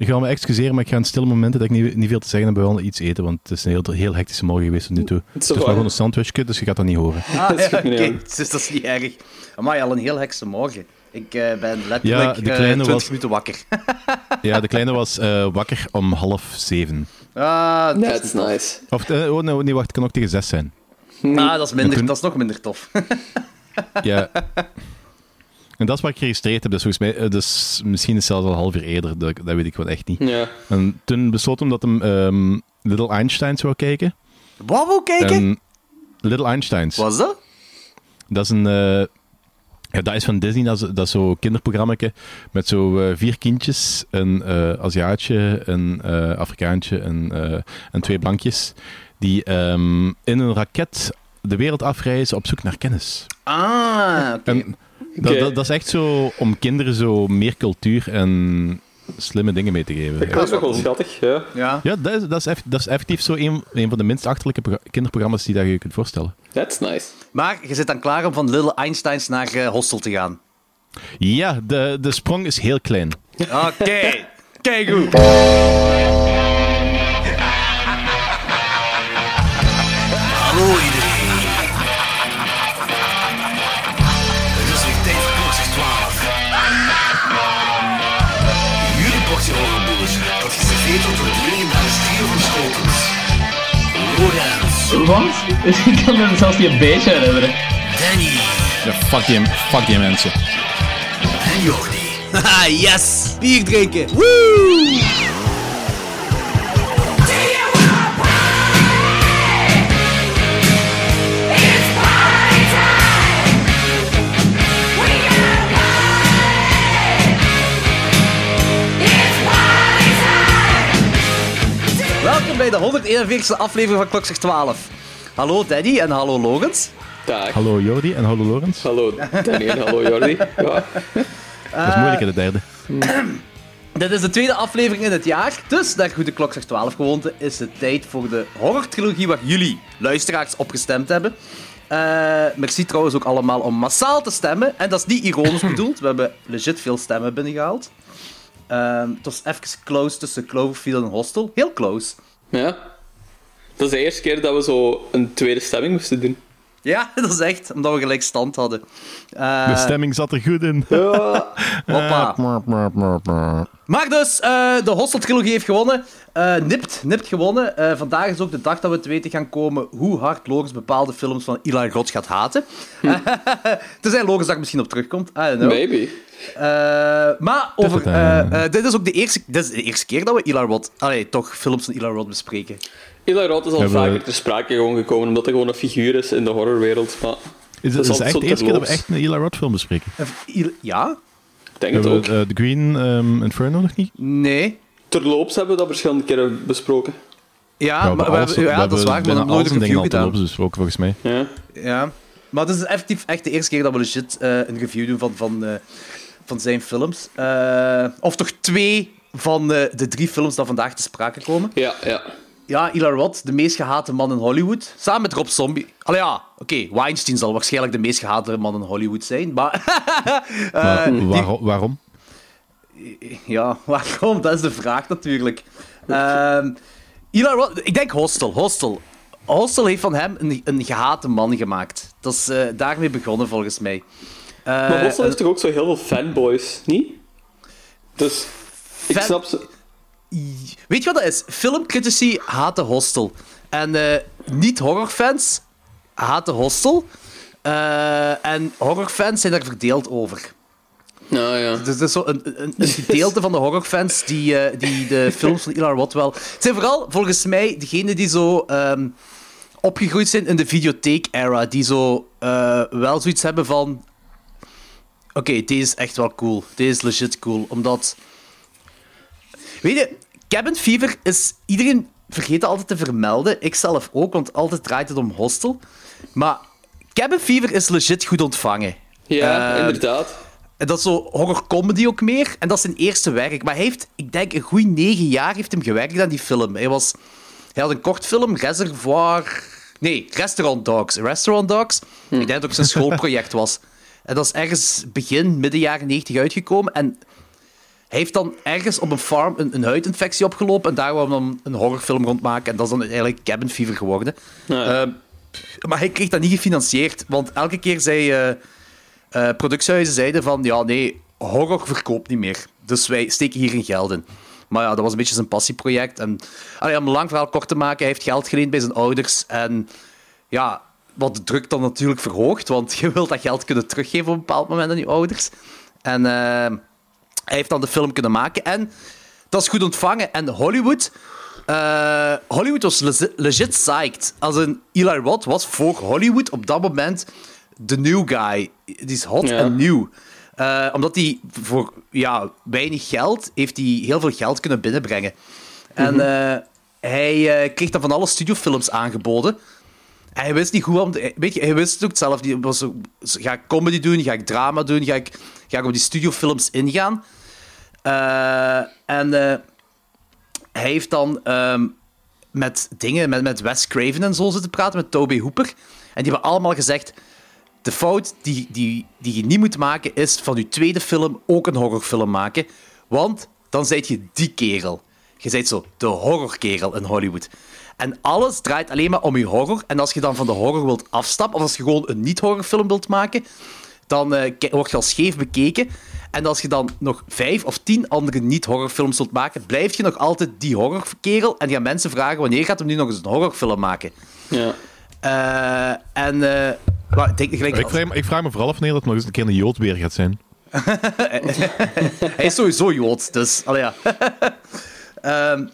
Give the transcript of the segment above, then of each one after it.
Ik ga me excuseren, maar ik ga in stille momenten dat ik niet, niet veel te zeggen heb, wel iets eten, want het is een heel, heel hectische morgen geweest tot nu toe. Het is maar gewoon een sandwichje, dus je gaat dat niet horen. Ah, ja, oké. Dus dat is niet erg. Maar al een heel hekse morgen. Ik eh, ben Ja, letterlijk de eh, kleine 20 was- minuten wakker. Ja, de kleine was eh, wakker om half zeven. ah, dat is That's nice. Of, eh, oh, nee, nee, wacht, het kan ook tegen zes zijn. Ah, dat is, minder, toen- dat is nog minder tof. Ja. En dat is wat ik geregistreerd heb, dus volgens mij, eh, dus misschien is het zelfs al een half uur eerder, dat, dat weet ik wel echt niet. Ja. En toen besloot hem dat hem ehm, Little Einsteins wou kijken. Wat wil kijken? En Little Einsteins. Was dat? Dat is een. eh, ja, dat is van Disney, dat is, dat is zo'n kinderprogramma met zo eh, vier kindjes: een eh Aziatje, een eh Afrikaantje en, eh, en twee blankjes. Die ehm, in een raket de wereld afreizen op zoek naar kennis. Ah, oké. Dat, dat, dat is echt zo om kinderen zo meer cultuur en slimme dingen mee te geven. Dat is toch wel schattig, ja. Ja. Ja, dat is, dat is, eff- dat is effectief zo een, een van de minst achterlijke progra- kinderprogramma's die dat je je kunt voorstellen. That's nice. Maar je zit dan klaar om van Little Einsteins naar eh, Hostel te gaan. Ja, de, de sprong is heel klein. Oké. Kijk goed. Wat? Ik kan me zelfs niet een beetje herinneren. Danny Ja, fuck die, fuck die mensen. en Jordi. Haha, yes! Bier drinken. Woo! Bij de 141ste aflevering van Klokslag 12. Hallo Daddy en hallo Logans. Dag. Hallo Jordi en hallo Lorenz. Hallo Danny en hallo Jordi. Ja. Dat is moeilijk in de derde. Dit is de tweede aflevering in het jaar, dus naar goede klokslag 12 gewoonte is het tijd voor de horror-trilogie waar jullie, luisteraars, op gestemd hebben. Eh, merci trouwens ook allemaal om massaal te stemmen. En dat is niet ironisch bedoeld, we hebben legit veel stemmen binnengehaald. Ehm het was even close tussen Cloverfield en Hostel. Heel close. Ja. Dat is de eerste keer dat we zo een tweede stemming moesten doen. Ja, dat is echt, omdat we gelijk stand hadden. Eh, De stemming zat er goed in. hoppa. Maar dus, eh, de Hostel-trilogie heeft gewonnen. Eh, nipt, nipt gewonnen. Eh, vandaag is ook de dag dat we te weten gaan komen hoe hard Logans bepaalde films van Eli Roth gaat haten. Tenzij Logans daar misschien op terugkomt. I don't know. Maybe. Eh, maar over, eh, eh, dit, is ook de eerste, dit is de eerste keer dat we Eli Roth... Allee, toch films van Eli Roth bespreken. Eli Roth is al Hebben we- vaker ter sprake gewoon gekomen, omdat hij gewoon een figuur is in de horrorwereld. Maar Is het is is altijd echt de eerste keer dat we echt een Eli Roth film bespreken? Eh, ja? ik denk het ook. eh, The Green ehm, Inferno nog niet? Nee. Terloops hebben we dat verschillende keren besproken. Ja, Ja, maar we hebben, ja dat is waar. Maar we hebben nooit een review gedaan. Dus ook volgens mij. Ja. Ja. Maar het is effectief echt de eerste keer dat we legit eh, een review doen van, van, eh, van zijn films. Eh, of toch twee van eh, de drie films die vandaag te sprake komen. Ja, ja. Ja, Eli Roth, de meest gehate man in Hollywood. Samen met Rob Zombie. Allee ja, oké, Weinstein zal waarschijnlijk de meest gehate man in Hollywood zijn. Maar, eh, Maar die- waarom? waarom? ja, waarom? Dat is de vraag natuurlijk. Ehm Eli Roth, ik denk Hostel. Hostel. Hostel heeft van hem een, een gehate man gemaakt. Dat is eh, daarmee begonnen volgens mij. Eh, Maar Hostel heeft toch ook zo heel veel fanboys, niet? Dus ik Fan- snap ze. Weet je wat dat is? Filmcritici haten Hostel. En eh, niet-horrorfans haten Hostel. Eh, en horrorfans zijn daar verdeeld over. Nou ja. Dus het is zo een, een, een gedeelte van de horrorfans die, eh, die de films van Roth wel... Het zijn vooral, volgens mij, degenen die zo ehm, opgegroeid zijn in de videotheek-era. Die zo wel zoiets hebben van... Oké, deze is echt wel cool. Deze is legit cool. Omdat... Weet je, Cabin Fever is... Iedereen vergeet altijd te vermelden. Ik zelf ook, want altijd draait het om Hostel. Maar Cabin Fever is legit goed ontvangen. Ja, Eh, inderdaad. en dat is zo horror comedy ook meer. En dat is zijn eerste werk. Maar hij heeft, ik denk, een goede negen jaar heeft hem gewerkt aan die film. Hij, was, hij had een kortfilm, Reservoir... Nee, Restaurant Dogs. Restaurant Dogs. Ik denk dat het ook zijn schoolproject was. En dat is ergens begin, midden jaren 90 uitgekomen. En hij heeft dan ergens op een farm een, een huidinfectie opgelopen en daar wou hij dan een horrorfilm rondmaken. En dat is dan eigenlijk Cabin Fever geworden. Ja. Ehm, maar hij kreeg dat niet gefinancierd, want elke keer zei eh, eh, productiehuizen zeiden van ja, nee, horror verkoopt niet meer. Dus wij steken hier geen geld in. Maar ja, dat was een beetje zijn passieproject. En allee, om een lang verhaal kort te maken, hij heeft geld geleend bij zijn ouders. En ja, wat de druk dan natuurlijk verhoogt, want je wilt dat geld kunnen teruggeven op een bepaald moment aan je ouders. En eh, hij heeft dan de film kunnen maken. En dat is goed ontvangen. En Hollywood... eh, Hollywood was le- legit psyched. Als een Eli Roth was voor Hollywood op dat moment de new guy. Die is hot Ja. en nieuw. Eh, omdat hij voor ja, weinig geld heeft hij heel veel geld kunnen binnenbrengen. En eh, hij kreeg dan van alle studiofilms aangeboden. En hij wist niet goed Weet je, hij wist het ook zelf. Die was ga ik comedy doen? Ga ik drama doen? Ga ik, ga ik op die studiofilms ingaan? Eh, en eh, hij heeft dan ehm, met dingen, met, met Wes Craven en zo zitten praten, met Toby Hooper. En die hebben allemaal gezegd... De fout die, die, die je niet moet maken, is van je tweede film ook een horrorfilm maken. Want dan zijt je die kerel. Je zijt zo de horrorkerel in Hollywood. En alles draait alleen maar om je horror. En als je dan van de horror wilt afstappen, of als je gewoon een niet-horrorfilm wilt maken, dan eh, word je al scheef bekeken. En als je dan nog vijf of tien andere niet-horrorfilms wilt maken, blijf je nog altijd die horrorkerel. En gaan mensen vragen wanneer gaat hem nu nog eens een horrorfilm maken. Ja. Eh, en eh, maar ik denk gelijk, Ik vraag, me- ik vraag me vooral af wanneer dat nog eens een keer een Jood weer gaat zijn. Hij is sowieso Jood, dus... Allee, ja. Ehm,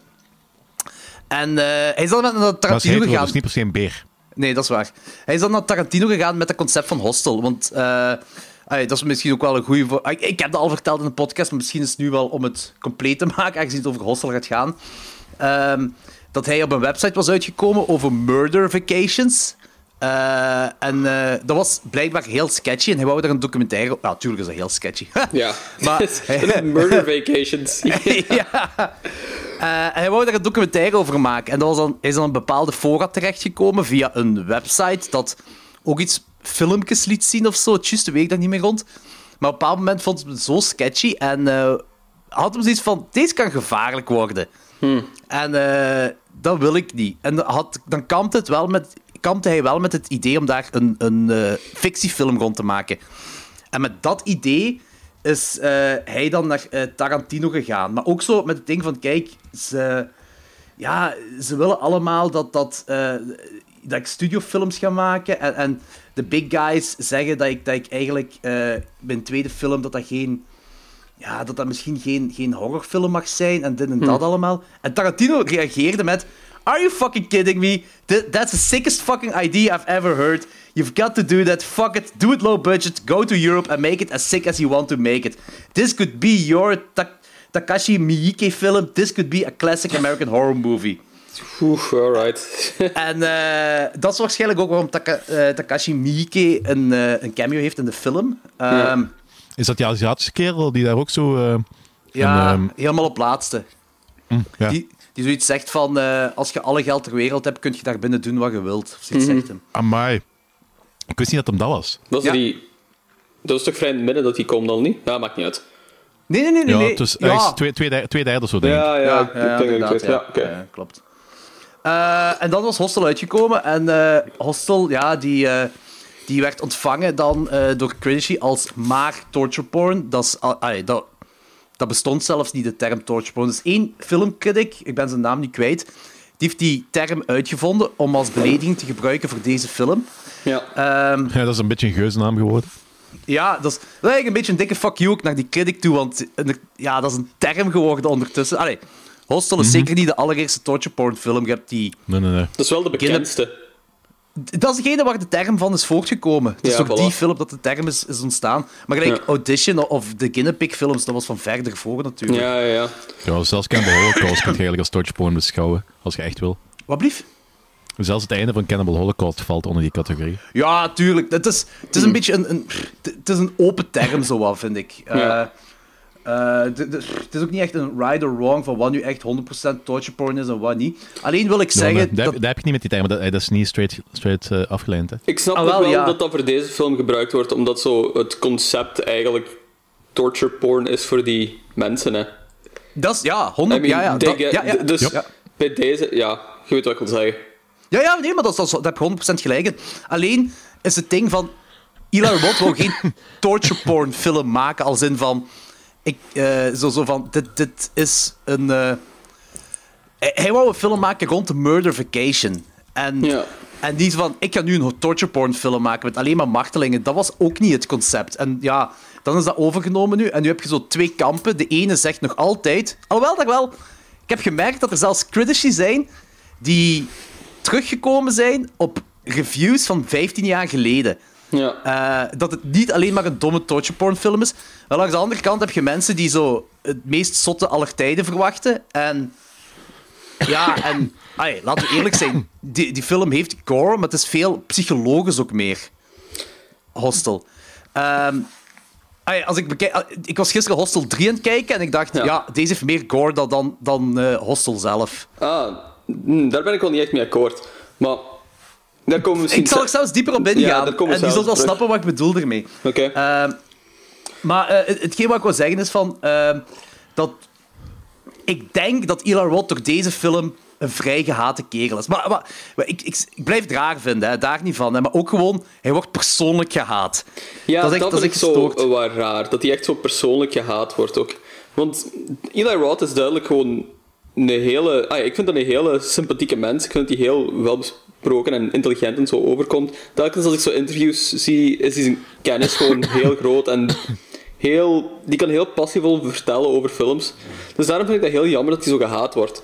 en eh, hij is dan met naar Maar is Tarantino hetero, gegaan. dus niet per se een beer. Nee, dat is waar. Hij is dan naar Tarantino gegaan met het concept van Hostel. Want eh, dat is misschien ook wel een goede... Voor... Ik, ik heb dat al verteld in de podcast, maar misschien is het nu wel om het compleet te maken, aangezien het over Hostel gaat gaan. Ehm, dat hij op een website was uitgekomen over murder vacations. Eh, en eh, dat was blijkbaar heel sketchy. En hij wou daar een documentaire... Ja, natuurlijk is dat heel sketchy. Ja. Maar- Murder Vacations. ja. Eh, hij wou daar een documentaire over maken. En dat was dan, is dan een bepaalde fora terechtgekomen via een website dat ook iets filmpjes liet zien of zo. Het juiste weet ik daar niet meer rond. Maar op een bepaald moment vond hij het zo sketchy en eh, had hem zoiets van: deze kan gevaarlijk worden. En eh, dat wil ik niet. En had, dan kampte, het wel met, kampte hij wel met het idee om daar een, een fictiefilm rond te maken. En met dat idee is eh, hij dan naar eh, Tarantino gegaan. Maar ook zo met het ding van, kijk, ze, ja, ze willen allemaal dat, dat, eh, dat ik studiofilms ga maken. En, en de big guys zeggen dat ik, dat ik eigenlijk mijn tweede film, dat dat geen... Ja, dat dat misschien geen, geen horrorfilm mag zijn en dit en dat allemaal. En Tarantino reageerde met... Are you fucking kidding me? Th- that's the sickest fucking idea I've ever heard. You've got to do that. Fuck it. Do it low budget. Go to Europe and make it as sick as you want to make it. This could be your Ta- Takashi Miike film. This could be a classic American horror movie. Oeh, alright. En eh, dat is waarschijnlijk ook waarom Taka- eh, Takashi Miike een, eh, een cameo heeft in de film. Ehm, Is dat die Aziatische kerel die daar ook zo... eh, ja, een, ehm, helemaal op laatste. ja. Die, die zoiets zegt van, eh, als je alle geld ter wereld hebt, kun je daar binnen doen wat je wilt. Of zoiets zegt hem. Amai. Ik wist niet dat hem dat was. Dat is, Ja. die... dat is toch vrij in het midden dat die komt dan niet? Ja, maakt niet uit. Nee, nee, nee, nee. Ja, nee. is twee, twee, derde- twee derde of zo, denk ik. Ja, ja, Ja, ik ja, denk ik ja. Ja, oké. Ja, klopt. Eh, en dan was Hostel uitgekomen. En eh, Hostel, ja, die, eh, die werd ontvangen dan eh, door Critici als maar torture porn. Dat, is, al- allee, dat, dat bestond zelfs niet, de term torture porn. Dus één filmcritic, ik ben zijn naam niet kwijt, die heeft die term uitgevonden om als belediging te gebruiken voor deze film. Ja. Ehm, Ja, dat is een beetje een geuzennaam geworden. ja, dat is, dat is eigenlijk een beetje een dikke fuck you ook naar die critic toe, want ja, dat is een term geworden ondertussen. Allee, Hostel is zeker niet de allereerste torture porn film. Je hebt die... Nee, nee, nee. Dat is wel de bekendste. Dat is degene waar de term van is voortgekomen. Het is Ja, voilà. die film dat de term is, is ontstaan. Maar gelijk Ja. Audition of de Guinea Pig films, dat was van verder voor natuurlijk. Ja, ja, ja. Ja, zelfs Cannibal Holocaust kun je eigenlijk als tortureporn beschouwen, als je echt wil. Wat blief? Zelfs het einde van Cannibal Holocaust valt onder die categorie. Ja, tuurlijk. Het is, het is een beetje een, een, het is een open term, zo wat, vind ik. Eh. Eh, de- de- het is ook niet echt een right or wrong van wat nu echt 100% torture porn is en wat niet. Alleen wil ik zeggen... maar dat, dat, dat heb je niet met die termen, dat, dat is niet straight, straight eh, afgeleid. Hè. Ik snap Ah, wel, wel ja. dat dat voor deze film gebruikt wordt, omdat zo het concept eigenlijk torture porn is voor die mensen. Hè. Dat is, ja, 100, I mean, ja, ja, dat- ja, ja. Dus Ja. bij deze, ja, je weet wat ik wil zeggen. Ja, ja, nee, maar dat, is- dat, daar heb je 100% gelijk. Alleen is het ding van... Eli Roth wil geen torture porn film maken, als in van... Ik, eh, zo, zo van, dit, dit is een... eh, hij, hij wou een film maken rond de Murder Vacation. En, Ja. en niet van, ik ga nu een torture porn film maken met alleen maar martelingen. Dat was ook niet het concept. En ja, dan is dat overgenomen nu. En nu heb je zo twee kampen. De ene zegt nog altijd... Alhoewel, dat wel... Ik heb gemerkt dat er zelfs critici zijn die teruggekomen zijn op reviews van 15 jaar geleden. Ja. Eh, dat het niet alleen maar een domme torture porn film is. Maar langs de andere kant heb je mensen die zo het meest zotte aller tijden verwachten. En ja, en ai, laten we eerlijk zijn, die, die film heeft gore, maar het is veel psychologisch ook meer. Hostel. Ai, als ik, bekijk, ik was gisteren Hostel 3 aan het kijken en ik dacht, ja, Ja. deze heeft meer gore dan, dan, dan eh, Hostel zelf. Ah, daar ben ik wel niet echt mee akkoord. Maar daar komen we. Ik zal er zelfs dieper op ingaan. Ja, en die zult wel snappen wat ik bedoel ermee. Oké. Ehm, maar eh, het- hetgeen wat ik wil zeggen is van... ehm, dat ik denk dat Eli Roth door deze film een vrij gehate kerel is. Maar, maar, maar ik, ik, ik blijf het raar vinden, hè, daar niet van. Hè, maar ook gewoon, hij wordt persoonlijk gehaat. Ja, dat is echt, dat dat is vind echt ik zo wel raar. Dat hij echt zo persoonlijk gehaat wordt ook. Want Eli Roth is duidelijk gewoon een hele... Ah, ik vind dat een hele sympathieke mens. Ik vind dat hij heel welbesproken en intelligent en zo overkomt. Telkens als ik zo interviews zie, is zijn kennis gewoon heel groot en... Heel, die kan heel passievol vertellen over films. Dus daarom vind ik dat heel jammer dat hij zo gehaat wordt.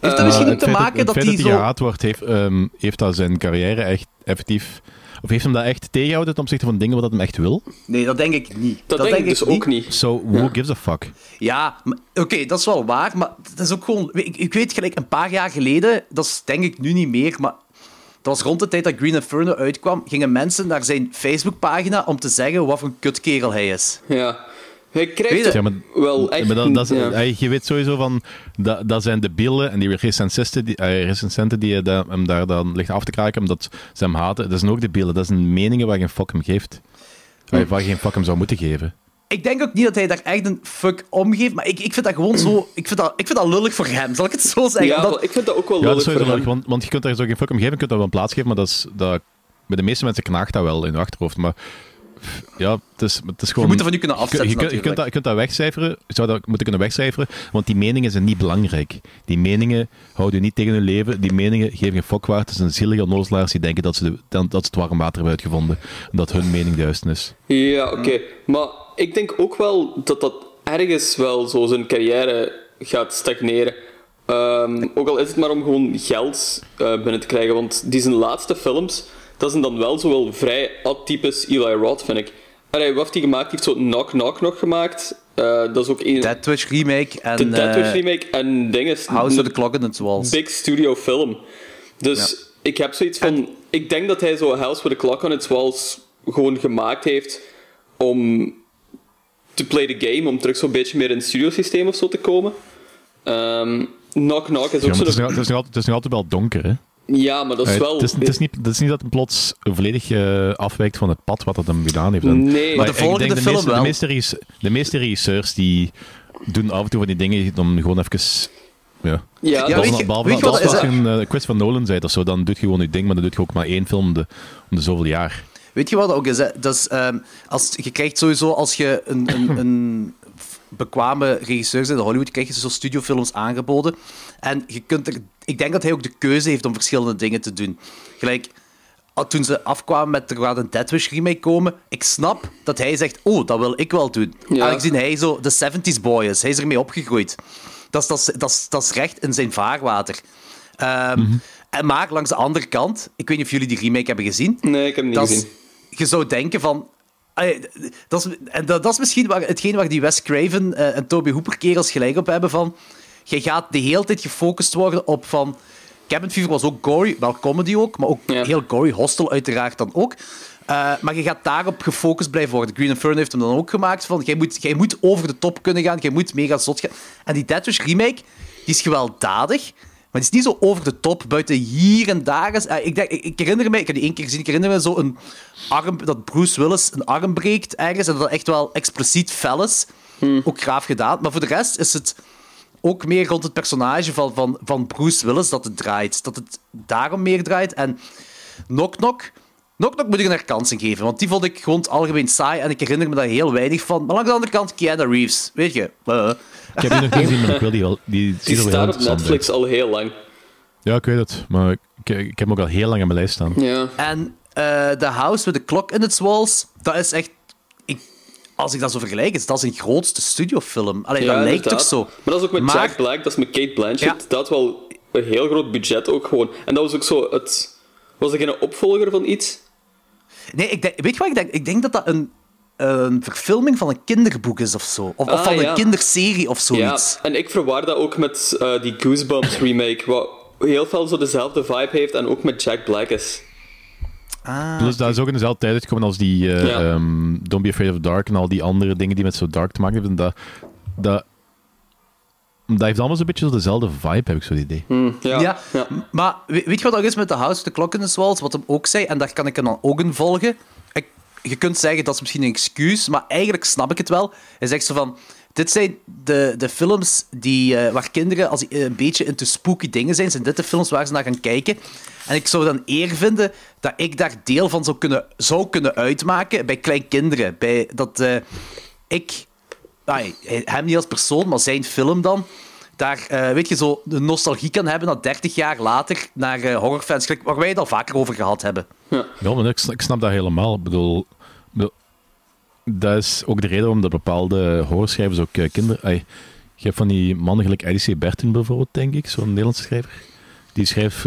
Heeft dat Eh, misschien te het maken dat, dat het hij feit dat hij zo... gehaat wordt, heeft, ehm, heeft dat zijn carrière echt effectief... Of heeft hem dat echt tegengehouden ten opzichte van dingen wat hij echt wil? Nee, dat denk ik niet. Dat, denk ik dus ook niet. So, who gives a fuck? Ja, oké, dat is wel waar, maar dat is ook gewoon... Ik, ik weet gelijk, een paar jaar geleden, dat is denk ik nu niet meer, maar dat was rond de tijd dat Green Inferno uitkwam, gingen mensen naar zijn Facebookpagina om te zeggen wat voor een kutkerel hij is. Ja. Hij Weet krijgt je- Ja, maar, wel echt... maar dat, dat is- ja. je weet sowieso van... Dat, dat zijn de beelden en die recensenten die, eh, recensenten die je da- hem daar dan ligt af te kraken omdat ze hem haten. Dat zijn ook de beelden. Dat zijn meningen waar je geen fuck hem geeft. Waar je, waar je geen fuck hem zou moeten geven. Ik denk ook niet dat hij daar echt een fuck om geeft, maar ik, ik vind dat gewoon zo... Ik vind dat, ik vind dat lullig voor hem, zal ik het zo zeggen? Ja, ik vind dat ook wel Ja, dat lullig is want, want je kunt daar zo geen fuck hem geven, je kunt dat wel een plaats geven, maar dat is, dat, bij de meeste mensen knaagt dat wel in je achterhoofd. Maar ja, het is, het is je gewoon... moet er van nu kunnen Je, afzetten, je, kunt- je, kunt dat, je kunt dat wegcijferen, je zou dat moeten kunnen wegcijferen, want die meningen zijn niet belangrijk. Die meningen houden je niet tegen hun leven, die meningen geven geen fuck waard. Het zijn zielige onnozelaars die denken dat ze, de, dat ze het warm water hebben uitgevonden en dat hun mening de juiste is. Ja, oké. Maar ik denk ook wel dat dat ergens wel zo zijn carrière gaat stagneren. Ehm, ook al is het maar om gewoon geld eh, binnen te krijgen. Want die zijn laatste films, dat zijn dan wel zo wel vrij atypisch Eli Roth, vind ik. Allee, wat heeft hij gemaakt? Hij heeft zo Knock Knock nog gemaakt. Eh, dat is ook een... Dead Twitch remake en de Dead Wish eh, remake. En dingen... House of the Clock in the Walls. big studio film. Dus ik heb zoiets van... Ik denk dat hij zo House with a Clock on Its Walls gewoon gemaakt heeft om to play the game, om terug zo'n beetje meer in het studiosysteem of zo te komen. Ehm Knock Knock is Ja, ook maar het, is zo'n... nog, het, is nog altijd, het is nog altijd wel donker, hè? Ja, maar dat is Eh, wel... het, is, het, is niet, het is niet dat hij plots volledig eh, afwijkt van het pad wat het hem gedaan heeft. En- Nee. Maar de ik volgende denk de film meeste, wel. De meeste, de meeste regisseurs die doen af en toe van die dingen om gewoon even... Ja, Ja, Ja, dat weet is- je- behalve weet je dat wat als is je dat? een uh, quiz van Nolan zei of zo, dan doe je gewoon je ding, maar dan doe je ook maar één film om de, om de zoveel jaar. Weet je wat dat ook is? Hè? Dat is ehm, als, je krijgt sowieso, als je een, een, een bekwame regisseur bent in Hollywood, krijg je zo studiofilms aangeboden. En je kunt er, ik denk dat hij ook de keuze heeft om verschillende dingen te doen. Gelijk, ah, toen ze afkwamen met er gaat een Dead Wish remake komen, ik snap dat hij zegt, oh, dat wil ik wel doen. Ja. Aangezien hij zo de 70s boy is, hij is ermee opgegroeid. Dat is, dat, is, dat, is, dat is recht in zijn vaarwater. Ehm, en maar langs de andere kant, ik weet niet of jullie die remake hebben gezien, Nee, ik heb hem niet dat gezien. je zou denken van. Allee, Dat is, en dat, dat is misschien waar, hetgeen waar die Wes Craven eh, en Toby Hooper kerels gelijk op hebben van. Je gaat de hele tijd gefocust worden op van. Cabin Fever was ook gory, wel comedy ook, maar ook Ja. heel gory. Hostel uiteraard dan ook. Eh, maar je gaat daarop gefocust blijven worden. Green Inferno heeft hem dan ook gemaakt van. Jij moet, jij moet over de top kunnen gaan, jij moet mega zot gaan. En die Dead Wish remake, die is gewelddadig. Maar die is niet zo over de top, buiten hier en daar. Is, eh, ik, denk, ik, herinner me, ik heb die één keer gezien, ik herinner me zo een arm, dat Bruce Willis een arm breekt ergens en dat dat echt wel expliciet fel is. ook graaf gedaan. Maar voor de rest is het ook meer rond het personage van, van, van Bruce Willis dat het draait. Dat het daarom meer draait. En Knock Knock... Knock Knock moet ik een herkansing geven, want die vond ik gewoon het algemeen saai en ik herinner me daar heel weinig van. Maar langs de andere kant, Keanu Reeves, weet je. eh. Ik heb die nog niet gezien, maar ik wil die wel. Die, er staat op Netflix al heel lang. Ja, ik weet het. Maar ik, ik heb hem ook al heel lang in mijn lijst staan. Ja. En eh The House with the Clock in its Walls, dat is echt... Ik, als ik dat zo vergelijk, is dat zijn grootste studiofilm. Allee, Ja, dat lijkt toch zo. Maar dat is ook met Maar- Jack Black, dat is met Kate Blanchett. Ja. Dat had wel een heel groot budget ook gewoon. En dat was ook zo het... Was dat geen opvolger van iets? Nee, ik denk, weet je wat ik denk? Ik denk dat dat een, een verfilming van een kinderboek is of zo. Of, of Ah, van ja. een kinderserie of Ja, zoiets. en ik verwaar dat ook met eh, die Goosebumps remake, wat heel veel zo dezelfde vibe heeft en ook met Jack Black is. Ah, Plus, dat is ook in dezelfde tijd uitgekomen als die eh, Ja. ehm, Don't Be Afraid of the Dark en al die andere dingen die met zo dark te maken hebben. Dat, dat, dat heeft allemaal zo'n beetje zo dezelfde vibe, heb ik zo het idee. Hm, ja. ja. maar we- weet je wat dat is met The House the Clock in Walls? Wat hem ook zei, en daar kan ik hem dan ook in volgen. Ik, je kunt zeggen dat is misschien een excuus, maar eigenlijk snap ik het wel. Hij zegt zo van... Dit zijn de, de films die, eh, waar kinderen, als die een beetje into spooky dingen zijn, zijn dit de films waar ze naar gaan kijken. En ik zou dan eer vinden dat ik daar deel van zou kunnen, zou kunnen uitmaken bij kleinkinderen. Bij dat eh, ik, ai, hem niet als persoon, maar zijn film dan, daar, eh, weet je, zo de nostalgie kan hebben dat 30 jaar later naar eh, horrorfans, gelijk waar wij het al vaker over gehad hebben. Ja, maar ik, snap, ik snap dat helemaal. Ik bedoel, dat is ook de reden waarom dat bepaalde horrorschrijvers ook eh, kinderen... ai, je hebt van die mannen gelijk Eddie C. Bertin bijvoorbeeld, denk ik, zo'n Nederlandse schrijver. Die schrijft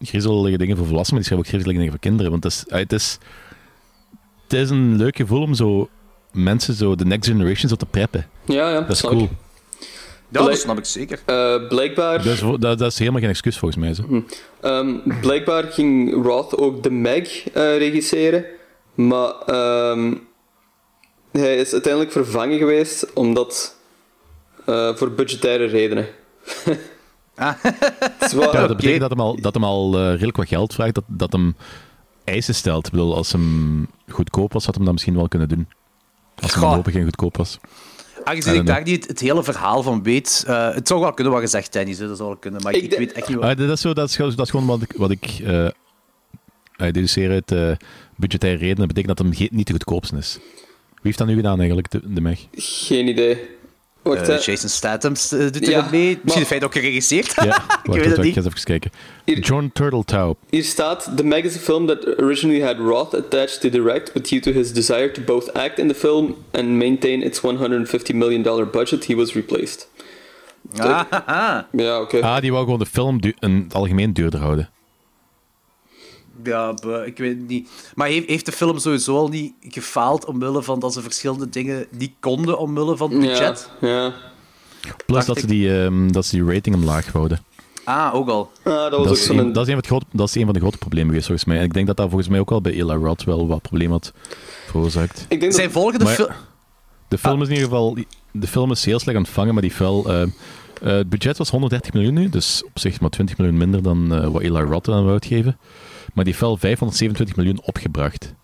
griezelige dingen voor volwassenen, maar die schrijft ook griezelige dingen voor kinderen. Want het is, het is, het is een leuk gevoel om zo mensen, zo de next generation, zo te preppen. Ja, ja, Dat is snap cool. ik. Ja, dat snap ik zeker. Eh, blijkbaar, Dat is, dat, dat is helemaal geen excuus volgens mij. Zo. ehm, blijkbaar ging Roth ook The Meg eh, regisseren, maar ehm, hij is uiteindelijk vervangen geweest omdat eh, voor budgettaire redenen. Ah. Ja, dat betekent dat hem al, dat hem al eh, redelijk wat geld vraagt, dat, dat hem eisen stelt. Ik bedoel, als hem goedkoop was, had hem dat misschien wel kunnen doen. Als hem Goh. voorlopig geen goedkoop was. Aangezien ik daar niet het, het hele verhaal van weet, eh, het zou wel kunnen wat gezegd, Dennis, hè, dat zou wel kunnen, maar ik, Ik weet echt niet wat. Ah, dat, is zo, dat, is, dat is gewoon wat ik, wat ik eh, eh, deduceer uit eh budgettaire redenen. Dat betekent dat hem ge- niet de goedkoopste is. Wie heeft dat nu gedaan eigenlijk, de, de Meg? Geen idee. Wacht, Eh, hè. Jason Statham eh, doet er Ja, mee. Misschien maar- heeft hij het ook geregisseerd. Ja, ik weet het niet. Ik even kijken. Hier- John Turteltaub. Hier staat: The a film that originally had Roth attached to direct, but due to his desire to both act in the film and maintain its 150 million dollar budget, he was replaced. Ah. Ja, oké. Ah, die wou gewoon de film du- in het algemeen duurder houden. Ja, buh, ik weet het niet. Maar heeft, heeft de film sowieso al niet gefaald omwille van dat ze verschillende dingen niet konden omwille van het budget? Ja, ja. Plus dat ze, die, ehm, dat ze die rating omlaag houden. Ah, ook al. Ah, dat was Dat ook is, een, dat, is een van de grote, dat is een van de grote problemen geweest, volgens mij. En ik denk dat dat volgens mij ook wel bij Ella Roth wel wat problemen had veroorzaakt. Ik denk Zijn dat... volgende Maar- film... De film is in ieder geval... De film is heel slecht ontvangen, maar die fel... eh, eh, het budget was 130 miljoen nu, dus op zich maar 20 miljoen minder dan eh, wat Ella Roth aan wou uitgeven. Maar die fel 527 miljoen opgebracht.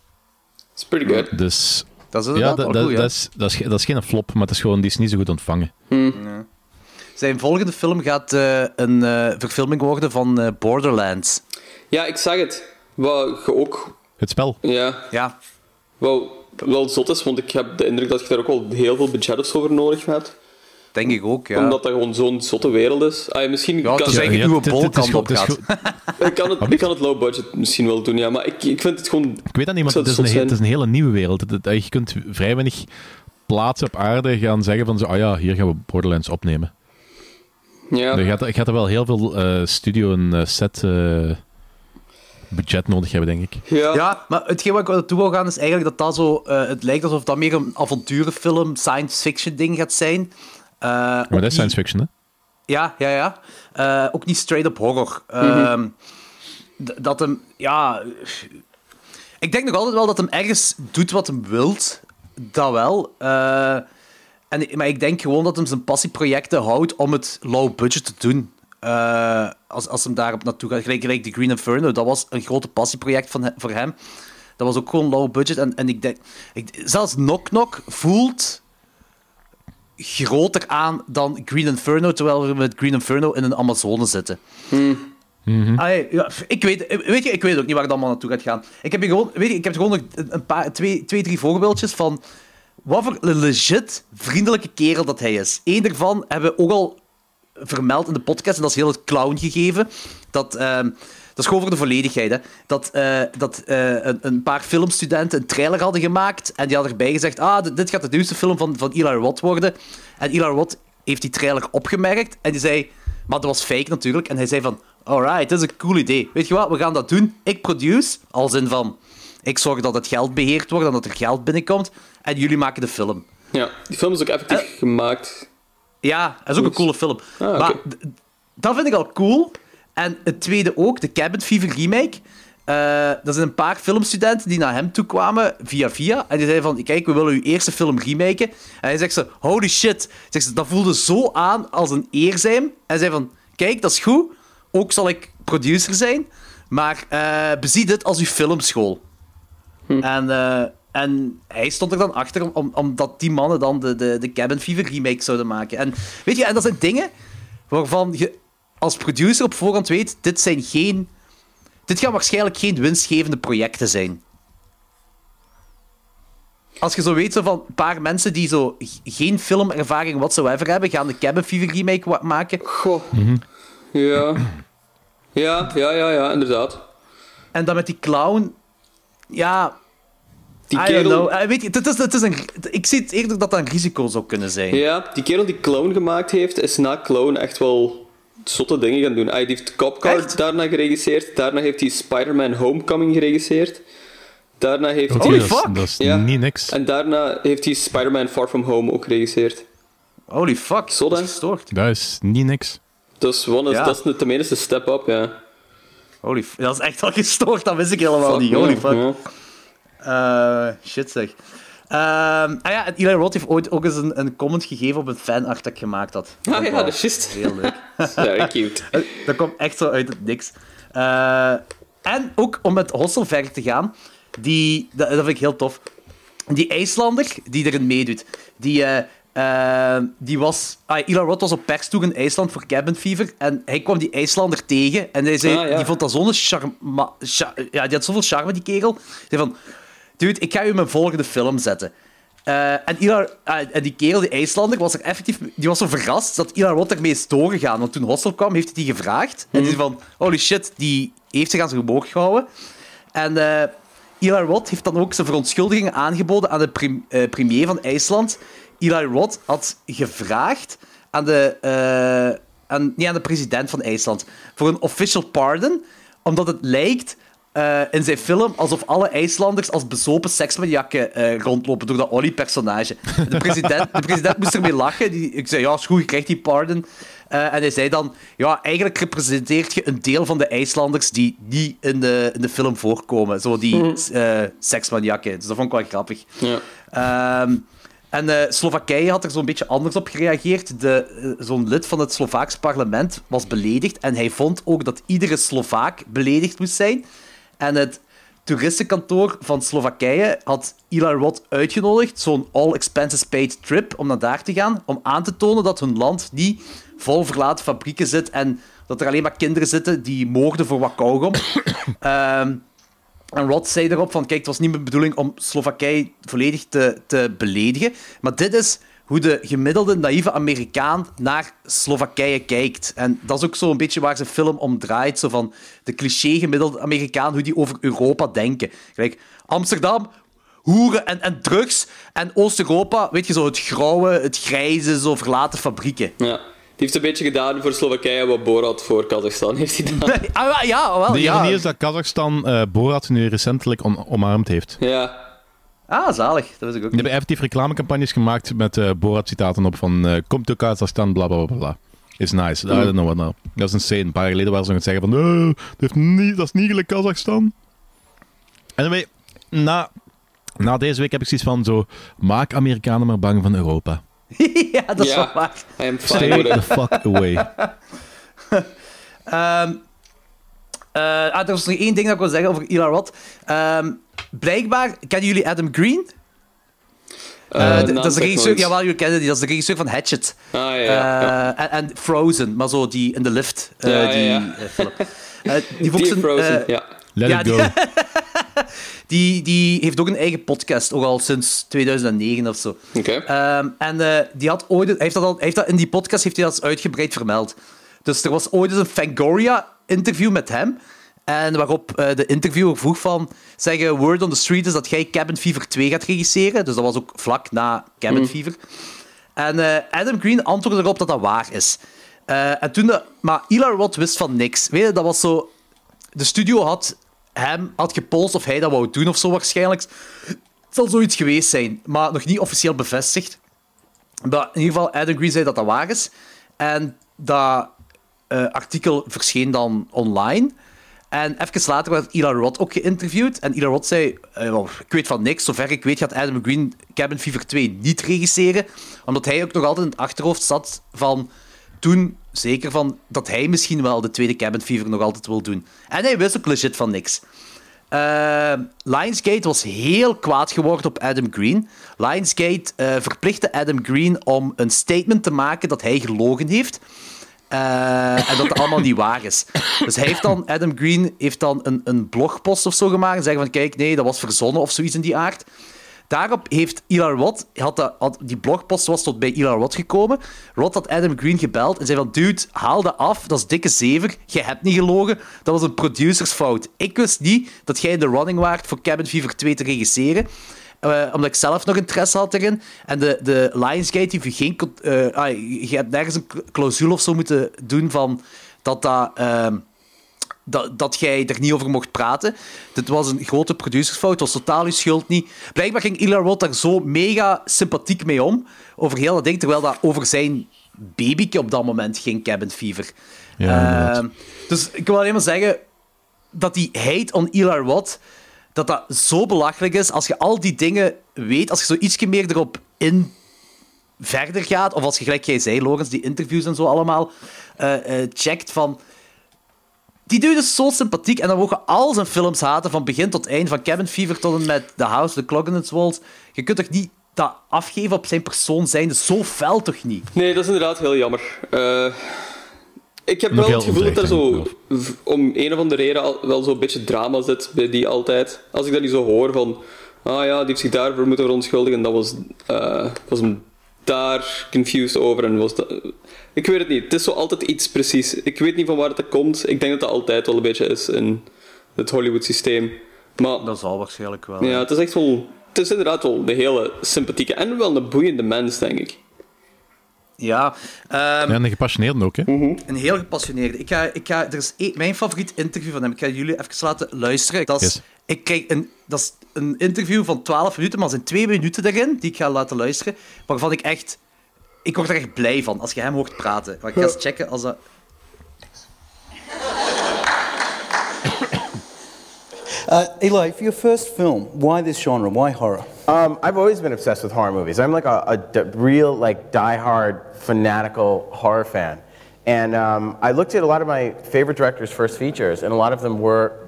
It's pretty good. Dus Dat is ja, dat, wel dat, goed, ja. dat, is, dat, is, dat is geen flop, maar het is gewoon, die is niet zo goed ontvangen. Zijn volgende film gaat eh, een eh, verfilming worden van eh, Borderlands. Ja, ik zag het. Wat je ook... Het spel. Ja, Ja, wel, wel zot is, want ik heb de indruk dat je daar ook wel heel veel budget of zo voor nodig hebt. Denk ik ook, ja. Omdat dat gewoon zo'n zotte wereld is. Ah, misschien Ja, kan, het eigenlijk uw is bolkant gewoon- op gaat. ik, kan het, ik kan het low budget misschien wel doen, ja. Maar ik, ik vind het gewoon... Ik weet dat niet, het het is, een, het is hele nieuwe wereld. Je kunt vrij weinig plaatsen op aarde gaan zeggen van zo, ah ja, hier gaan we Borderlands opnemen. Ja, Je gaat, je gaat er wel heel veel eh, studio en eh, set eh, budget nodig hebben, denk ik. ja. Ja, maar hetgeen wat ik naartoe wil gaan is eigenlijk dat dat zo... eh, het lijkt alsof dat meer een avonturenfilm, science fiction ding gaat zijn. Eh, Maar dat is science fiction, hè? Ja, ja, ja. Eh, ook niet straight-up horror. Ehm, d- dat hem, ja... Ik denk nog altijd wel dat hem ergens doet wat hem wilt. Dat wel. Eh, en, maar ik denk gewoon dat hem zijn passieprojecten houdt om het low budget te doen. Eh, als, als hem daarop naartoe gaat. Gelijk, gelijk The Green Inferno, dat was een grote passieproject van, voor hem. Dat was ook gewoon low budget. En, en ik denk... Ik, zelfs Knock Knock voelt groter aan dan Green Inferno, terwijl we met Green Inferno in een Amazone zitten. Allee, ja, ik weet, weet je, ik weet ook niet waar het allemaal naartoe gaat gaan. Ik heb, hier gewoon, weet je, ik heb gewoon nog een paar, twee, twee, drie voorbeeldjes van wat voor een legit vriendelijke kerel dat hij is. Eén daarvan hebben we ook al vermeld in de podcast, en dat is heel het clown gegeven. Dat, ehm, dat is gewoon voor de volledigheid. Hè. Dat, eh, dat eh, een, een paar filmstudenten een trailer hadden gemaakt en die hadden erbij gezegd ah, dit, dit gaat de nieuwste film van, van Eli Roth worden. En Eli Roth heeft die trailer opgemerkt en die zei... Maar dat was fake natuurlijk. En hij zei van... Alright, dat is een cool idee. Weet je wat, we gaan dat doen. Ik produce, als in van... Ik zorg dat het geld beheerd wordt en dat er geld binnenkomt. En jullie maken de film. Ja, die film is ook effectief Eh. gemaakt. Ja, dat is ook een coole film. Ah. Maar dat vind ik al cool. En het tweede ook, de Cabin Fever remake. Eh dat zijn een paar filmstudenten die naar hem toe kwamen via via. En die zeiden van, kijk, we willen uw eerste film remaken. En hij zegt ze, holy shit. Zegt ze, dat voelde zo aan als een eer zijn. En hij zei van, kijk, dat is goed. Ook zal ik producer zijn. Maar eh bezie dit als uw filmschool. En, eh, en hij stond er dan achter om, om, omdat die mannen dan de, de, de Cabin Fever remake zouden maken. En weet je, en dat zijn dingen waarvan je als producer op voorhand weet, dit zijn geen... Dit gaan waarschijnlijk geen winstgevende projecten zijn. Als je zo weet zo van een paar mensen die zo geen filmervaring whatsoever hebben, gaan de Cabin Fever remake maken. Goh. Ja. Ja, ja, ja, ja, inderdaad. En dan met die clown... Ja, Die I don't kerel, know. Eh, weet je, het is, het is een, ik zie het eerder dat dat een risico zou kunnen zijn. ja, die kerel die Clown gemaakt heeft, is na Clown echt wel zotte dingen gaan doen. Hij heeft Cop Car Echt? daarna geregisseerd. Daarna heeft hij Spider-Man Homecoming geregisseerd. Daarna heeft hij... Holy fuck. dat is Ja. niet niks. En daarna heeft hij Spider-Man Far From Home ook geregisseerd. Holy fuck. Zot, dat is gestoord. Dat is niet niks. Dus one is, Ja. dat is tenminste een step-up, ja. Holy f- Dat is echt wel gestoord, dat wist ik helemaal niet. Holy fuck. Eh, shit zeg. Ehm, ah ja, en Eli Roth heeft ooit ook eens een, een comment gegeven op een fanart dat ik gemaakt had. Ah ja, Wel dat is juist. Heel leuk. Very cute. Eh, dat komt echt zo uit het niks. Eh, en ook om met Hossel verder te gaan, die, dat, dat vind ik heel tof. Die IJslander die erin meedoet, die, eh, die was... Ah, Eli Roth was op perstoer in IJsland voor Cabin Fever en hij kwam die IJslander tegen en hij zei, Ah, ja. die vond dat zo'n charma... cha- ja, die had zoveel charme, die kerel. Hij zei van, dude, ik ga u mijn volgende film zetten. Eh, en, Eli, ah, en die kerel, die IJslander, was er effectief... Die was zo verrast dat Eli Roth ermee is doorgegaan. Want toen Hostel kwam, heeft hij die gevraagd. En die zei van, holy shit, die heeft zich aan zijn omhoog gehouden. En eh Eli Roth heeft dan ook zijn verontschuldigingen aangeboden aan de prim- eh, premier van IJsland. Eli Roth had gevraagd aan de, eh, aan, niet aan de president van IJsland voor een official pardon, omdat het lijkt eh, in zijn film alsof alle IJslanders als bezopen seksmaniakken eh, rondlopen door dat Ollie-personage. De president, de president moest ermee lachen. Die, ik zei, ja, is goed, je krijgt die pardon. Eh, en hij zei dan, ja, eigenlijk representeert je een deel van de IJslanders die niet in de, in de film voorkomen. Zo die eh, seksmaniakken. Dus dat vond ik wel grappig. Ja. Ehm, en eh, Slowakije had er zo'n beetje anders op gereageerd. De, zo'n lid van het Slovaaks parlement was beledigd. En hij vond ook dat iedere Slovaak beledigd moest zijn. En het toeristenkantoor van Slowakije had Eli Roth uitgenodigd. Zo'n all expenses paid trip om naar daar te gaan. Om aan te tonen dat hun land niet vol verlaten fabrieken zit. En dat er alleen maar kinderen zitten die moorden voor wat kauwgom. Ehm en Rod zei erop van, kijk, het was niet mijn bedoeling om Slowakije volledig te, te beledigen, maar dit is hoe de gemiddelde naïeve Amerikaan naar Slowakije kijkt. En dat is ook zo een beetje waar zijn film om draait, zo van de cliché gemiddelde Amerikaan, hoe die over Europa denken. Kijk, Amsterdam, hoeren en, en drugs, en Oost-Europa, weet je, zo het grauwe, het grijze, zo verlaten fabrieken. ja. Die heeft een beetje gedaan voor Slowakije wat Borat voor Kazachstan heeft gedaan. ah, ja, wel, De ja. ironie is dat Kazachstan eh Borat nu recentelijk omarmd heeft. Ja. Ah, zalig. Dat wist ik ook Die hebben effectief reclamecampagnes gemaakt met eh Borat-citaten op van eh kom to Kazachstan, bla bla bla bla. Is nice. I don't know what now. Dat is insane. Een paar jaar geleden waren ze nog aan het zeggen van "Eh, dat, heeft niet, dat is niet gelijk Kazachstan. Anyway, na, na deze week heb ik zoiets van zo, maak Amerikanen maar bang van Europa. ja, dat is wel ja. waar. I am fine Stay with the it. fuck away. Ehm, eh, ah, er was nog één ding dat ik wil zeggen over Eli Roth. Ehm, blijkbaar, kennen jullie Adam Green? Eh, d- dat is de regisseur, jawel, die, dat is de regisseur van Hatchet. Ah, ja, ja, ja. Eh, En, en Frozen, maar zo die in de lift. eh, Ja, die, eh, film. Eh, die, Frozen, eh, ja. Let Ja, it go. die, die heeft ook een eigen podcast, ook al sinds 2009 of zo. Oké. Ehm, en eh, die had ooit, hij heeft dat al, hij heeft dat, in die podcast heeft hij dat eens uitgebreid vermeld. Dus er was ooit eens een Fangoria-interview met hem. En waarop eh, de interviewer vroeg van... Zeggen, word on the street is dat jij Cabin Fever 2 gaat regisseren. Dus dat was ook vlak na Cabin Fever. En eh, Adam Green antwoordde erop dat dat waar is. Eh, en toen de, maar Eli Roth wist van niks. Weet je, dat was zo... De studio had hem had gepolst of hij dat wou doen of zo waarschijnlijk. Het zal zoiets geweest zijn, maar nog niet officieel bevestigd. Maar in ieder geval, Adam Green zei dat dat waar is. En dat eh, artikel verscheen dan online. En even later werd Eli Roth ook geïnterviewd. En Eli Roth zei, eh, ik weet van niks. Zover ik weet gaat Adam Green Cabin Fever 2 niet regisseren. Omdat hij ook nog altijd in het achterhoofd zat van... Toen zeker van dat hij misschien wel de tweede Cabin Fever nog altijd wil doen. En hij wist ook legit van niks. Eh, Lionsgate was heel kwaad geworden op Adam Green. Lionsgate eh, verplichtte Adam Green om een statement te maken dat hij gelogen heeft. Eh, en dat het allemaal niet waar is. Dus hij heeft dan, Adam Green heeft dan een, een blogpost of zo gemaakt. En zeggen van, kijk, nee, dat was verzonnen of zoiets in die aard. Daarop heeft Eli Roth, had had, die blogpost was tot bij Eli Roth gekomen. Roth had Adam Green gebeld en zei van, dude, haal dat af, dat is dikke zever, je hebt niet gelogen, dat was een producersfout. Ik wist niet dat jij in de running waart voor Cabin Fever 2 te regisseren. Eh, omdat ik zelf nog interesse had erin. En de, de Lionsgate heeft geen... eh, ah, je hebt nergens een cl- clausule of zo moeten doen van dat dat... ehm, dat, dat jij er niet over mocht praten. Dit was een grote producersfout, het was totaal je schuld niet. Blijkbaar ging Eli Roth daar zo mega sympathiek mee om, over heel dat ding, terwijl dat over zijn babyke op dat moment ging, Cabin Fever. Ja. Ehm, dus ik wil alleen maar zeggen dat die hate on Eli Roth, dat dat zo belachelijk is, als je al die dingen weet, als je zo ietsje meer erop in verder gaat, of als je, gelijk jij zei, Logans, die interviews en zo allemaal eh, eh, checkt van... Die dude is zo sympathiek en dan mogen al zijn films haten, van begin tot eind, van Cabin Fever tot en met The House, The Clock in its Walls. Je kunt toch niet dat afgeven op zijn persoon zijn, zo fel toch niet? Nee, dat is inderdaad heel jammer. Eh, ik heb wel het gevoel dat er zo, om een of andere reden, al- wel zo'n beetje drama zit bij die altijd. Als ik dat niet zo hoor van, ah ja, die heeft zich daarvoor moeten verontschuldigen, dat was, eh, was hem daar confused over en was dat... Ik weet het niet, het is zo altijd iets precies. Ik weet niet van waar het komt. Ik denk dat dat altijd wel een beetje is in het Hollywood-systeem. Maar Dat zal waarschijnlijk wel. ja, het is echt wel... Het is inderdaad wel een hele sympathieke en wel een boeiende mens, denk ik. Ja, ehm, Ja, en een gepassioneerde ook, hè. een heel gepassioneerde. Ik ga, ik ga, er is één- mijn favoriet interview van hem. Ik ga jullie even laten luisteren. Dat is, Yes. ik krijg een, dat is een interview van 12 minuten, maar er zijn twee minuten daarin die ik ga laten luisteren. Waarvan ik echt. Ik word er echt blij van als je hem hoort praten. Maar ik ga eens checken als dat. Uh, Eli, for your first film, why this genre? Why horror? Um, I've always been obsessed with horror movies. I'm like a, a d- real, like, diehard, fanatical horror fan. And um, I looked at a lot of my favorite directors' first features, and a lot of them were,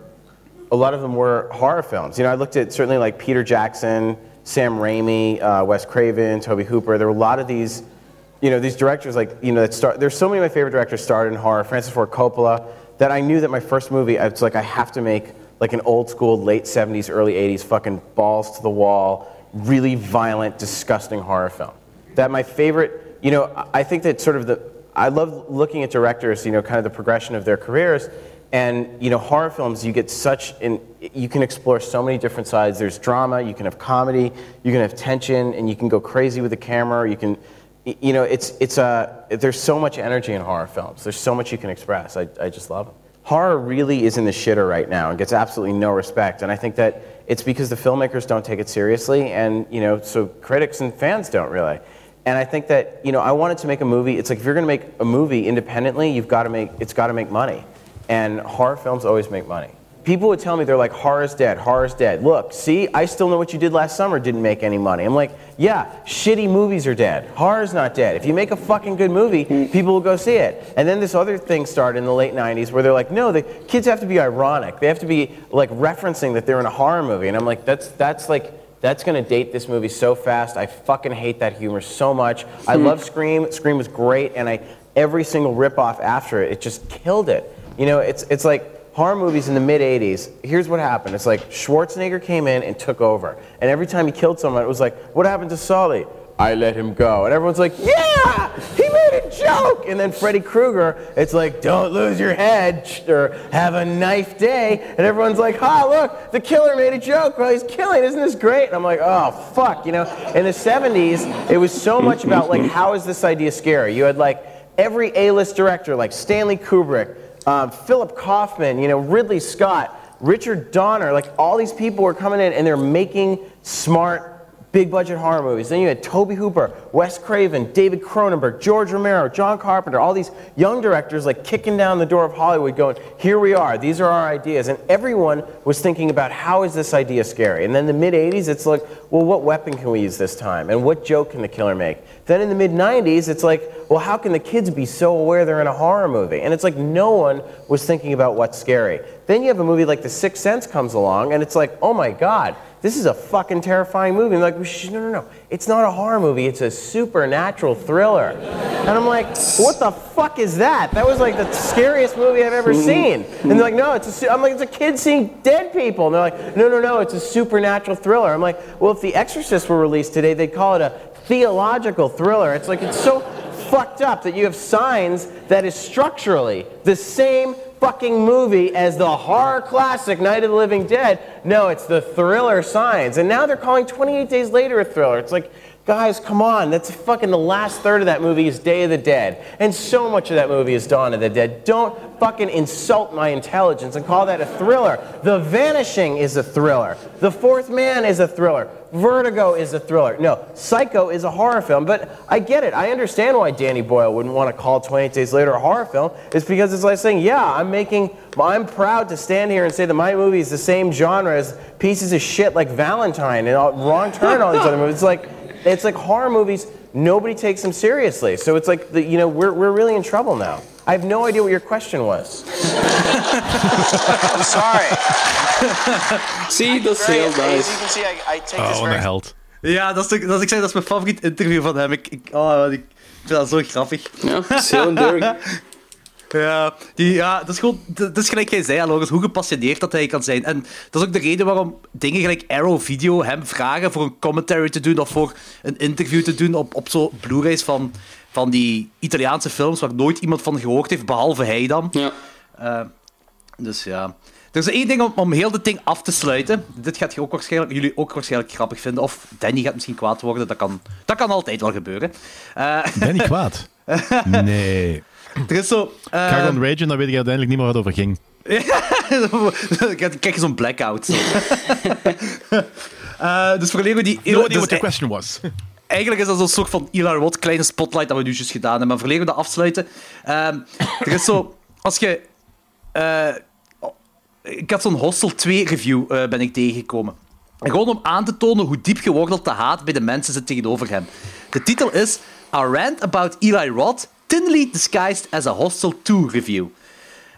a lot of them were horror films. You know, I looked at certainly like Peter Jackson, Sam Raimi, uh, Wes Craven, Toby Hooper. There were a lot of these, you know, these directors like, you know, that start. There's so many of my favorite directors started in horror. Francis Ford Coppola. That I knew that my first movie, I was like, I have to make like an old school, late 70s, early 80s, fucking balls to the wall, really violent, disgusting horror film. That my favorite, you know, I think that sort of the, I love looking at directors, you know, kind of the progression of their careers. And, you know, horror films, you get such, in, you can explore so many different sides. There's drama, you can have comedy, you can have tension, and you can go crazy with the camera. You can, you know, it's, it's a, there's so much energy in horror films. There's so much you can express. I, I just love them. Horror really is in the shitter right now and gets absolutely no respect. And I think that it's because the filmmakers don't take it seriously, and you know, so critics and fans don't really. And I think that you know, I wanted to make a movie. It's like if you're going to make a movie independently, you've got to make it's got to make money, and horror films always make money. People would tell me they're like, horror's dead, horror's dead. Look, see, I still know what you did last summer didn't make any money. I'm like, yeah, shitty movies are dead. Horror's not dead. If you make a fucking good movie, hmm. people will go see it. And then this other thing started in the late 90s where they're like, no, the kids have to be ironic. They have to be like referencing that they're in a horror movie. And I'm like, that's, that's like, That's gonna date this movie so fast. I fucking hate that humor so much. I hmm. love Scream. Scream was great, and I every single ripoff after it, it just killed it. You know, it's it's like horror movies in the mid 80s. Here's what happened. It's like Schwarzenegger came in and took over, and every time he killed someone, it was like, what happened to Sully? I let him go. And everyone's like, yeah, he made a joke. And then Freddy Krueger, it's like, don't lose your head or have a knife day. And everyone's like, ha, look, the killer made a joke while he's killing. Isn't this great? And I'm like, oh, fuck. You know, in the 70s, it was so much about, like, how is this idea scary? You had, like, every A-list director, like Stanley Kubrick, um, Philip Kaufman, you know, Ridley Scott, Richard Donner, like all these people were coming in and they're making smart big budget horror movies. Then you had Toby Hooper, Wes Craven, David Cronenberg, George Romero, John Carpenter, all these young directors like kicking down the door of Hollywood going, here we are, these are our ideas. And everyone was thinking about how is this idea scary? And then the mid 80s, it's like, well, what weapon can we use this time? And what joke can the killer make? Then in the mid 90s, it's like, well, how can the kids be so aware they're in a horror movie? And it's like no one was thinking about what's scary. Then you have a movie like The Sixth Sense comes along, and it's like, oh my God, this is a fucking terrifying movie. And like, no, no, no. It's not a horror movie. It's a supernatural thriller. And I'm like, what the fuck is that? That was like the scariest movie I've ever seen. And they're like, no, it's a, su-" I'm like, it's a kid seeing dead people. And they're like, no, no, no, it's a supernatural thriller. I'm like, well, if The Exorcist were released today, they'd call it a theological thriller. It's like, it's so fucked up that you have signs that is structurally the same fucking movie as the horror classic Night of the Living Dead. No, it's the thriller signs. And now they're calling 28 Days Later a thriller. It's like, guys, come on. That's fucking the last third of that movie is Day of the Dead. And so much of that movie is Dawn of the Dead. Don't fucking insult my intelligence and call that a thriller. The Vanishing is a thriller. The Fourth Man is a thriller. Vertigo is a thriller. No, Psycho is a horror film. But I get it. I understand why Danny Boyle wouldn't want to call 28 Days Later a horror film. It's because it's like saying, yeah, I'm making, I'm proud to stand here and say that my movie is the same genre as pieces of shit like Valentine and all, Wrong Turn and all these other movies. It's like, it's like horror movies, nobody takes them seriously. So it's like, the, you know, we're, we're really in trouble now. I have no idea what your question was. I'm sorry. See, dat is heel As you nice. can see, I, I take this Oh, een held. Ja, dat is, toch- dat is, ik zeg, dat is mijn favoriet interview van hem. Ik, ik, oh, ik vind dat zo grappig. Ja, dat is heel enduring. Ja, die, ja dat, is gewoon, dat is gelijk jij zei, Loris, hoe gepassioneerd dat hij kan zijn. En dat is ook de reden waarom dingen gelijk Arrow Video hem vragen voor een commentary te doen of voor een interview te doen op, op zo Blu-rays van, van die Italiaanse films waar nooit iemand van gehoord heeft, behalve hij dan. Ja. Eh, dus ja. Er is één ding om, om heel dit ding af te sluiten. Dit gaat je ook waarschijnlijk, jullie ook waarschijnlijk grappig vinden. Of Danny gaat misschien kwaad worden. Dat kan, dat kan altijd wel gebeuren. Eh, ik kwaad? Nee. er is zo... eh, Ik ga gewoon ragen, dan weet ik uiteindelijk niet meer wat het over ging. Krijg je zo'n blackout. Zo. Eh, dus voor Lego die... No idea dus what the e- question was. Eigenlijk is dat zo'n soort van Eli Roth kleine spotlight dat we nu gedaan hebben. Maar voor Lego dat afsluiten... ehm, er is zo... Als je... eh, ik had zo'n Hostel 2 review eh, ben ik tegengekomen. En gewoon om aan te tonen hoe diep geworteld de haat bij de mensen zit tegenover hem. De titel is A Rant About Eli Roth, Thinly Disguised as a Hostel 2 Review.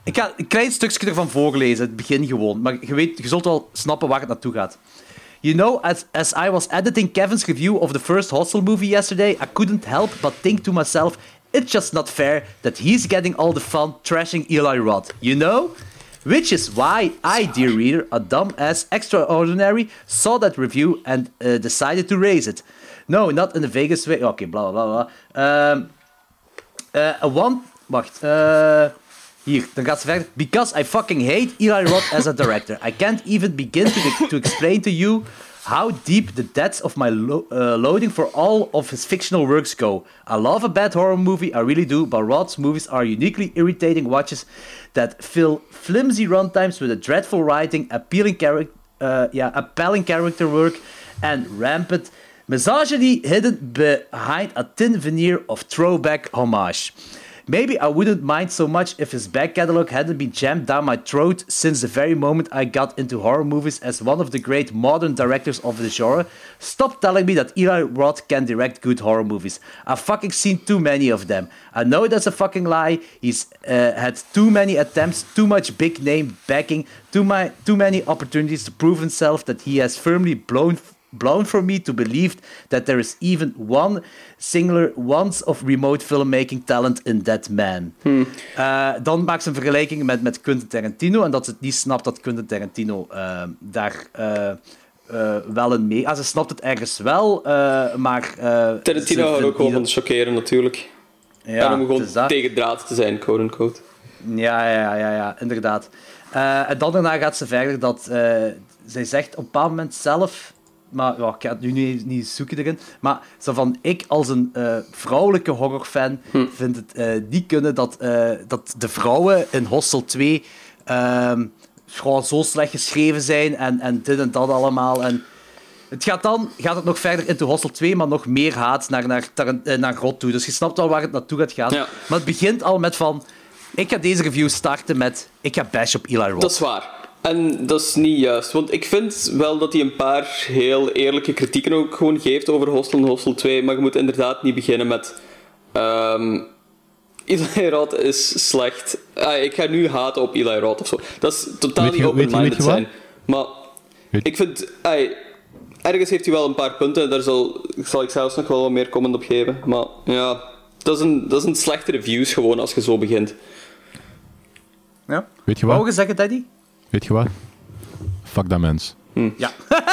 Ik ga een klein stukje ervan voorlezen, het begin gewoon. Maar je, weet, je zult wel snappen waar het naartoe gaat. You know, as, as I was editing Kevin's review of the first Hostel movie yesterday, I couldn't help but think to myself, it's just not fair that he's getting all the fun trashing Eli Roth, you know? Which is why I, dear reader, a dumbass extraordinary, saw that review and uh, decided to raise it. No, not in the Vegas way. Okay, blah blah blah. blah. Um, uh, a one. Wacht. Uh, hier, dan gaat ze verder. Because I fucking hate Eli Roth as a director. I can't even begin to, to explain to you how deep the depths of my lo- uh, loading for all of his fictional works go. I love a bad horror movie, I really do, but Roth's movies are uniquely irritating watches that fill flimsy runtimes with a dreadful writing, appealing character, uh, yeah, appalling character work, and rampant misogyny hidden behind a thin veneer of throwback homage. Maybe I wouldn't mind so much if his back catalog hadn't been jammed down my throat since the very moment I got into horror movies as one of the great modern directors of the genre. Stop telling me that Eli Roth can direct good horror movies. I've fucking seen too many of them. I know that's a fucking lie. He's uh, had too many attempts, too much big name backing, too, my, too many opportunities to prove himself that he has firmly blown blown for me to believe that there is even one singular once of remote filmmaking talent in that man. Eh, dan maakt ze een vergelijking met, met Quentin Tarantino en dat ze het niet snapt dat Quentin Tarantino eh, daar eh, eh, wel in mee... Ah, ze snapt het ergens wel, maar... Tarantino houdt ook gewoon van chockeren, natuurlijk. dat- en om gewoon is dat. tegendraad te zijn, quote-unquote. Ja, ja, ja, ja, inderdaad. En dan daarna gaat ze verder dat zij zegt op een bepaald moment zelf, maar ja, ik ga het nu niet, niet zoeken erin, maar zo van ik als een eh, vrouwelijke horrorfan vind het eh, niet kunnen dat, eh, dat de vrouwen in Hostel 2 ehm, gewoon zo slecht geschreven zijn en, en dit en dat allemaal. En het gaat dan gaat het nog verder into Hostel 2, maar nog meer haat naar, naar, naar God toe. Dus je snapt al waar het naartoe gaat gaan. Ja. Maar het begint al met van... Ik ga deze review starten met... Ik ga bash op Eli Roth. Dat is waar. En dat is niet juist, want ik vind wel dat hij een paar heel eerlijke kritieken ook gewoon geeft over Hostel en Hostel 2, maar je moet inderdaad niet beginnen met... ehm Eli Roth is slecht. Ah, ik ga nu haten op Eli Roth of zo. Dat is totaal Weet niet open-minded zijn. Maar Weet- ik vind... ah, ergens heeft hij wel een paar punten, daar zal, zal ik zelfs nog wel wat meer comment op geven. Maar ja, dat is een, dat is een slechte reviews gewoon als je zo begint. Ja? Weet je Wou wat? je zeggen, Daddy? Weet je wat? Fuck dat mens. Ja.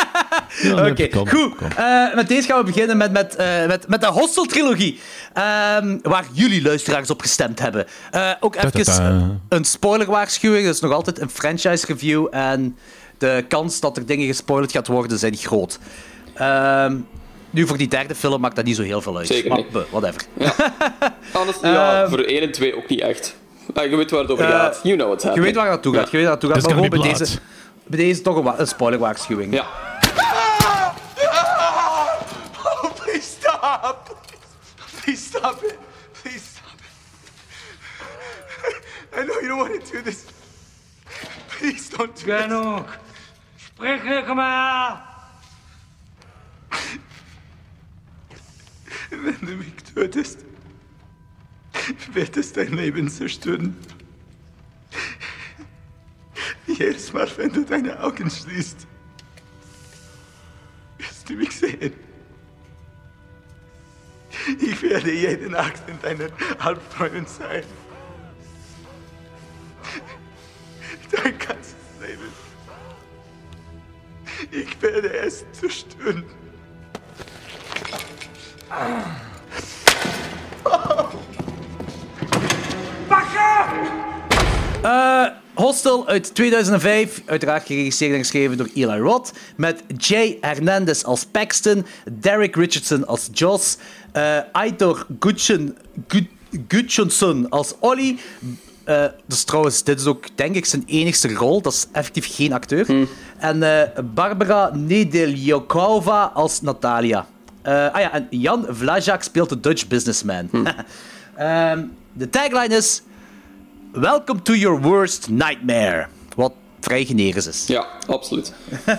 Ja, Oké, goed. Eh, met deze gaan we beginnen met, met, eh, met, met de Hostel-trilogie. Ehm, waar jullie luisteraars op gestemd hebben. Eh, ook even Ta-ta-ta. een spoilerwaarschuwing. Dat is nog altijd een franchise-review. En de kans dat er dingen gespoilerd gaat worden, zijn groot. Ehm, nu, voor die derde film maakt dat niet zo heel veel uit. Zeker maar, whatever. Anders, ja, Ehm, voor 1 en 2 ook niet echt. Ah, je weet waar het over Eh, gaat. You know what's Je happening. weet waar het naartoe gaat. Je weet waar het naartoe gaat. This Maar is gewoon bij deze, bij deze toch een, een spoilerwaarschuwing. Ja. Oh, please stop! Please stop it! Please stop it! I know you don't want to do this. Please don't do this. Genug. Sprich nicht mehr. Wenn du mich tötest, wird es dein Leben zerstören. Jedes Mal, wenn du deine Augen schließt, wirst du mich sehen. Ich werde jede Nacht in deinen Albträumen sein. Dein ganzes Leben. Ich werde es zerstören. Hostel uit 2005, uiteraard geregisseerd en geschreven door Eli Roth, met Jay Hernandez als Paxton, Derek Richardson als Joss, eh Aitor als Ollie. Eh, dus trouwens, dit is ook denk ik zijn enigste rol. Dat is effectief geen acteur. En eh, Barbara Nedeljokova als Natalia. Eh, ah ja, en Jan Vlajak speelt de Dutch businessman. Ehm, de tagline is... Welcome to your worst nightmare. Wat vrij generisch is. Ja, absoluut.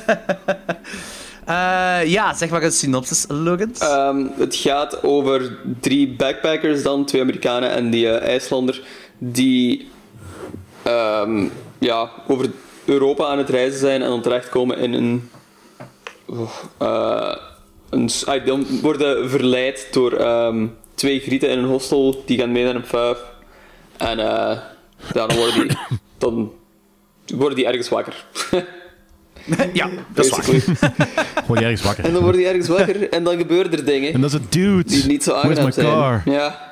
Eh, ja, zeg maar een synopsis, Logan. Ehm, het gaat over drie backpackers dan, twee Amerikanen en die eh, IJslander, die ehm, ja, over Europa aan het reizen zijn en dan terechtkomen in een... eh, een ah, dan worden verleid door ehm, twee grieten in een hostel, die gaan mee naar een pub. En eh, ja, dan worden die... Dan worden die ergens wakker. ja, dat is waar. Basically. Word je ergens wakker. En dan worden die ergens wakker en dan gebeuren er dingen. En dat is een dude. die niet zo aangenaam zijn. car? Ja.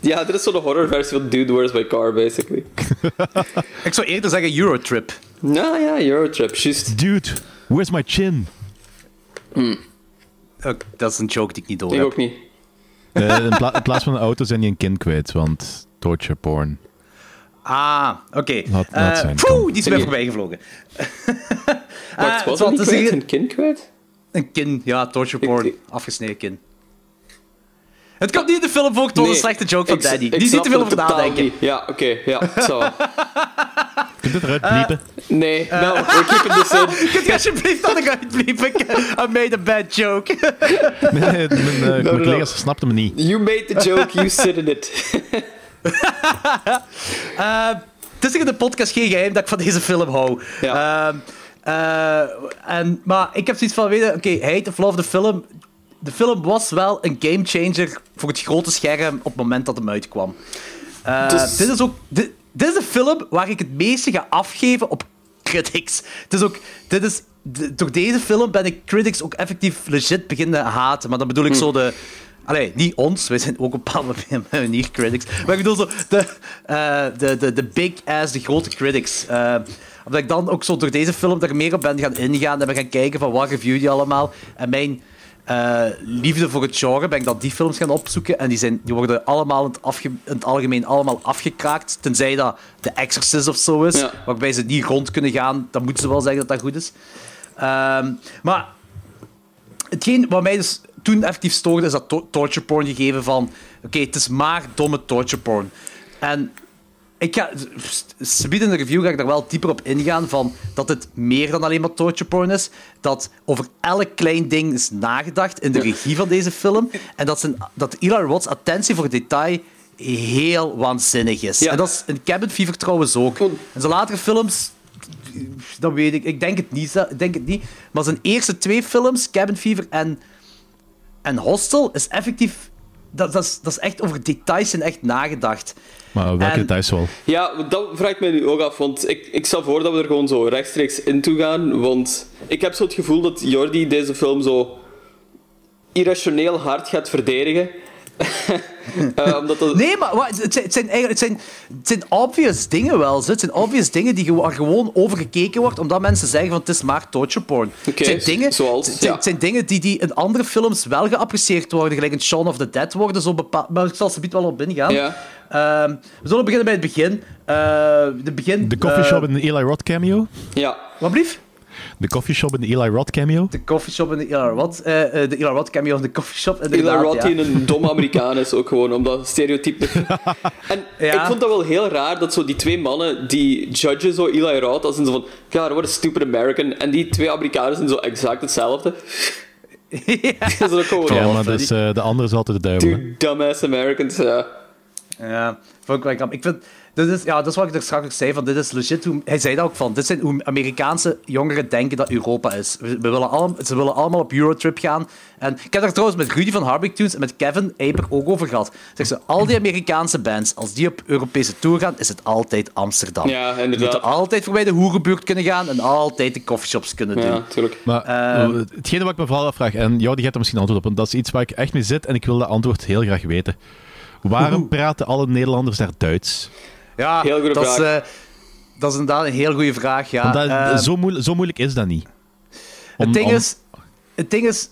Ja, dit is zo'n horrorversie van Dude, Where's My Car, basically. Ik zou eerder zeggen Eurotrip. Nou ja, Eurotrip, juist. Dude, where's my chin? Ook, dat is een joke die ik niet door Ik heb. ook niet. Eh, in, pla- in plaats van een auto zijn die een kind kwijt, want torture porn. Ah, oké. Laat- laat Eh, zijn, poeh, die is weer Nee. voorbij gevlogen. Wacht, Eh, was het het niet is kwijt? Een kind kwijt? Een kin, ja, torture porn. ik- Afgesneden kin. Het komt niet in de film voor, het was een slechte joke van ik- Daddy. ik Die snap te veel het over nadenken. niet. Ja, oké, ja, zo. Kunt je het eruit bliepen? Nee, nou, we this in. Kunt je alsjeblieft dat eruit bliepen? I made a bad joke. nee, mijn, eh, mijn no. collega's snapten me niet. You made the joke, you sit in it. Het is in de podcast geen geheim dat ik van deze film hou. Ja. Ehm, Eh, en, maar ik heb zoiets van, weet je, oké, hij heet of Love de film. De film was wel een gamechanger voor het grote scherm op het moment dat hem uitkwam. Dus- Dit is ook... Dit, dit is de film waar ik het meeste ga afgeven op critics. Het is ook... Dit is, door deze film ben ik critics ook effectief legit beginnen haten. Maar dan bedoel ik zo de... Allee, niet ons, wij zijn ook op een bepaalde manier critics. Maar ik bedoel zo de, eh, de, de, de big ass, de grote critics. Eh, omdat ik dan ook zo door deze film er meer op ben gaan ingaan en ben gaan kijken van wat review die allemaal. En mijn eh, liefde voor het genre ben ik dan die films gaan opzoeken. En die, zijn, die worden allemaal in het, afge- in het algemeen allemaal afgekraakt. Tenzij dat The Exorcist of zo is, Ja. waarbij ze niet rond kunnen gaan. Dan moeten ze wel zeggen dat dat goed is. Ehm, maar hetgeen wat mij dus toen effectief stoorde, is dat to- torture porn gegeven van... Oké, het is maar domme torture porn. En ik ga... Subiet in de review ga ik daar wel dieper op ingaan van dat het meer dan alleen maar torture porn is. Dat over elk klein ding is nagedacht in de regie van deze film. En dat, zijn, dat Eli Roth's attentie voor detail heel waanzinnig is. Ja. En dat is in Cabin Fever trouwens ook. In zijn latere films dat weet ik. Ik denk het niet. Ik denk het niet. Maar zijn eerste twee films, Cabin Fever en, en Hostel, is effectief... Dat, dat, is, dat is echt over details en echt nagedacht. Maar welke En- details wel? Ja, dat vraag ik me nu ook af, want ik, ik stel voor dat we er gewoon zo rechtstreeks in toe gaan, want ik heb zo het gevoel dat Jordi deze film zo irrationeel hard gaat verdedigen. Eh, omdat dat... Nee, maar wat, het, zijn, het, zijn eigenlijk, het, zijn, het zijn obvious dingen wel. zo. Het zijn obvious dingen die gewo- gewoon overgekeken wordt, omdat mensen zeggen van het is maar torture porn. Oké, het zijn dingen, zoals, het ja. het zijn dingen die, die in andere films wel geapprecieerd worden, gelijk in Shaun of the Dead worden zo bepaald. Maar ik zal er wel op ingaan. Ja. Ehm, we zullen beginnen bij het begin. Eh, de begin De coffee eh, shop in de Eli Roth cameo? Ja. Wat blief? De coffee shop in de Eli Roth cameo? De coffeeshop en de Eli Roth. eh, eh, de Eli Roth cameo in de coffeeshop. Eli Roth ja. die een domme Amerikaan is, ook gewoon, omdat stereotype... en Ja. ik vond dat wel heel raar, dat zo die twee mannen, die judgen zo Eli Roth, als in zo van, God, what a stupid American. En die twee Amerikanen zijn zo exact hetzelfde. dat is ook gewoon, Ja, maar dus, eh, de andere is altijd de duivel. two dumbass Americans, ja. Ja, vond ik wel grappig. Ik vind, dit is, ja, dat is wat ik er straks ook zei, van dit is legit hoe, hij zei dat ook van, dit zijn hoe Amerikaanse jongeren denken dat Europa is. We, we willen allemaal, ze willen allemaal op Eurotrip gaan. En ik heb daar trouwens met Rudy van Harbic Tunes en met Kevin Eiper ook over gehad. Zeg ze, al die Amerikaanse bands, als die op Europese tour gaan, is het altijd Amsterdam. Ja, Die inderdaad. moeten altijd voorbij de hoerenbuurt kunnen gaan en altijd de coffeeshops kunnen doen. Ja, tuurlijk. Maar Ehm. eh, hetgene wat ik me vooral afvraag, en jou die gaat er misschien antwoord op, want dat is iets waar ik echt mee zit en ik wil dat antwoord heel graag weten. Waarom praten alle Nederlanders daar Duits? Ja, Heel goede dat is, vraag. eh, dat is inderdaad een heel goede vraag. Ja. Want dat, zo, moeilijk, zo moeilijk is dat niet. Om- het, ding om- is, het ding is,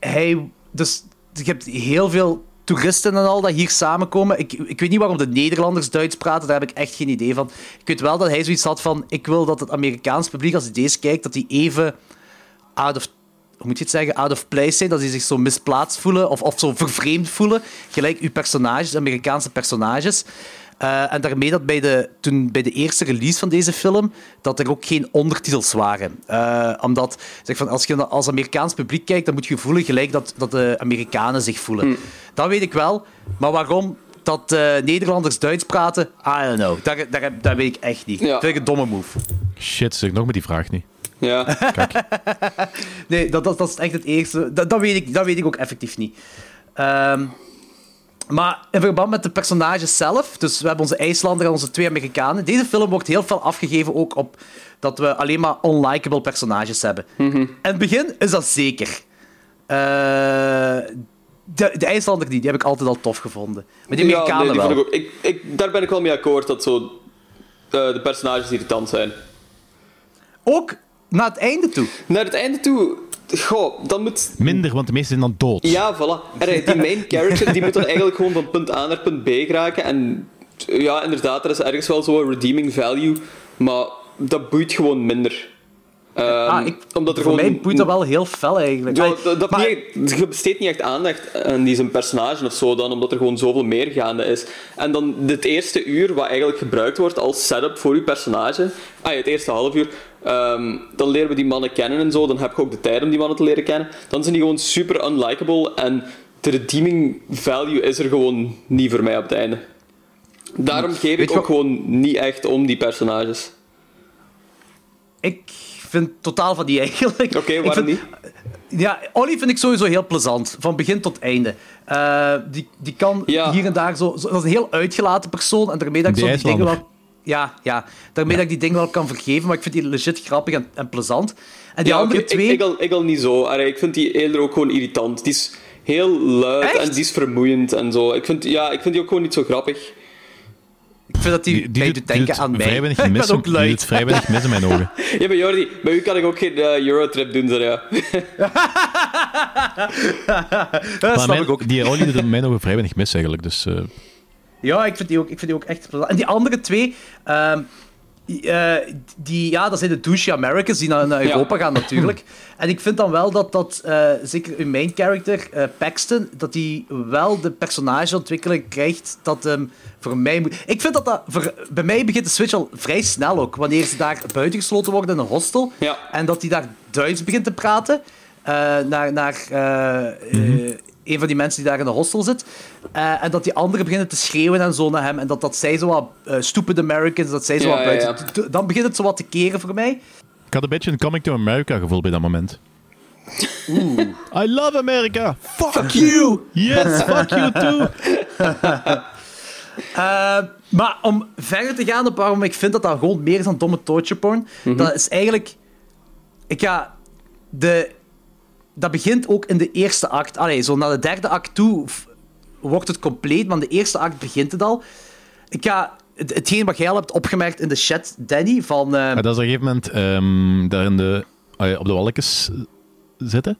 hij, dus, je hebt heel veel toeristen en al dat hier samenkomen. Ik, ik weet niet waarom de Nederlanders Duits praten, daar heb ik echt geen idee van. Ik weet wel dat hij zoiets had van, ik wil dat het Amerikaans publiek, als hij deze kijkt, dat die even out of hoe moet je het zeggen, out of place zijn, dat die zich zo misplaatst voelen of, of zo vervreemd voelen, gelijk uw personages, Amerikaanse personages. Eh, en daarmee dat bij de, toen bij de eerste release van deze film, dat er ook geen ondertitels waren. Eh, omdat, zeg van, als je als Amerikaans publiek kijkt, dan moet je voelen gelijk dat, dat de Amerikanen zich voelen. Dat weet ik wel, maar waarom dat eh, Nederlanders Duits praten, I don't know. Daar, daar, dat weet ik echt niet. Ja. Dat vind ik een domme move. Shit, zeg nog met die vraag niet. Ja. Nee, dat, dat, dat is echt het eerste. Dat, dat, weet ik, dat weet ik ook effectief niet. Ehm, maar in verband met de personages zelf, dus we hebben onze IJslander en onze twee Amerikanen. Deze film wordt heel veel afgegeven ook op dat we alleen maar unlikable personages hebben. In het begin is dat zeker. Eh, de, de IJslander niet, die heb ik altijd al tof gevonden. Maar die Ja, Amerikanen nee, die wel. ik ook. Ik, ik, daar ben ik wel mee akkoord dat zo, eh, de personages irritant zijn. Ook naar het einde toe. Naar het einde toe, goh, dan moet. Minder, want de meesten zijn dan dood. Ja, voilà. Er, die main character die moet dan eigenlijk gewoon van punt A naar punt B geraken. En ja, inderdaad, er is ergens wel zo'n redeeming value, maar dat boeit gewoon minder. Ehm, ah, ik, omdat er voor gewoon mij boeit dat wel heel fel eigenlijk. Ja, dat, dat maar- niet echt- je besteedt niet echt aandacht aan die zijn personage of zo dan, omdat er gewoon zoveel meer gaande is. En dan het eerste uur, wat eigenlijk gebruikt wordt als setup voor je personage, ah het eerste half uur, ehm, dan leren we die mannen kennen en zo, dan heb je ook de tijd om die mannen te leren kennen. Dan zijn die gewoon super unlikable en de redeeming value is er gewoon niet voor mij op het einde. Daarom geef Weet ik ook wat- gewoon niet echt om die personages. Ik vind totaal van die eigenlijk. Oké, waarom vind- niet? Ja, Ollie vind ik sowieso heel plezant. Van begin tot einde. Eh, die, die kan Ja. hier en daar zo, zo... Dat is een heel uitgelaten persoon. En daarmee dat ik Die zo die dingen IJslander. Ja, ja. Daarmee dat ik die dingen wel kan vergeven. Maar ik vind die legit grappig en, en plezant. En die Ja, andere oké, twee... Ik, ik, al, ik al niet zo. Allee, ik vind die eerder ook gewoon irritant. Die is heel luid Echt? en die is vermoeiend en zo. Ik vind, ja, ik vind die ook gewoon niet zo grappig. Ik vind dat die, mij doet denken aan mij. weinig ik mis, ben ook die luid. vrij weinig mis in mijn ogen. Ja, maar Jordi, bij u kan ik ook geen eh, Eurotrip doen, zeg ja. Dat Maar snap mijn, ik ook. Die Ollie doet in mijn ogen vrij weinig mis eigenlijk. Dus, eh, Ja, ik vind die ook, ik vind die ook echt plezant. En die andere twee... ehm, die, eh, die, ja, dat zijn de douche Americans die naar, naar Ja. Europa gaan natuurlijk. En ik vind dan wel dat, dat eh, zeker uw main character, eh, Paxton, dat hij wel de personageontwikkeling krijgt dat hem voor mij moet... Ik vind dat dat... Voor, bij mij begint de switch al vrij snel ook, wanneer ze daar buitengesloten worden in een hostel. Ja. En dat hij daar Duits begint te praten. Eh, naar naar eh, eh, een van die mensen die daar in de hostel zit. Eh, en dat die anderen beginnen te schreeuwen en zo naar hem. En dat, dat zij zo wat stupid Americans, dat zij zo wat ja, buiten... ja. d- Dan begint het zo wat te keren voor mij. ik had een beetje een Coming to America gevoel bij dat moment. I love America! Fuck you! Yes, fuck you too! Eh, maar om verder te gaan op waarom ik vind dat dat gewoon meer is dan domme torture porn, dat is eigenlijk... Ik ga... De, dat begint ook in de eerste act. Allee, zo naar de derde act toe wordt het compleet, maar in de eerste act begint het al. Ik ga... Het, hetgeen wat jij al hebt opgemerkt in de chat, Danny, van... eh, Ja, dat is op een gegeven moment ehm, daar in de, ah op de walletjes zitten.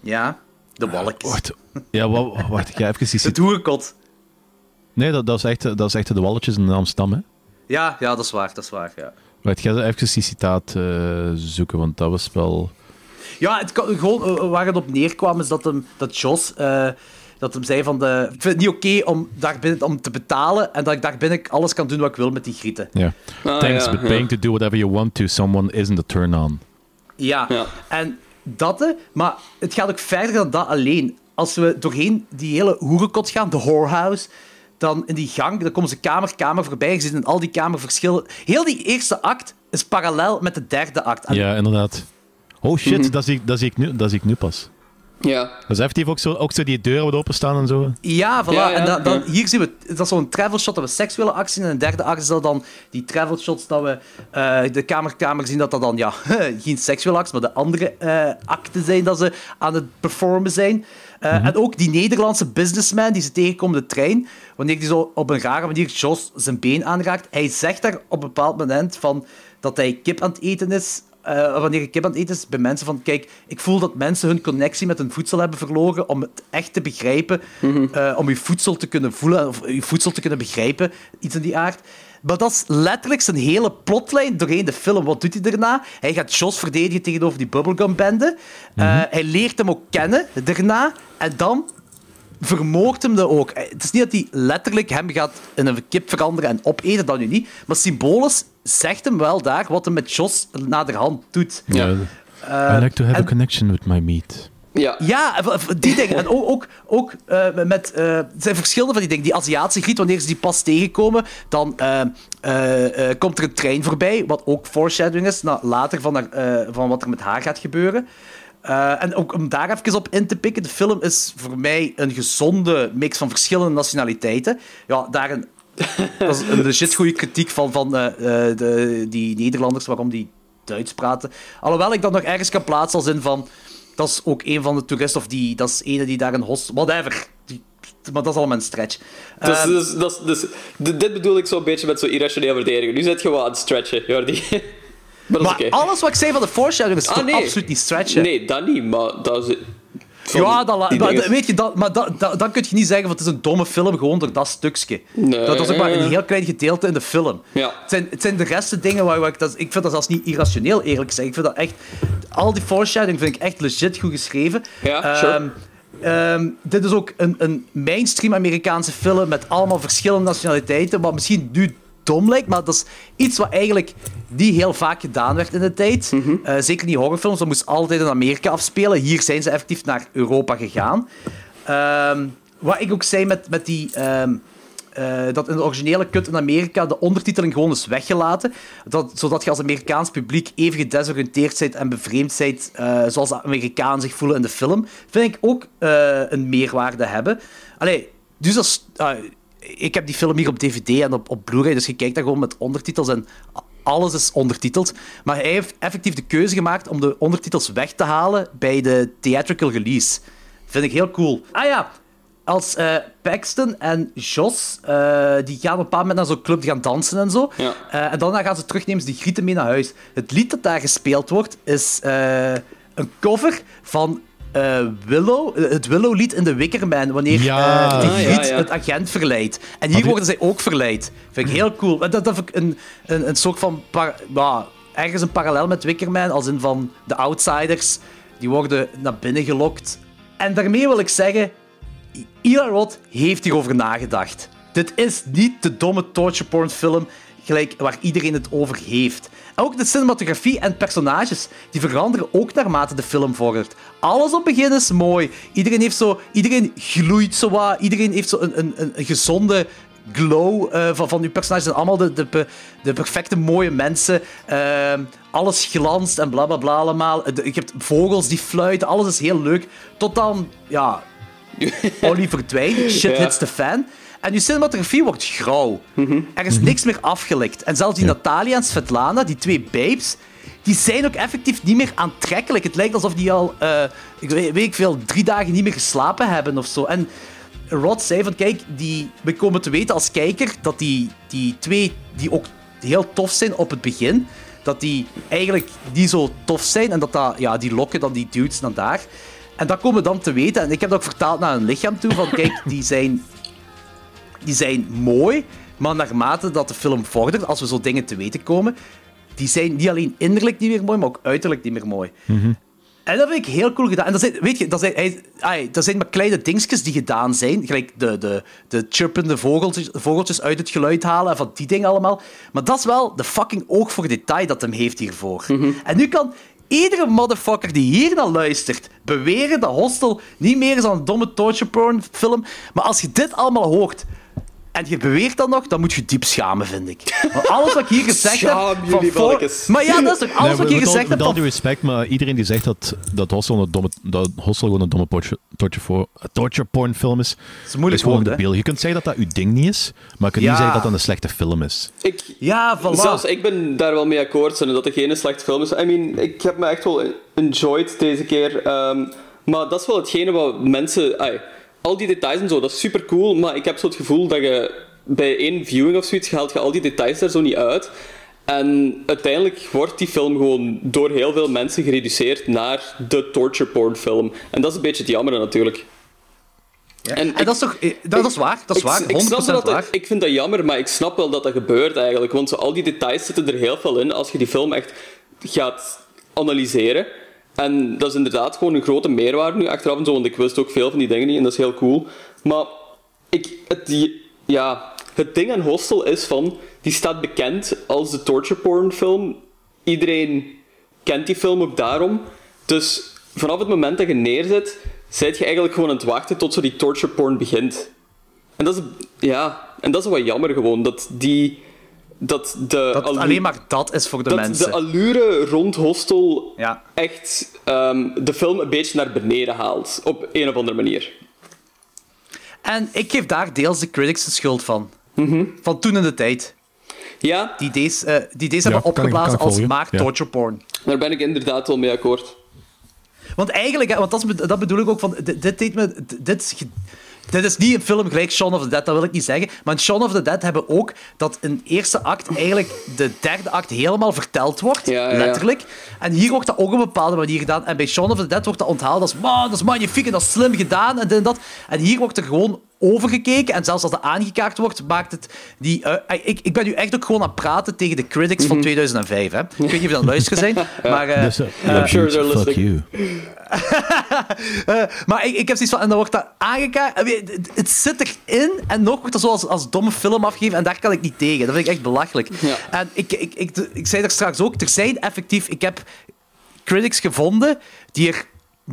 ja, de walk. Wacht, ja, wa- wacht, ik ga even die Het hoerenkot. Nee, dat, dat, is echt, dat is echt de walletjes in Amsterdam, hè. Ja, ja, dat is waar, dat is waar, ja. Wacht, ik ga even die citaat eh, zoeken, want dat was wel... Ja, het gewoon, eh, waar het op neerkwam is dat, hem, dat Jos... eh, dat hem zei van... De, ik vind het niet oké om daar binnen om te betalen en dat ik daar binnen alles kan doen wat ik wil met die grieten. Ja. Ah, Thanks, ja, but ja. paying to do whatever you want to someone isn't a turn-on. Ja. Ja. En dat, maar het gaat ook verder dan dat alleen. Als we doorheen die hele hoerenkot gaan, de whorehouse, dan in die gang, dan komen ze kamer, kamer voorbij. Je ziet in al die kamer verschillen. Heel die eerste act is parallel met de derde act. En Ja, inderdaad. Oh shit, dat, zie, ik- dat, zie ik nu, dat zie ik nu pas. Ja. Dat is effectief ook zo, ook zo die deuren wat openstaan en zo. Ja, voilà. Ja, ja, en dan, hier zien we, dat is zo'n travel shot dat we seksuele actie zien. En in de derde act is dat dan die travel shots dat we eh, de kamerkamer zien dat dat dan, ja, geen seksuele actie, maar de andere eh, acten zijn dat ze aan het performen zijn. Eh, En ook die Nederlandse businessman die ze tegenkomen op de trein, wanneer die zo op een rare manier Jos zijn been aanraakt, hij zegt daar op een bepaald moment van dat hij kip aan het eten is eh, wanneer je kip aan het eten is, bij mensen van, kijk, ik voel dat mensen hun connectie met hun voedsel hebben verloren om het echt te begrijpen, eh, om je voedsel te kunnen voelen, of je voedsel te kunnen begrijpen, iets in die aard. Maar dat is letterlijk zijn hele plotlijn doorheen de film. Wat doet hij daarna? Hij gaat Jos verdedigen tegenover die bubblegum-bende. Eh, hij leert hem ook kennen daarna. En dan vermoordt hem dat ook. Het is niet dat hij letterlijk hem gaat in een kip veranderen en opeten, dat nu niet. Maar symbolisch zegt hem wel daar wat hij met Jos naderhand doet. Ja. I like to have a connection with my meat. Ja. Ja, die dingen. En ook, ook, ook eh, met... eh, er zijn verschillende van die dingen. Die Aziatische griet, wanneer ze die pas tegenkomen, dan eh, eh, eh, komt er een trein voorbij, wat ook foreshadowing is, naar later van, haar, eh, van wat er met haar gaat gebeuren. Eh, en ook om daar even op in te pikken, de film is voor mij een gezonde mix van verschillende nationaliteiten. Ja, daarin... Dat is een legit goede kritiek van, van eh, eh, de, die Nederlanders, waarom die Duits praten. Alhoewel ik dat nog ergens kan plaatsen als in van... Dat is ook een van de toeristen, of die, dat is ene die daar een host... Whatever. Die, maar dat is allemaal een stretch. Dus, Ehm, dus, dus, dus, dit bedoel ik zo'n beetje met zo'n irrationeel verdedigen. Nu zit je wel aan het stretchen, Jordi. maar alles wat ik zei van de foreshadowing is Ah, nee. absoluut niet stretchen. Nee, dat niet, maar dat is... van Ja, dat, la- maar, weet je, dat, maar dat, dat, dan kun je niet zeggen van het is een domme film gewoon door dat stukje. Nee. Dat was ook maar een heel klein gedeelte in de film. Ja. Het, zijn, het zijn de resten dingen waar, waar ik... Dat, ik vind dat zelfs niet irrationeel, eerlijk gezegd. Ik vind dat echt... Al die foreshadowing vind ik echt legit goed geschreven. Ja, sure. Ehm, ehm, dit is ook een, een mainstream Amerikaanse film met allemaal verschillende nationaliteiten, wat misschien nu dom lijkt, maar dat is iets wat eigenlijk niet heel vaak gedaan werd in de tijd. Eh, zeker niet horrorfilms, dat moest altijd in Amerika afspelen. Hier zijn ze effectief naar Europa gegaan. Ehm, wat ik ook zei met, met die... ehm, eh, dat in de originele cut in Amerika de ondertiteling gewoon is weggelaten. Dat, zodat je als Amerikaans publiek even gedesoriënteerd bent en bevreemd bent, eh, zoals de Amerikanen zich voelen in de film. Vind ik ook een meerwaarde hebben. Allee, dus als, ah, ik heb die film hier op DVD en op, op Blu-ray, dus je kijkt daar gewoon met ondertitels en alles is ondertiteld. Maar hij heeft effectief de keuze gemaakt om de ondertitels weg te halen bij de theatrical release. Vind ik heel cool. Ah ja, als eh, Paxton en Jos, eh, die gaan op een bepaald moment naar zo'n club gaan dansen en zo. Ja. Eh, en daarna gaan ze terugnemen, ze die grieten mee naar huis. Het lied dat daar gespeeld wordt, is een cover van eh, Willow, het Willow-lied in The Wickerman, wanneer Ja. eh, die ja, griet ja. het agent verleidt. En hier je- worden zij ook verleid. Vind ik heel cool. Dat, dat vind ik een, een, een soort van... par- ergens een parallel met Wickerman, als in van de outsiders. Die worden naar binnen gelokt. En daarmee wil ik zeggen, Eli Roth heeft hierover nagedacht. Dit is niet de domme torture porn film gelijk waar iedereen het over heeft. En ook de cinematografie en personages, die veranderen ook naarmate de film vordert. Alles op het begin is mooi. Iedereen heeft zo... Iedereen gloeit zo wat. Iedereen heeft zo een, een, een, gezonde glow eh, van, van uw personages. zijn allemaal de, de, de perfecte mooie mensen. Ehm, alles glanst en bla bla bla allemaal. De- Je hebt vogels die fluiten. Alles is heel leuk. Tot dan, ja, Ollie verdwijnt. Shit Ja. hits the fan. En je cinematografie wordt grauw. Er is niks meer afgelekt. En zelfs die Natalia en Svetlana, die twee babes, die zijn ook effectief niet meer aantrekkelijk. Het lijkt alsof die al, eh, ik weet, weet ik veel, drie dagen niet meer geslapen hebben of zo. En Rod zei van, kijk, die, we komen te weten als kijker dat die, die twee, die ook heel tof zijn op het begin, dat die eigenlijk niet zo tof zijn en dat, dat ja, die lokken dan die dudes naar daar. En dat komen we dan te weten. En ik heb dat ook vertaald naar hun lichaam toe. Van kijk, die zijn, die zijn mooi. Maar naarmate dat de film vordert, als we zo dingen te weten komen, die zijn niet alleen innerlijk niet meer mooi, maar ook uiterlijk niet meer mooi. En dat vind ik heel cool gedaan. En dat zijn, weet je, dat zijn, hij- dat zijn maar kleine dingetjes die gedaan zijn. Gelijk de, de, de chirpende vogeltjes, vogeltjes uit het geluid halen en van die dingen allemaal. Maar dat is wel de fucking oog voor detail dat hem heeft hiervoor. En nu kan iedere motherfucker die hier naar luistert beweren dat Hostel niet meer is dan een domme torture porn film. Maar als je dit allemaal hoort... En je beweert dan nog, dan moet je diep schamen, vind ik. Want alles wat ik hier gezegd Schaam heb... jullie, voor-. Maar ja, dat is toch alles Nee, wat ik hier met al- gezegd heb... Met al van die respect, maar iedereen die zegt dat, dat Hostel een domme, dat Hostel gewoon een domme torture, torture, voor, torture porn film is, is een moeilijk gewoon woord, de beeld. Je kunt zeggen dat dat uw ding niet is, maar je kunt Ja. niet zeggen dat dat een slechte film is. Ik, Ja, voilà. Zelfs ik ben daar wel mee akkoord, zijn dat het geen slechte film is. I mean, ik heb me echt wel enjoyed deze keer. ehm, maar dat is wel hetgene wat mensen... ai, al die details en zo, dat is super cool. Maar ik heb zo het gevoel dat je bij één viewing of zoiets haalt je al die details daar zo niet uit. En uiteindelijk wordt die film gewoon door heel veel mensen gereduceerd naar de torture porn film. En dat is een beetje het jammer natuurlijk. En, dat is toch... eh, Dat, dat is waar, dat is Ik- waar. 100% ik, snap dat, waar. ik vind dat jammer, maar ik snap wel dat dat gebeurt eigenlijk. Want zo, al die details zitten er heel veel in als je die film echt gaat analyseren. En dat is inderdaad gewoon een grote meerwaarde nu achteraf en zo, want ik wist ook veel van die dingen niet en dat is heel cool. Maar ik, het, ja, het ding aan Hostel is van, die staat bekend als de torture porn film. Iedereen kent die film ook daarom. Dus vanaf het moment dat je neerzet, zit je eigenlijk gewoon aan het wachten tot zo die torture porn begint. En dat is, ja, en dat is wat jammer gewoon, dat die... Dat, de Dat alleen maar dat is voor de dat mensen. de allure rond Hostel Ja. echt ehm, de film een beetje naar beneden haalt. Op een of andere manier. En ik geef daar deels de critics de schuld van. Mhm. Van toen in de tijd. Ja, Die deze, eh, die deze Ja, hebben opgeblazen ik als Ja. torture porn. daar ben ik inderdaad wel mee akkoord. Want eigenlijk, want dat, is, dat bedoel ik ook van, dit, dit deed me, dit, dit is, niet een film gelijk Shaun of the Dead, dat wil ik niet zeggen. Maar in Shaun of the Dead hebben ook dat een eerste act eigenlijk de derde act helemaal verteld wordt, Ja, ja, ja. letterlijk. En hier wordt dat ook op een bepaalde manier gedaan. En bij Shaun of the Dead wordt dat onthaald als, man, dat is magnifiek en dat is slim gedaan en dit en dat. En hier wordt er gewoon overgekeken. En zelfs als dat aangekaart wordt, maakt het die... eh, ik, ik ben nu echt ook gewoon aan het praten tegen de critics van 2005. Hè. Ik weet niet of je aan het luisteren zijn, maar... eh, Dus, uh, I'm sure they're fuck listening. you. Eh, maar ik, ik heb zoiets van, en dan wordt dat aangekaart. Het, het zit erin en nog wordt dat zo als, als domme film afgegeven en daar kan ik niet tegen. Dat vind ik echt belachelijk. Ja. En ik, ik, ik, ik, zei daar straks ook, er zijn effectief, ik heb critics gevonden die er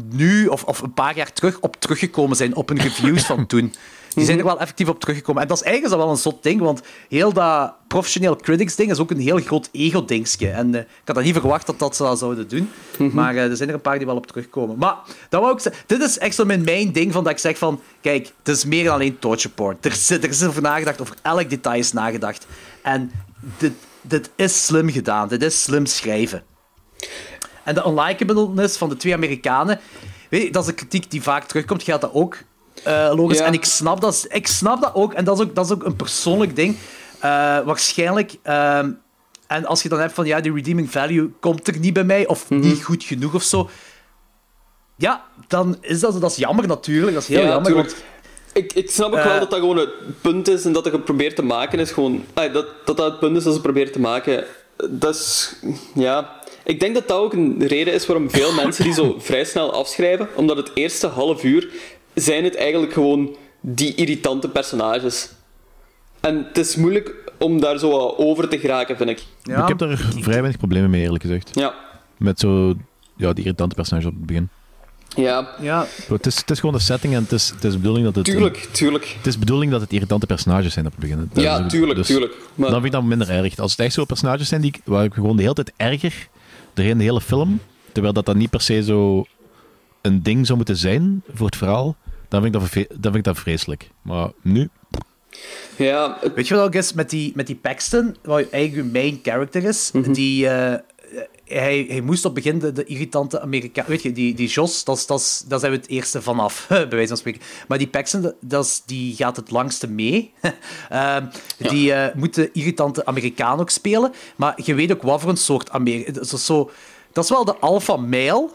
nu of, of een paar jaar terug op teruggekomen zijn op hun reviews van toen. Die zijn er wel effectief op teruggekomen. En dat is eigenlijk wel een zot ding, want heel dat professioneel critics-ding is ook een heel groot ego-dingetje. En eh, ik had dat niet verwacht dat dat ze dat zouden doen. Maar eh, er zijn er een paar die wel op terugkomen. Maar dat wou ik zeggen. Dit is echt zo mijn, mijn ding van dat ik zeg van... Kijk, het is meer dan alleen torture porn. Er, zit, er is over nagedacht, over elk detail is nagedacht. En dit, dit is slim gedaan. Dit is slim schrijven. En de unlikableness van de twee Amerikanen... Weet je, dat is een kritiek die vaak terugkomt. Geldt dat ook, eh, logisch. Ja. En ik snap, dat, ik snap dat ook. En dat is ook, dat is ook een persoonlijk ding. Eh, waarschijnlijk... ehm, en als je dan hebt van, ja, die redeeming value komt er niet bij mij, of Mhm. niet goed genoeg of zo. Ja, dan is dat, dat is jammer natuurlijk. Dat is heel Ja, jammer. Want, Ik, ik snap ook Eh. wel dat dat gewoon het punt is en dat je probeert te maken is gewoon... dat, dat dat het punt is dat ze proberen te maken. Dat is... Ja... Ik denk dat dat ook een reden is waarom veel mensen die zo vrij snel afschrijven. Omdat het eerste half uur zijn het eigenlijk gewoon die irritante personages. En het is moeilijk om daar zo wat over te geraken, vind ik. ja, Ik heb daar vrij weinig problemen mee, eerlijk gezegd. Ja. Met zo, ja, die irritante personage op het begin. Ja, ja, Het is, het is gewoon de setting en het is, het is de bedoeling dat het... tuurlijk, tuurlijk. Het is de bedoeling dat het irritante personages zijn op het begin. Dat Ja, ook- tuurlijk, dus tuurlijk. Maar- Dan vind ik dat minder erg. Als het echt zo personages zijn die, ik- waar ik gewoon de hele tijd erger doorheen de hele film, terwijl dat dan niet per se zo een ding zou moeten zijn voor het verhaal, dan vind ik dat, dan vind ik dat vreselijk. Maar nu, Ja, Weet je wat ook is met die, met die Paxton, wat eigenlijk uw main character is? Die, eh, hij, hij moest op het begin de, de irritante Amerikaan... Weet je, die, die Jos, dat is- dat is- daar zijn we het eerste vanaf, bij wijze van spreken. Maar die Paxton, dat- dat is, die gaat het langste mee. Ehm, Die eh, moet de irritante Amerikaan ook spelen. Maar je weet ook wat voor een soort Amerikaan... Dat is, zo, dat is wel de alpha male,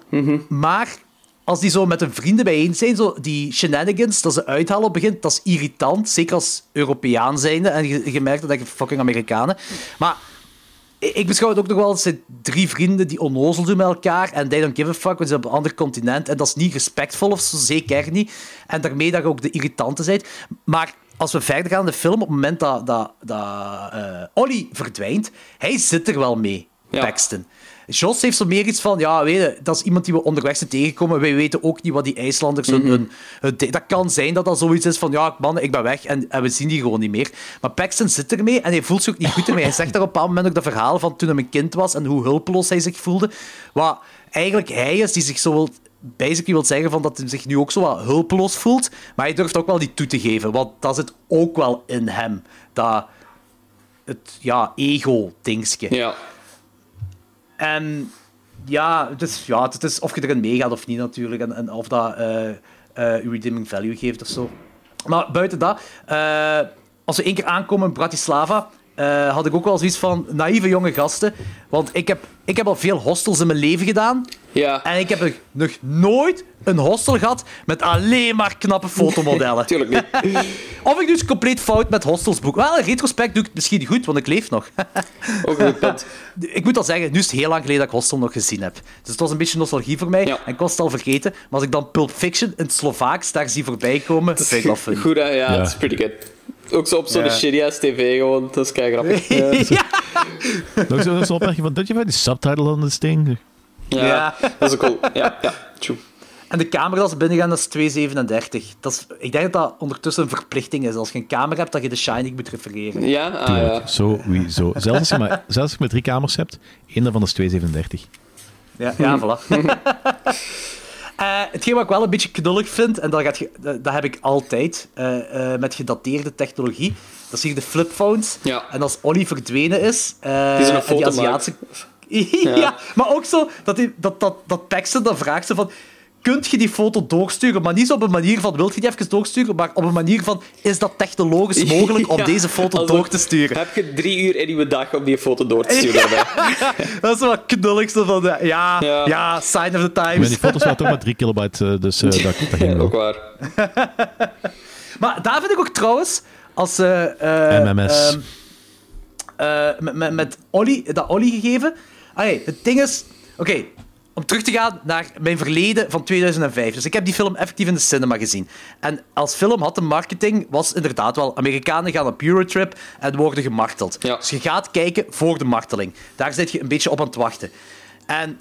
maar als die zo met hun vrienden bijeen zijn, zo die shenanigans dat ze uithalen op het begin, dat is irritant. Zeker als Europeaan zijnde. En je, je merkt dat ik fucking Amerikanen. Maar ik beschouw het ook nog wel als drie vrienden die onnozel doen met elkaar. En they don't give a fuck, want ze zijn op een ander continent. En dat is niet respectvol of zo, zeker niet. En daarmee dat je ook de irritante bent. Maar als we verder gaan in de film, op het moment dat, dat, dat eh, Ollie verdwijnt, hij zit er wel mee, Ja. Paxton. Jos heeft zo meer iets van, ja, weet je, dat is iemand die we onderweg zijn tegengekomen. Wij weten ook niet wat die IJslanders hun, hun, hun- Dat kan zijn dat dat zoiets is van, ja, man, ik ben weg en, en we zien die gewoon niet meer. Maar Paxton zit ermee en hij voelt zich ook niet goed ermee. Hij zegt daar op een bepaald moment ook dat verhaal van toen hij een kind was en hoe hulpeloos hij zich voelde. Wat eigenlijk hij is die zich zo wil basically wil zeggen van dat hij zich nu ook zo wat hulpeloos voelt, maar hij durft ook wel die toe te geven, want dat zit ook wel in hem. Dat het ja, ego-dingetje. ja. En ja, is, ja, het is of je erin meegaat of niet natuurlijk. En, of dat je redeeming value geeft of zo. Maar buiten dat, eh, als we één keer aankomen in Bratislava, eh, had ik ook wel zoiets van naïeve jonge gasten. Want ik heb, ik heb al veel hostels in mijn leven gedaan. Ja. En ik heb nog nooit een hostel gehad met alleen maar knappe fotomodellen. Tuurlijk niet. Of ik dus compleet fout met hostels boek. Wel, in retrospect doe ik het misschien goed, want ik leef nog. Ook een goed punt. Ik moet al zeggen, nu is het heel lang geleden dat ik Hostel nog gezien heb. Dus het was een beetje nostalgie voor mij. Ja. En ik was het al vergeten. Maar als ik dan Pulp Fiction in het Slovaaks daar zie voorbij komen, vind ik funny. Goed, hè? Ja, Ja. dat is pretty good. Ook zo op zo'n Ja. shitty-ass tv gewoon. Dat is kei grappig. Ja. nog zo- nog zo'n opmerking van, dat je van die subtitle aan dit ding? Ja, Ja. dat is ook cool. Ja, ja, true. En de camera dat ze binnengaan, dat is 237. Dat is, ik denk dat dat ondertussen een verplichting is. Als je een camera hebt, dat je de Shining moet refereren. Ja, ah, Tuurlijk, ja. sowieso. Zelfs als, je maar, zelfs als je maar drie kamers hebt, één daarvan is 237. Ja, ja voilà. Eh, hetgeen wat ik wel een beetje knullig vind, en dat, gaat ge- dat, dat heb ik altijd eh, eh, met gedateerde technologie, dat is hier de flipphones. Ja. En als Ollie verdwenen is, Die ze een en die Aziatische... ja. maar ook zo dat, die, dat, dat, dat Paxton dan vraagt ze van... Kunt je die foto doorsturen? Maar niet zo op een manier van, wilt je die even doorsturen? Maar op een manier van, is dat technologisch mogelijk om Ja, deze foto door te sturen? Heb je drie uur in je dag om die foto door te sturen? Dat is wel knulligste van, de, ja, ja, Ja. sign of the Maar times. die foto's waren toch maar 3 kilobyte, eh, dus eh, dat, dat ging ook waar. Maar daar vind ik ook trouwens, als eh, MMS. ehm, eh, met, met, met Ollie, dat Ollie gegeven. Allee, het ding is... Oké, om terug te gaan naar mijn verleden van 2005. Dus ik heb die film effectief in de cinema gezien. En als film had de marketing... was inderdaad wel... Amerikanen gaan op Eurotrip en worden gemarteld. Ja. Dus je gaat kijken voor de marteling. Daar zit je een beetje op aan het wachten. En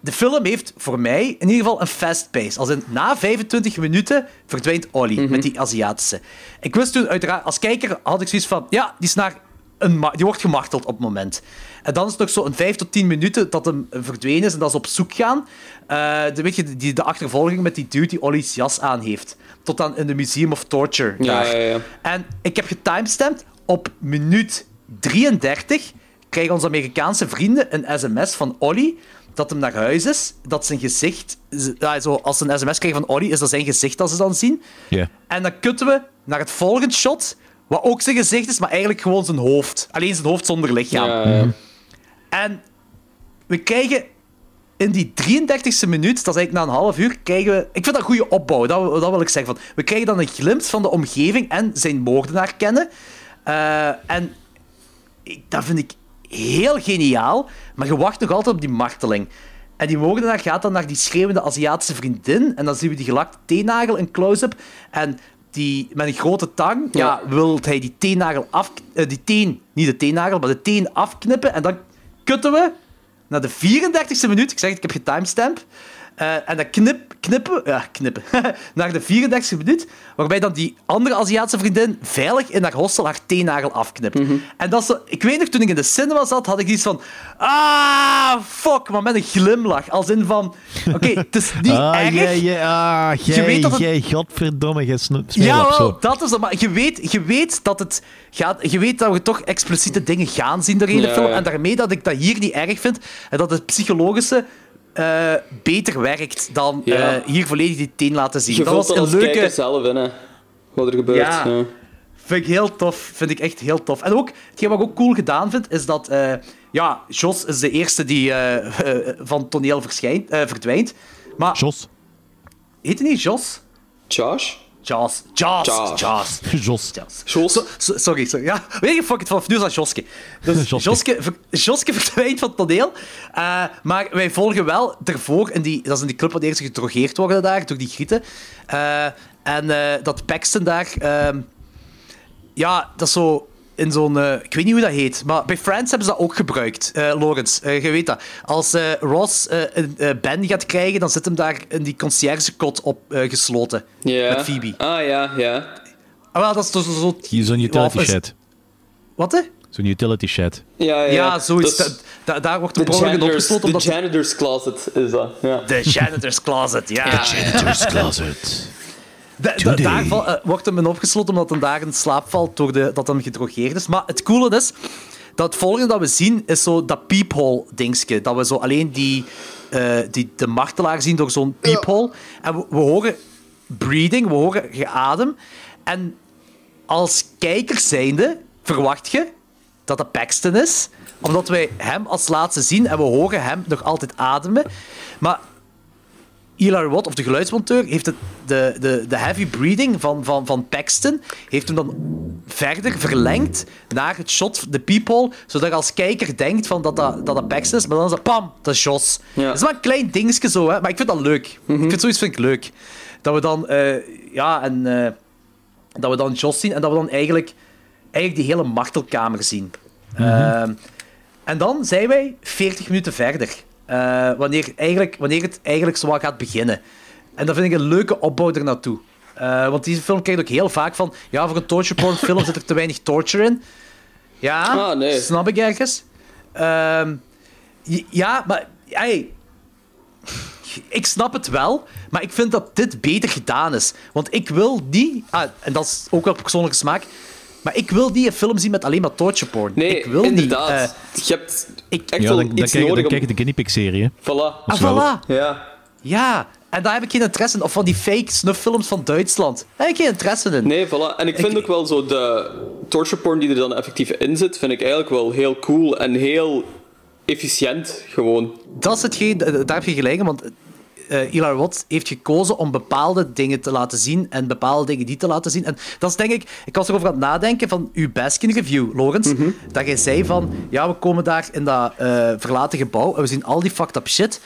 de film heeft voor mij in ieder geval een fast pace. Als in na 25 minuten verdwijnt Ollie met die Aziatische. Ik wist toen uiteraard, als kijker had ik zoiets van, ja, die, is naar een die wordt gemarteld op het moment. En dan is het nog zo een 5 tot 10 minuten dat hem verdwenen is en dat ze op zoek gaan. Eh, de, weet je, die, de achtervolging met die dude die Ollie's jas aan heeft. Tot dan in de Museum of Torture. Ja, daar. ja, ja. En ik heb getimestampt op minuut 33 krijgen onze Amerikaanse vrienden een sms van Ollie dat hem naar huis is, dat zijn gezicht... Ja, zo, als ze een sms krijgen van Ollie, is dat zijn gezicht dat ze dan zien. Ja. En dan kutten we naar het volgende shot, wat ook zijn gezicht is, maar eigenlijk gewoon zijn hoofd. Alleen zijn hoofd zonder lichaam. Ja, ja. En we krijgen in die 33e minuut, dat is eigenlijk na een half uur, krijgen we... Ik vind dat een goede opbouw, dat, dat wil ik zeggen. Van, we krijgen dan een glimp van de omgeving en zijn moordenaar kennen. Eh, en dat vind ik heel geniaal, maar je wacht nog altijd op die marteling. En die moordenaar gaat dan naar die schreeuwende Aziatische vriendin en dan zien we die gelakte teennagel in close-up. En die, met een grote tang ja. wil hij die teennagel af... eh, die teen, niet de teennagel, maar de teen afknippen. En dan kutten we naar de 34e minuut. Ik zeg het, ik heb getimestamp. Eh en dan knip, knippen, ja, knippen, naar de 34e minuut, waarbij dan die andere Aziatische vriendin veilig in haar hostel haar teennagel afknipt. En dat is zo, ik weet nog, toen ik in de cinema zat, had ik iets van, ah, fuck, maar met een glimlach. Als in van, oké, het is niet ah, erg. jij, jij, ah, Je jij, weet dat het- jij, godverdomme, sno- Ja, dat is het. Maar je weet, je weet dat het gaat. Je weet dat we toch expliciete dingen gaan zien door de hele Ja, film. ja. En daarmee dat ik dat hier niet erg vind. En dat het psychologische eh, beter werkt dan Ja. eh, hier volledig die teen laten zien. Je dat voelt was een als leuke. kijker zelf in, hè. Wat er gebeurt. Ja. Ja. Vind ik heel tof. Vind ik echt heel tof. En ook, hetgeen wat ik ook cool gedaan vind, is dat... eh, ja, Jos is de eerste die van toneel verschijnt, eh, verdwijnt. Maar... Jos. Heet hij niet Jos? Josh? Jos. Jos. Jos. Jos. Jos. Jos. Jos? So- so- sorry, sorry. Ja, weet je, fuck it, vanaf nu is dat Joske. Dus Joske. Joske, ver- Joske verdwijnt van het toneel. Eh, maar wij volgen wel ervoor, in die, dat is in die club waar de eerste gedrogeerd worden daar, door die grieten. Eh, en eh, dat Paxton daar... ehm, ja, dat is zo... In zo'n... eh, ik weet niet hoe dat heet, maar bij Friends hebben ze dat ook gebruikt. eh Lawrence, eh, je weet dat. Als eh, Ross eh, een eh, Ben gaat krijgen, dan zit hem daar in die conciergekot op eh, gesloten. Ja. Met Phoebe. Ah, ja, ja. Ah, wel, dat is dus zo... Hier Zo'n utility shed. Wat, hè? Zo'n utility shed. Ja, ja. Ja, zoiets. Dus Da- da- daar wordt de de janitors, opgesloten. de janitor's closet is dat. Ja. de janitor's closet, ja. Janitor's closet. Da- da- daar val- eh, wordt hem in opgesloten omdat hij daar in slaap valt door de, dat hem gedrogeerd is. Maar het coole is, dat het volgende dat we zien is zo dat peephole-dingetje. Dat we zo alleen die, eh, die, de martelaar zien door zo'n peephole. En we, we horen breathing, we horen geadem. En als kijker zijnde verwacht je dat dat Paxton is, omdat wij hem als laatste zien en we horen hem nog altijd ademen. Maar Eli Watt, of de geluidsmonteur, heeft het, de, de, de heavy breathing van, van, van Paxton heeft hem dan verder verlengd naar het shot, de peephole, zodat je als kijker denkt van dat, dat, dat dat Paxton is, maar dan is dat pam, dat is Jos. Ja. Dat is maar een klein dingetje zo, hè, maar ik vind dat leuk. Ik vind zoiets vind ik leuk. Dat we dan, eh, ja, en eh, dat we dan Jos zien en dat we dan eigenlijk, eigenlijk die hele martelkamer zien. Ehm, en dan zijn wij 40 minuten verder. Eh, wanneer, eigenlijk, wanneer het eigenlijk zo wat gaat beginnen. En dat vind ik een leuke opbouw er naartoe. Eh, want deze film krijgt ook heel vaak van... Ja, voor een torture porn film zit er te weinig torture in. Ja, Ah, nee. snap ik ergens. Ehm, ja, maar... Hey, ik snap het wel, maar ik vind dat dit beter gedaan is. Want ik wil niet... Ah, en dat is ook wel persoonlijke smaak... Maar ik wil niet een film zien met alleen maar torture porn. Nee, ik wil inderdaad. niet... eh, je hebt ik- echt Ja, wel dan, dan, iets kijk, dan nodig kijk je de guinea pig serie. Voilà. ah, wel- voilà. Ja. Ja, en daar heb ik geen interesse in. Of van die fake snufffilms van Duitsland. Daar heb ik geen interesse in. Nee, voilà. En ik vind ook wel zo de torture porn die er dan effectief in zit, vind ik eigenlijk wel heel cool en heel efficiënt gewoon. Dat is hetgeen, eh, daar heb je gelijk in, want eh Eli Roth heeft gekozen om bepaalde dingen te laten zien en bepaalde dingen niet te laten zien. En dat is denk ik, ik was erover aan het nadenken van uw Baskin review, Lawrence, dat jij zei van, ja, we komen daar in dat eh, verlaten gebouw en we zien al die fucked up shit.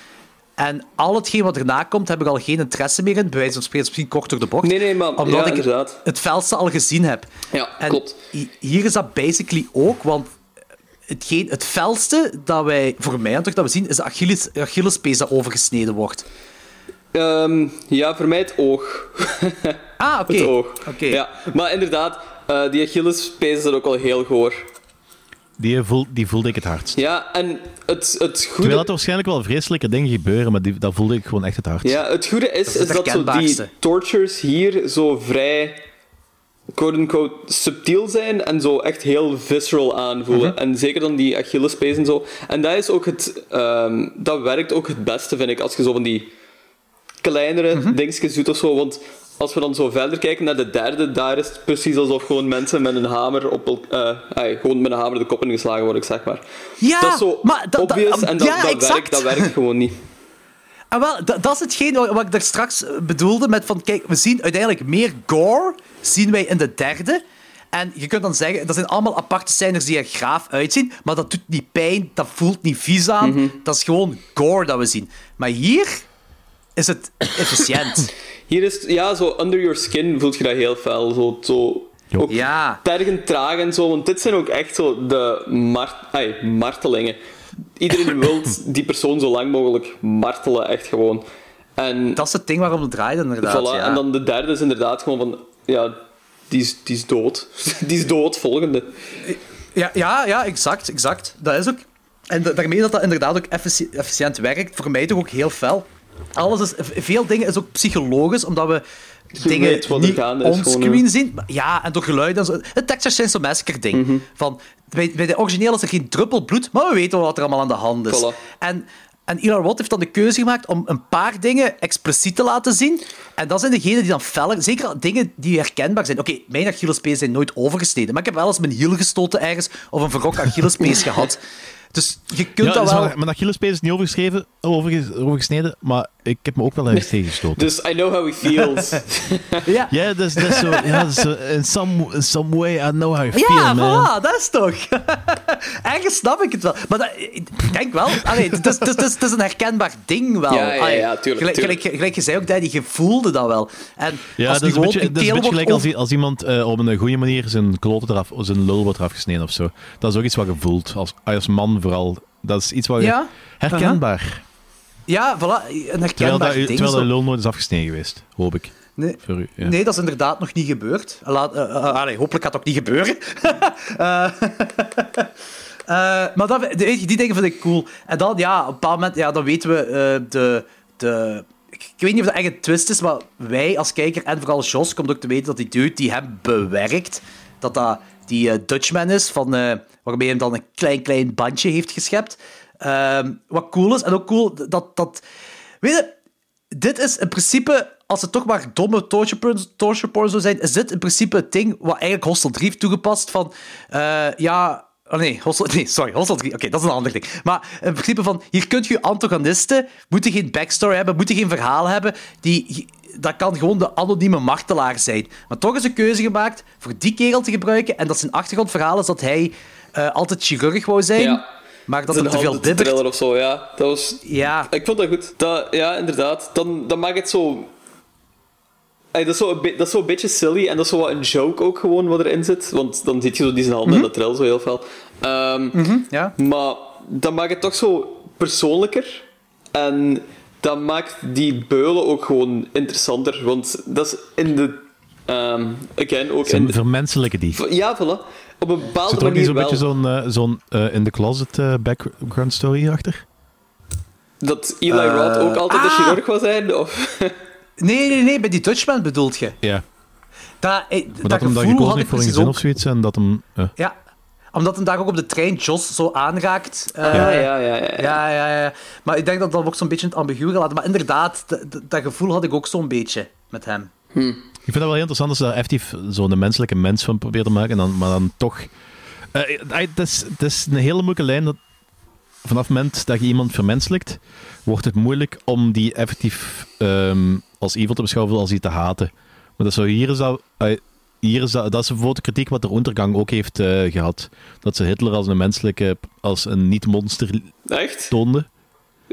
En al hetgeen wat erna komt, heb ik al geen interesse meer in. Bij wijze van spreken, misschien kort door de bocht. Nee, nee, maar- Omdat ja, ik inderdaad. het felste al gezien heb. Ja, En klopt. hi- hier is dat basically ook, want hetgeen, het felste dat wij, voor mij toch, dat we zien, is de Achilles, Achillespees dat overgesneden wordt. Ehm, ja, voor mij het oog. Ah, oké. Het oog. Oké. Ja, maar inderdaad, eh, die Achillespees is er ook wel heel goor. Die, voel, die voelde ik het hardst. Ja, en het, het Terwijl goede... er waarschijnlijk wel vreselijke dingen gebeuren, maar die, dat voelde ik gewoon echt het hardst. Ja, het goede is, is is, het dat zo die tortures hier zo vrij quote-unquote subtiel zijn en zo echt heel visceral aanvoelen. Mhm. En zeker dan die Achillespees en zo. En dat is ook het... ehm, dat werkt ook het beste, vind ik, als je zo van die kleinere Mhm. dingetjes doet of zo. Want als we dan zo verder kijken naar de derde, daar is het precies alsof gewoon mensen met een hamer op ai, gewoon met een hamer de kop ingeslagen worden, zeg maar. Ja, dat is zo maar obvious en dat, ja, dat, werkt, dat werkt gewoon niet. En wel, dat, dat is hetgeen wat, wat ik daar straks eh, bedoelde met van, kijk, we zien uiteindelijk meer gore, zien wij in de derde. En je kunt dan zeggen, dat zijn allemaal aparte scènes die er graaf uitzien, maar dat doet niet pijn, dat voelt niet vies aan, Mhm. dat is gewoon gore dat we zien. Maar hier is het efficiënt. Hier is, het- ja, zo under your skin voelt je dat heel fel. Zo, zo ook Ja. tergend traag en zo. Want dit zijn ook echt zo de mar ai, martelingen. Iedereen wil die persoon zo lang mogelijk martelen, echt gewoon. En, Dat is het ding waarom het draait, inderdaad. voilà, ja. en dan de derde is inderdaad gewoon van... Ja, die is, die is dood. die is dood, volgende. Ja, ja, ja, exact, exact. Dat is ook... En da- daarmee dat dat inderdaad ook effici- efficiënt werkt, voor mij toch ook heel fel. Alles is, veel dingen is ook psychologisch, omdat we dingen niet onscreen zien. Ja, en door geluid en zo. Het Texas Chainsaw Massacre ding. Mhm. Van, bij, bij de origineel is er geen druppel bloed, maar we weten wel wat er allemaal aan de hand is. Voilà. En, en Eli Roth heeft dan de keuze gemaakt om een paar dingen expliciet te laten zien. En dat zijn degenen die dan feller... Zeker dingen die herkenbaar zijn. Oké, mijn Achillespees zijn nooit overgesneden, maar ik heb wel eens mijn hiel gestoten ergens of een verrok Achillespees gehad. Dus je kunt Ja, dat dus wel... maar- Mijn Achillespees is niet overgeschreven, overge- overgesneden, maar ik heb me ook wel ergens tegengestoten. Dus I know how he feels. Ja, Ja, dat is, dat is zo... Ja, dat is zo in, some, in some way I know how you feel, Ja, man. voilà, dat is toch. Ergens snap ik het wel. Maar dat, ik denk wel, allee, het, is, het, is, het, een herkenbaar ding wel. Ja, ja, ja, tuurlijk, Gelijk, tuurlijk. gelijk, gelijk je zei ook, Daddy, je voelde dat wel. En Ja, als dat is, een beetje, een dat is een beetje gelijk als, over- als iemand eh, op een goede manier zijn kloten eraf, zijn lul wordt eraf gesneden of zo. Dat is ook iets wat je voelt, als, als man vooral. Dat is iets wat je... Ja, herkenbaar. Ja, voilà, een Terwijl, herkenbaar dat, ding. terwijl de lul nooit is afgesneden geweest, hoop ik. Nee. Voor u, ja. Nee, dat is inderdaad nog niet gebeurd. Laat, eh, eh, allee, hopelijk gaat het ook niet gebeuren. Eh, eh, maar dat, je, die dingen vind ik cool. En dan, ja, op een bepaald moment, ja, dan weten we eh, de, de... Ik weet niet of dat echt een twist is, maar wij als kijker, en vooral Jos, komt ook te weten dat die dude die hem bewerkt, dat dat die eh, Dutchman is, van, eh, waarmee hij hem dan een klein, klein bandje heeft geschept. Ehm, wat cool is, en ook cool dat... dat weet je, dit is in principe, als het toch maar domme torture porn, torture zou zijn, is dit in principe het ding wat eigenlijk Hostel 3 heeft toegepast van, eh, ja... Oh nee, Hostel, nee, sorry, Hostel 3. Oké, dat is een ander ding. Maar in principe van, hier kunt je antagonisten, moeten geen backstory hebben, moeten geen verhaal hebben, die... Dat kan gewoon de anonieme martelaar zijn. Maar toch is een keuze gemaakt voor die kerel te gebruiken. En dat zijn achtergrondverhaal is dat hij eh, altijd chirurg wou zijn. Ja. Maar dat het te veel trillen of zo, ja. Dat was... Ja. Ik vond dat goed. Dat, ja, inderdaad. Dan, dan maakt het zo... Dat, is zo een dat is zo een beetje silly en dat is zo wat een joke ook gewoon wat erin zit. Want dan zit je zo die zijn handen en dat trillen zo heel fel. Ehm, ja. Maar dat maakt het toch zo persoonlijker. En dat maakt die beulen ook gewoon interessanter. Want dat is in de... ehm again, ook Ze in de, vermenselijken die. Ja, voilà. Op een bepaalde Zit er ook niet manier zo'n beetje zo'n eh, zo'n eh, in the closet eh, background story achter? Dat Eli Roth ook altijd de ah! chirurg was zijn? Of... Nee, nee, nee, bij die Dutchman bedoelt je. Ja. Dat, eh, Maar dat, dat hem dan gevoel gekozen had ik heeft voor een precies gezin ook. of zoiets en dat hem... Ja, omdat hem daar ook op de trein Jos zo aanraakt. Eh, ja, ja, ja, ja. ja, ja, ja. Maar ik denk dat dat ook zo'n beetje het ambigu gelaten. Maar inderdaad, dat gevoel had ik ook zo'n beetje met hem. Ik vind dat wel heel interessant als ze daar effectief zo'n menselijke mens van probeert te maken, en dan, maar dan toch... Eh, eh, Het is, is een hele moeilijke lijn. Dat vanaf het moment dat je iemand vermenselijkt, wordt het moeilijk om die effectief ehm, als evil te beschouwen, als die te haten. Maar dat zo, hier is dat... eh, hier is dat, dat is bijvoorbeeld de kritiek wat de Untergang ook heeft eh, gehad. Dat ze Hitler als een menselijke, als een niet-monster toonde.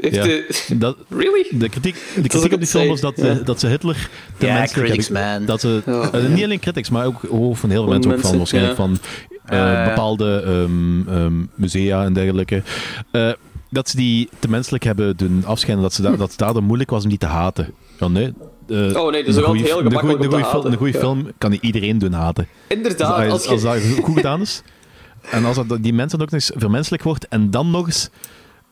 Ja. de- Dat, Really? de kritiek, de is kritiek op die film was dat, eh, Ja. dat ze Hitler te Ja, menselijk critics, hebben- man. Dat ze, eh, niet alleen critics, maar ook oh, van heel veel mensen, ook van mensen, waarschijnlijk ja. van eh, ja. bepaalde ehm, ehm, musea en dergelijke. Eh, dat ze die te menselijk hebben doen afschijnen, dat, ze da- dat het daardoor moeilijk was om die te haten. Ja, nee. eh, Oh nee, dus altijd goeie- heel gemakkelijk een goede Ja. film kan niet iedereen doen haten. Inderdaad, als, als als, je... dat goed gedaan is. En als dat, die mensen ook nog eens vermenselijk wordt en dan nog eens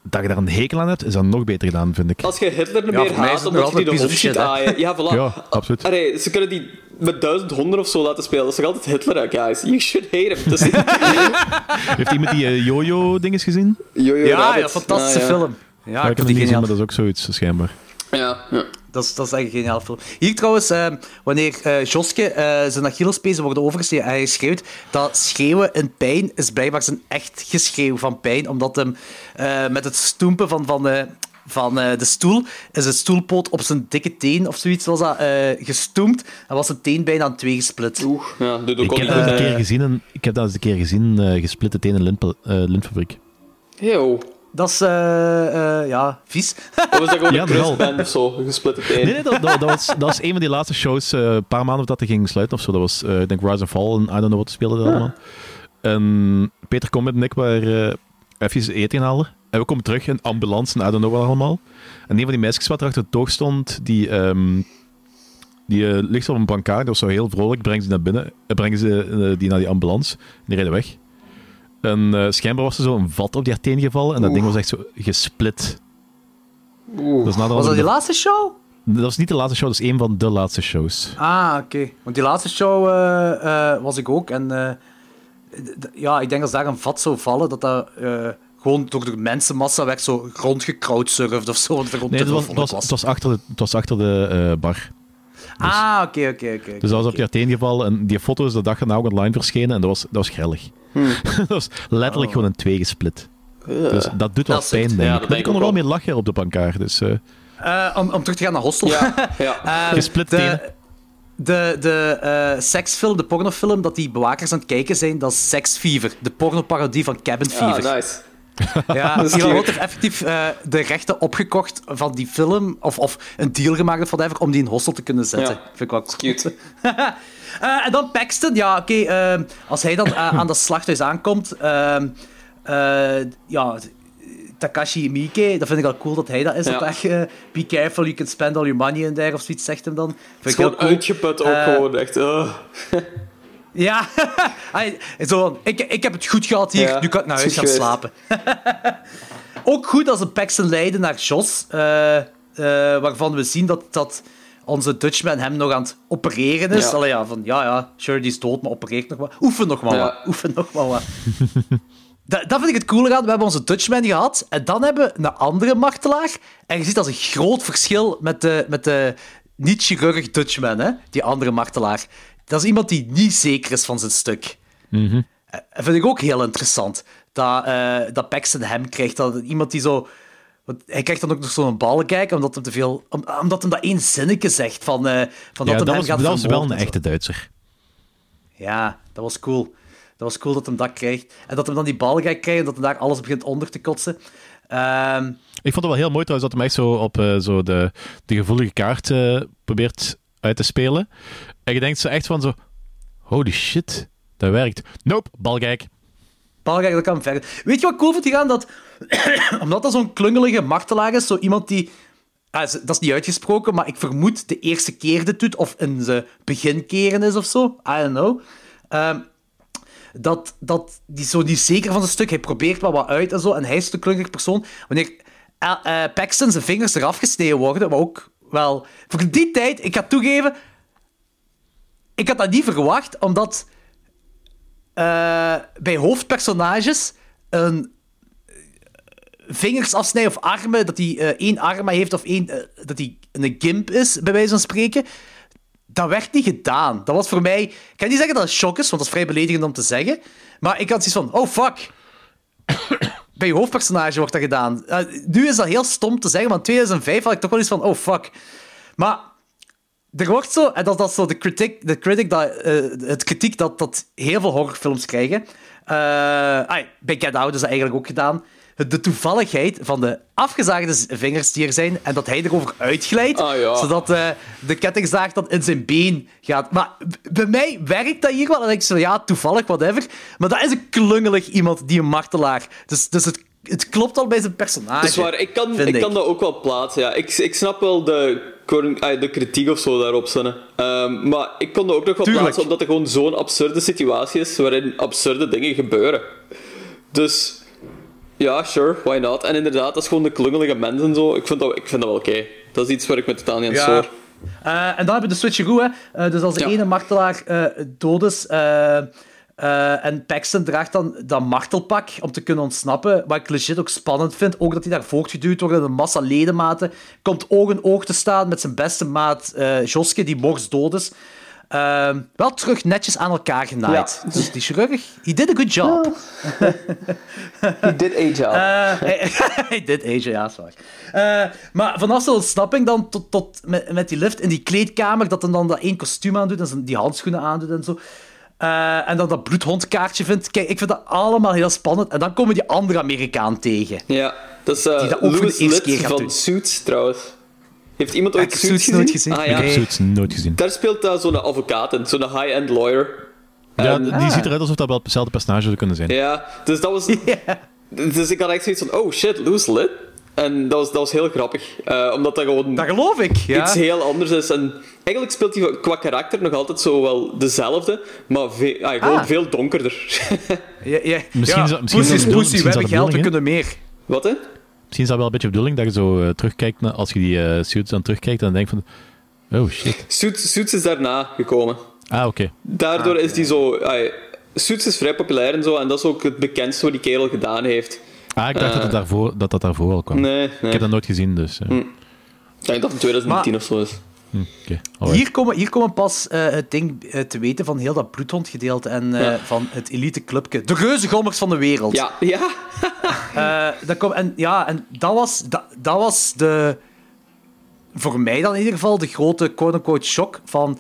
dat je daar een hekel aan hebt, is dat nog beter gedaan, vind ik. Als je Hitler Ja, meer haat omdat je die de ziet shit, aaien. Ja, voilà. Ja, absoluut. Allee, ze kunnen die met duizend honden of zo laten spelen. Dat is toch altijd Hitler, hè, guys? You should hate him. Dus, Heeft iemand die eh, Jojo-dinges gezien? Jojo Ja, ja, fantastische Ah, ja. film. Ja, Ja, ik heb die niet gezien, maar dat is ook zoiets, schijnbaar. Ja, ja. Dat is, dat is echt een geniaal film. Hier trouwens, eh, wanneer eh Joske eh, zijn Achillespezen worden overgesneden en hij schreeuwt, dat schreeuwen in pijn is blijkbaar zijn echt geschreeuw van pijn, omdat hem eh, met het stoempen van, van, van eh, de stoel is het stoelpoot op zijn dikke teen of zoiets was dat eh, gestoemd en was zijn teen bijna aan twee gesplit. Oeh, ja, ook Ik heb, dat een keer gezien en, ik heb dat eens een keer gezien, eh gesplitte tenen lintpa- eh, lintfabriek. Yo. Dat is, eh, eh, ja, vies. Of is dat gewoon Ja, een of zo? Gesplitte teen. Nee, nee dat, dat, dat was, dat was een van die laatste shows, eh, een paar maanden voordat hij ging sluiten of zo. Dat was, eh, ik denk, Rise and Fall en I don't know wat speelden dat allemaal. En Peter Comet en ik waren eh, even eten halen. En we komen terug in ambulance en I don't know wat allemaal. En een van die meisjes wat er achter het toog stond, die, ehm, die ligt op een brancard. Dat was zo heel vrolijk. Brengen ze naar binnen. brengen ze die naar die ambulance. En die rijden weg. En eh, schijnbaar was er zo een vat op die teen gevallen. En dat ding was echt zo gesplit. Was dat een- die laatste show? dat was niet de laatste show, dat is een van de laatste shows. Ah, oké. Want die laatste show eh, eh, was ik ook. En eh, ja, ik denk als daar een vat zou vallen, dat dat eh, gewoon door de mensenmassa werd zo rondgecrowdsurfd of zo. Nee, het was, het was, het was achter de, het was achter de eh, bar. Ah, oké, oké, oké. Dus dat was op die teen gevallen. En die foto is de dag erna ook online verschenen. En dat was, dat was grillig. dat was letterlijk gewoon in twee gesplit. Dus dat doet wel pijn, het. denk Ja, ik. Maar ik kon er wel mee lachen op de bankaar. Dus eh, Eh, om, om terug te gaan naar Hostel. Ja, ja. Eh, Gesplit tenen. de, de, de eh, seksfilm, de pornofilm, dat die bewakers aan het kijken zijn, dat is Sex Fever. De pornoparodie van Cabin Fever. Ah, nice. Ja. Roth heeft effectief eh, de rechten opgekocht van die film, of, of een deal gemaakt of whatever, om die in hostel te kunnen zetten. Ja. Vind ik wel. Cute. Eh, en dan Paxton, ja, oké. ehm, als hij dan eh, aan dat slachthuis aankomt, ehm, eh, ja, Takashi Miike, dat vind ik al cool dat hij dat is. Ja. Dat echt, eh, be careful, you can spend all your money in there, of zoiets zegt hem dan. Het Vind is ik heel gewoon cool. uitgeput ook Eh, gewoon, echt. ugh. Ja, zo, ik, ik heb het goed gehad hier, Ja, nu kan ik naar het huis is gaan slapen. Ook goed als een Paxton leiden naar Jos, eh, eh, waarvan we zien dat, dat onze Dutchman hem nog aan het opereren is. Ja. Allee, ja, van ja, ja, sure, die is dood, maar opereert nog wat. Oefen nog maar Ja. wat. Oefen nog maar wat. Dat, dat vind ik het coole aan. We hebben onze Dutchman gehad en dan hebben we een andere martelaar. En je ziet dat is een groot verschil met de, met de niet-chirurg Dutchman, hè? die andere martelaar. Dat is iemand die niet zeker is van zijn stuk. mhm. Dat vind ik ook heel interessant. Dat, eh dat Paxton hem krijgt. Dat iemand die zo... want hij krijgt dan ook nog zo'n balkijk, omdat hem te veel... om- omdat hem dat één zinnetje zegt van, eh, van dat ja, hem dat hem was, gaat dat was wel een echte Duitser. Ja, dat was cool. Dat was cool dat hem dat krijgt. En dat hem dan die balkijk krijgt en dat hem daar alles begint onder te kotsen. Ehm, Ik vond het wel heel mooi trouwens dat hij echt zo op eh, zo de, de gevoelige kaart eh, probeert uit te spelen. En je denkt zo echt van zo... Holy shit, dat werkt. Nope, balkijk. Weet je wat cool vind ik aan? Dat, omdat dat zo'n klungelige martelaar is, zo iemand die... ah, dat is niet uitgesproken, maar ik vermoed de eerste keer dit doet, of in zijn beginkeren is of zo. I don't know. Ehm, dat, dat die zo niet zeker van zijn stuk. Hij probeert wel wat uit en zo. En hij is de klungelig persoon. Wanneer eh, eh, Paxton zijn vingers eraf gesneden worden, wat ook wel... Voor die tijd, ik ga toegeven... Ik had dat niet verwacht, omdat eh, bij hoofdpersonages een eh, vingers afsnijden of armen, dat hij eh, één arm heeft of één, dat hij een gimp is, bij wijze van spreken. Dat werd niet gedaan. Dat was voor mij... Ik kan niet zeggen dat het shock is, want dat is vrij beledigend om te zeggen. Maar ik had zoiets van, oh fuck. bij je hoofdpersonage wordt dat gedaan. Nu is dat heel stom te zeggen, maar in 2005 had ik toch wel iets van, oh fuck. Maar er wordt zo, en dat, dat is zo de critic, de critic dat, eh, het kritiek dat, dat heel veel horrorfilms krijgen. Eh, ai, bij Get Out is dat eigenlijk ook gedaan. De toevalligheid van de afgezaagde vingers die er zijn en dat hij erover uitglijdt, Ah, ja. zodat eh, de kettingzaag dan in zijn been gaat. Maar bij mij werkt dat hier wel. En denk ik zo, ja, toevallig, whatever. Maar dat is een klungelig iemand, die een martelaar. Dus, dus het, het klopt al bij zijn personage. Dat is waar, ik kan, ik kan dat ook wel plaatsen. Ja. Ik, ik snap wel de, cor- ah, de kritiek of zo daarop, Sanne. Ehm, maar ik kon dat ook nog wel Tuurlijk. plaatsen, omdat het gewoon zo'n absurde situatie is waarin absurde dingen gebeuren. Dus ja, sure, why not? En inderdaad, dat is gewoon de klungelige mensen en zo. Ik vind dat, ik vind dat wel oké. Dat is iets waar ik me totaal niet aan Ja. stoor. Eh, en dan hebben we de switcheroo. Hè. Eh, dus als de Ja. ene martelaar eh, dood is eh, eh, en Paxton draagt dan dat martelpak om te kunnen ontsnappen, wat ik legit ook spannend vind, ook dat hij daar voortgeduwd wordt in een massa ledematen, komt oog in oog te staan met zijn beste maat eh Joske, die morgens dood is. Eh, wel terug netjes aan elkaar genaaid. Dus die chirurg, he did a good job. He did a job. Eh, hij, hij dit age, ja, is waar. Eh, maar vanaf zijn ontsnapping dan tot, tot met, met die lift in die kleedkamer, dat hij dan dat één kostuum aandoet en die handschoenen aandoet en zo. Eh, en dan dat bloedhondkaartje vindt. Kijk, ik vind dat allemaal heel spannend. En dan komen die andere Amerikaan tegen. ja, dat is eh Die dat ook voor de Louis eerste keer Litt gaat van doen. Suits, trouwens. Heeft iemand Ah, ooit ik heb Suits, Suits nooit gezien. Ah, Ik ja. heb Nee. zoiets nooit gezien. Daar speelt uh, zo'n advocaat in, zo'n high-end lawyer. Ja, En- die ziet eruit alsof dat wel hetzelfde personage zou kunnen zijn. Ja, dus dat was... Dus ik had echt zoiets van, oh shit, Louis Lit. En dat was, dat was heel grappig. eh, omdat dat gewoon Dat geloof ik. Ja. iets heel anders is. En eigenlijk speelt hij qua karakter nog altijd zo wel dezelfde, maar ve- ah, gewoon Ah. veel donkerder. Ja, ja. Misschien ja. is dat- misschien we hebben geld, we kunnen meer. Wat, hè? Misschien is dat wel een beetje de bedoeling dat je zo eh, terugkijkt naar, als je die eh suits dan terugkijkt en dan denkt van, oh shit. Suits, Suits is daarna gekomen. Ah, oké. Daardoor is die zo... ah, Suits is vrij populair en zo, en dat is ook het bekendste wat die kerel gedaan heeft. Ah, ik dacht dat, het daarvoor, dat dat daarvoor al kwam. Nee, nee. Ik heb dat nooit gezien, dus... eh, Ik denk dat het in 2010 Maar- of zo is. hm. Hier komen, hier komen pas eh, het ding eh, te weten van heel dat bloedhondgedeelte en eh, Ja. van het elite clubje. De reuzengommers van de wereld. Ja, ja. Eh, dat kom, en, ja, en dat was, dat, dat was de... Voor mij dan in ieder geval de grote quote-unquote shock van...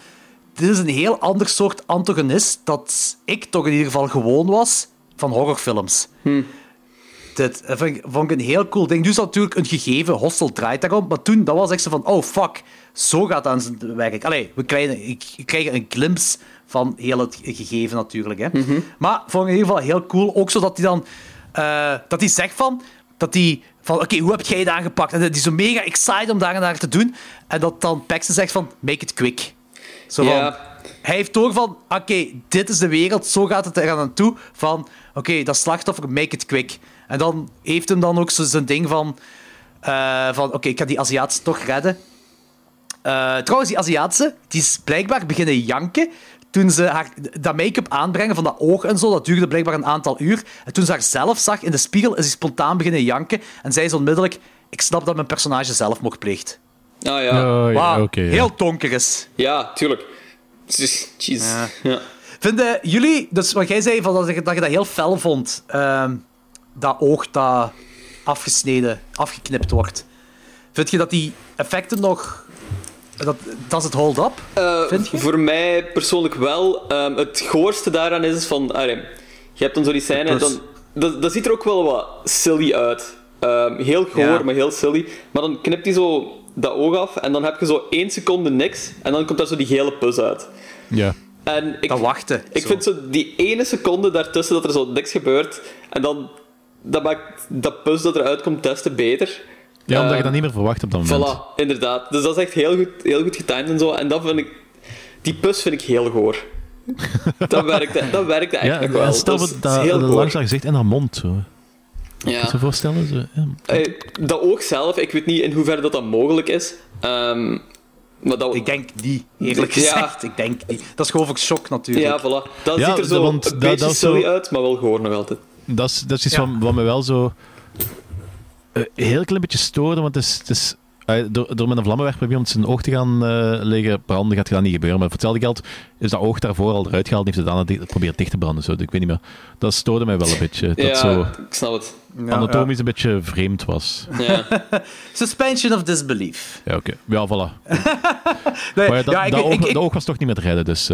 Dit is een heel ander soort antagonist dat ik toch in ieder geval gewoon was van horrorfilms. Dit eh, vond ik, vond ik een heel cool ding. Nu is dat natuurlijk een gegeven, Hostel draait daarom, maar toen dat was echt zo van, oh fuck, zo gaat dat aan zijn werk. Allee, we krijgen, een glimpse van heel het gegeven natuurlijk. Hè. Maar vond ik in ieder geval heel cool, ook zodat hij dan, eh, dat hij zegt van, dat hij van, oké, hoe heb jij het aangepakt? En die is zo mega excited om daar en daar te doen. En dat dan Paxton zegt van, make it quick. Zo van, hij heeft door van, oké, dit is de wereld, zo gaat het er aan toe. Van, oké, dat slachtoffer, make it quick. En dan heeft hem dan ook zijn ding van, eh, van oké, ik ga die Aziatische toch redden. Eh, trouwens, die Aziatische, die is blijkbaar beginnen janken toen ze haar, dat make-up aanbrengen van dat oog en zo. Dat duurde blijkbaar een aantal uur. En toen ze haar zelf zag in de spiegel, is ze spontaan beginnen janken. En zei ze onmiddellijk, ik snap dat mijn personage zelfmoord pleegt. Ah ja. Oh, ja, oké, ja. heel donker is. Ja, tuurlijk. Jeez. Ja. Ja. Vinden jullie, dus wat jij zei, van dat, je, dat je dat heel fel vond, ehm, dat oog dat afgesneden, afgeknipt wordt. Vind je dat die effecten nog... Dat, dat is het hold-up, Eh, vind je? Voor mij persoonlijk wel. Ehm, het goorste daaraan is, is van... allee, je hebt dan zo die scène, dan, dat, dat ziet er ook wel wat silly uit. Ehm, heel goor, Ja. maar heel silly. Maar dan knipt hij zo dat oog af en dan heb je zo één seconde niks en dan komt daar zo die gele pus uit. Ja. En ik, Dat wachten. ik zo. vind zo die ene seconde daartussen dat er zo niks gebeurt en dan... Dat maakt dat pus dat eruit komt des te beter. ja, omdat je Eh, dat niet meer verwacht op dat moment. Voilà, inderdaad. Dus dat is echt heel goed, heel goed getimed en zo. En dat vind ik... Die pus vind ik heel goor. dat werkte, dat werkte Ja, nog wel. stel dat is, dat, dat goor. langs dat gezicht en haar mond. Zo. Ja. je voorstellen? Zo, ja. Eh, dat oog zelf, ik weet niet in hoeverre dat, dat mogelijk is. Ehm, maar dat... Ik denk niet, eerlijk Ja. gezegd. Ik denk niet. Dat is gewoon voor shock natuurlijk. Ja, voilà. Dat Ja, ziet er zo want een dat- beetje dat silly zo- uit, maar wel goor nog altijd. Dat is, dat is iets Ja. wat, wat me wel zo eh, heel klein beetje stoorde, want het is, het is eh, door, door met een vlammenwerper iemand zijn oog te gaan eh liggen branden, gaat dat niet gebeuren. Maar voor hetzelfde geld is dat oog daarvoor al eruit gehaald en heeft het dan geprobeerd dicht te branden. Zo. Ik weet niet meer. Dat stoorde mij wel een beetje. Dat ja, zo ik snap het. Ja, anatomisch een beetje vreemd was. Ja. Suspension of disbelief. Ja, oké. Ja, voilà. Nee, Maar ja, dat, ja, ik, dat, ik, oog, ik- dat oog was toch niet meer te redden, dus...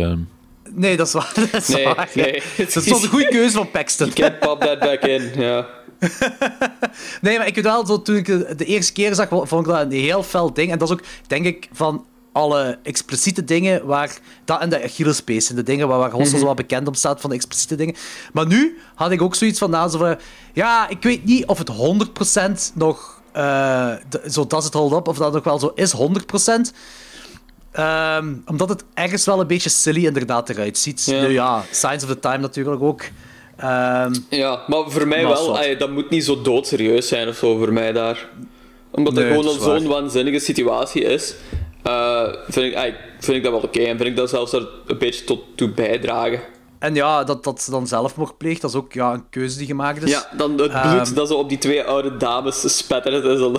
Nee, dat is waar. Dat is, Nee, waar. nee. Dat was een goede keuze van Paxton. Can't pop that back in, ja. Nee, maar ik weet wel, zo, toen ik de eerste keer zag, vond ik dat een heel fel ding. En dat is ook, denk ik, van alle expliciete dingen waar... Dat en de Achillespees zijn de dingen waar, waar Hossel zo wel bekend om staat, van de expliciete dingen. Maar nu had ik ook zoiets van, na zo van... Ja, ik weet niet of het 100% nog... d- zo does it hold up, of dat nog wel zo is, 100%. Ehm, omdat het ergens wel een beetje silly inderdaad eruit ziet. Ja. Nu ja, Signs of the Time natuurlijk ook. Ehm, Ja, maar voor mij Maar wel, ay, dat moet niet zo doodserieus zijn of zo voor mij daar. Omdat Nee, gewoon dat al waar. zo'n waanzinnige situatie is, eh, vind, ik, ay, vind ik dat wel oké. En vind ik dat zelfs er een beetje tot toe bijdragen. En ja, dat, dat ze dan zelfmoord pleegt, dat is ook ja, een keuze die gemaakt is. Ja, dan het bloed Ehm, dat zo op die twee oude dames spettert. Is al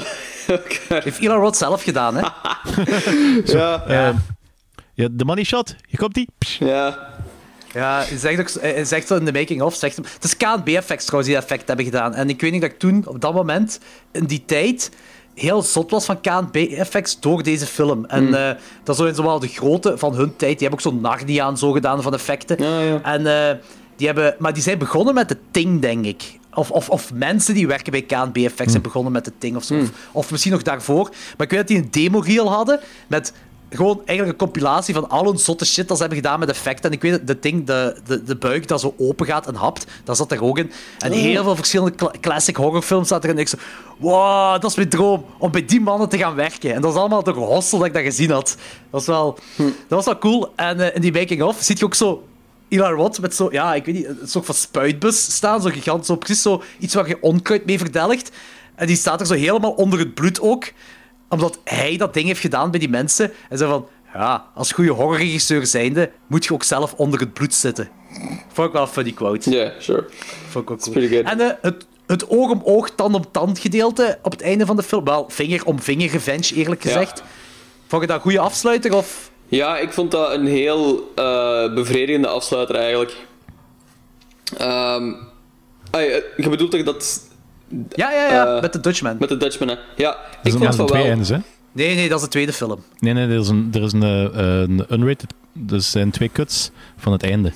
Heeft Eli Roth zelf gedaan, hè? ja, Eh, ja, de money shot, hier komt die. Psh. ja. Ja, hij zegt, ook, hij zegt zo in de making-of, zegt hem... Het is KNB-effects trouwens die dat effect hebben gedaan. En ik weet niet dat ik toen, op dat moment, in die tijd, heel zot was van KNB-effects door deze film. En eh, dat is zo in zowel de grootte van hun tijd. Die hebben ook zo'n Narnia en zo gedaan van effecten. Ja, ja. En, eh, die hebben, maar die zijn begonnen met de Ting, denk ik. Of, of, of mensen die werken bij KNB Effects zijn begonnen met de Ting of zo. Of, of misschien nog daarvoor. Maar ik weet dat die een demo-reel hadden met gewoon eigenlijk een compilatie van al hun zotte shit dat ze hebben gedaan met effecten. En ik weet dat de Ting, de, de, de buik dat zo open gaat en hapt, dat zat er ook in. En heel veel verschillende cla- classic horrorfilms zaten erin. En ik zo, wow, dat is mijn droom, om bij die mannen te gaan werken. En dat is allemaal door Hostel dat ik dat gezien had. Dat was wel, dat was wel cool. En eh, in die making-of zie je ook zo Eli Roth met zo, ja, ik weet niet, een soort van spuitbus staan. Zo gigant, zo precies zo iets waar je onkruid mee verdelgt. En die staat er zo helemaal onder het bloed ook. Omdat hij dat ding heeft gedaan bij die mensen. En zo van, ja, als goede horrorregisseur zijnde, moet je ook zelf onder het bloed zitten. Vond ik wel een funny quote. Ja, sure. Vond ik ook cool. En eh, het, het oog om oog, tand om tand gedeelte op het einde van de film. Wel, vinger om vinger revenge, eerlijk Ja. gezegd. Vond je dat een goede afsluiter? Of... Ja, ik vond dat een heel eh, bevredigende afsluiter eigenlijk. Eh, je bedoelt toch dat Ja, ja, ja, Eh, met de Dutchman. met de Dutchman, hè? Ja, Dat ik vond dat van zijn twee wel. eindes, hè? Nee, nee, dat is de tweede film. Nee, nee, er is een, er is een, eh, een unrated... Er zijn twee cuts van het einde.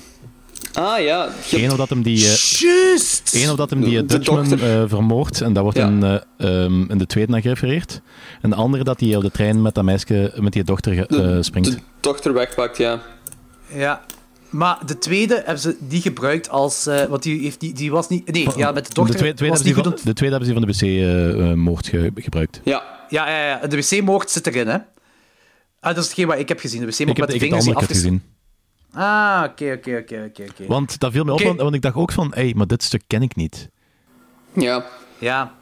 Ah ja, je Eén of dat hem die... eh, Juist! Eén of dat hem die De Dutchman eh, vermoordt, en dat wordt Ja. in, eh, ehm, in de tweede naar gerefereerd. En de andere dat hij op de trein met dat meisje, met die dochter de, eh, springt. de dochter wegpakt, ja. Ja. Maar de tweede hebben ze die gebruikt als... eh, want die, heeft, die, die was niet... Nee, ja, met de dochter de, tweede, tweede was hebben niet ze goed... van, de tweede hebben ze van de wc-moord gebruikt. Ja, Ja, ja, ja. De wc-moord zit erin, hè. Ah, dat is hetgeen wat ik heb gezien. De wc-moord met ik de vingers die gezien. Ah, oké, oké, oké, oké, oké. Want dat viel me op, want ik dacht ook van, hé, hey, maar dit stuk ken ik niet. ja. Ja.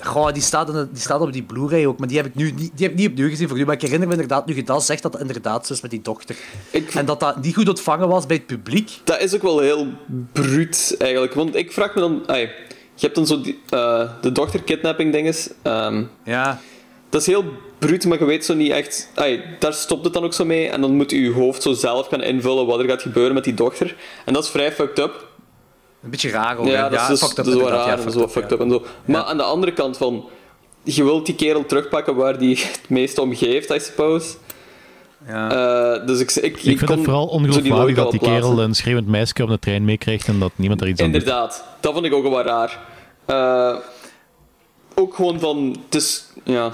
Goh, die staat, in die staat op die Blu-ray ook, maar die heb ik nu niet, die heb ik niet opnieuw gezien voor u. Maar ik herinner me inderdaad, nu je dat zegt, dat het inderdaad zo is met die dochter. Ik, En dat dat niet goed ontvangen was bij het publiek. Dat is ook wel heel bruut, eigenlijk. Want ik vraag me dan... ai, je hebt dan zo die, eh, de dochter-kidnapping dinges. Ehm, Ja. dat is heel bruut, maar je weet zo niet echt... ai, daar stopt het dan ook zo mee. En dan moet je je hoofd zo zelf gaan invullen wat er gaat gebeuren met die dochter. En dat is vrij fucked up. Een beetje raar ook. ja, hè. dat is, dus, dat is wel raar. is wel fucked up en zo. Maar aan de andere kant van... Je wilt die kerel terugpakken waar die het meeste om geeft, I suppose. Ja. Eh, dus ik, ik, Ik vind kon het vooral zo die ongeloofwaardig dat die plaatsen. kerel een schreeuwend meisje op de trein meekrijgt en dat niemand er iets aan doet. Inderdaad, dat vond ik ook wel raar. Eh, ook gewoon van, het is, ja.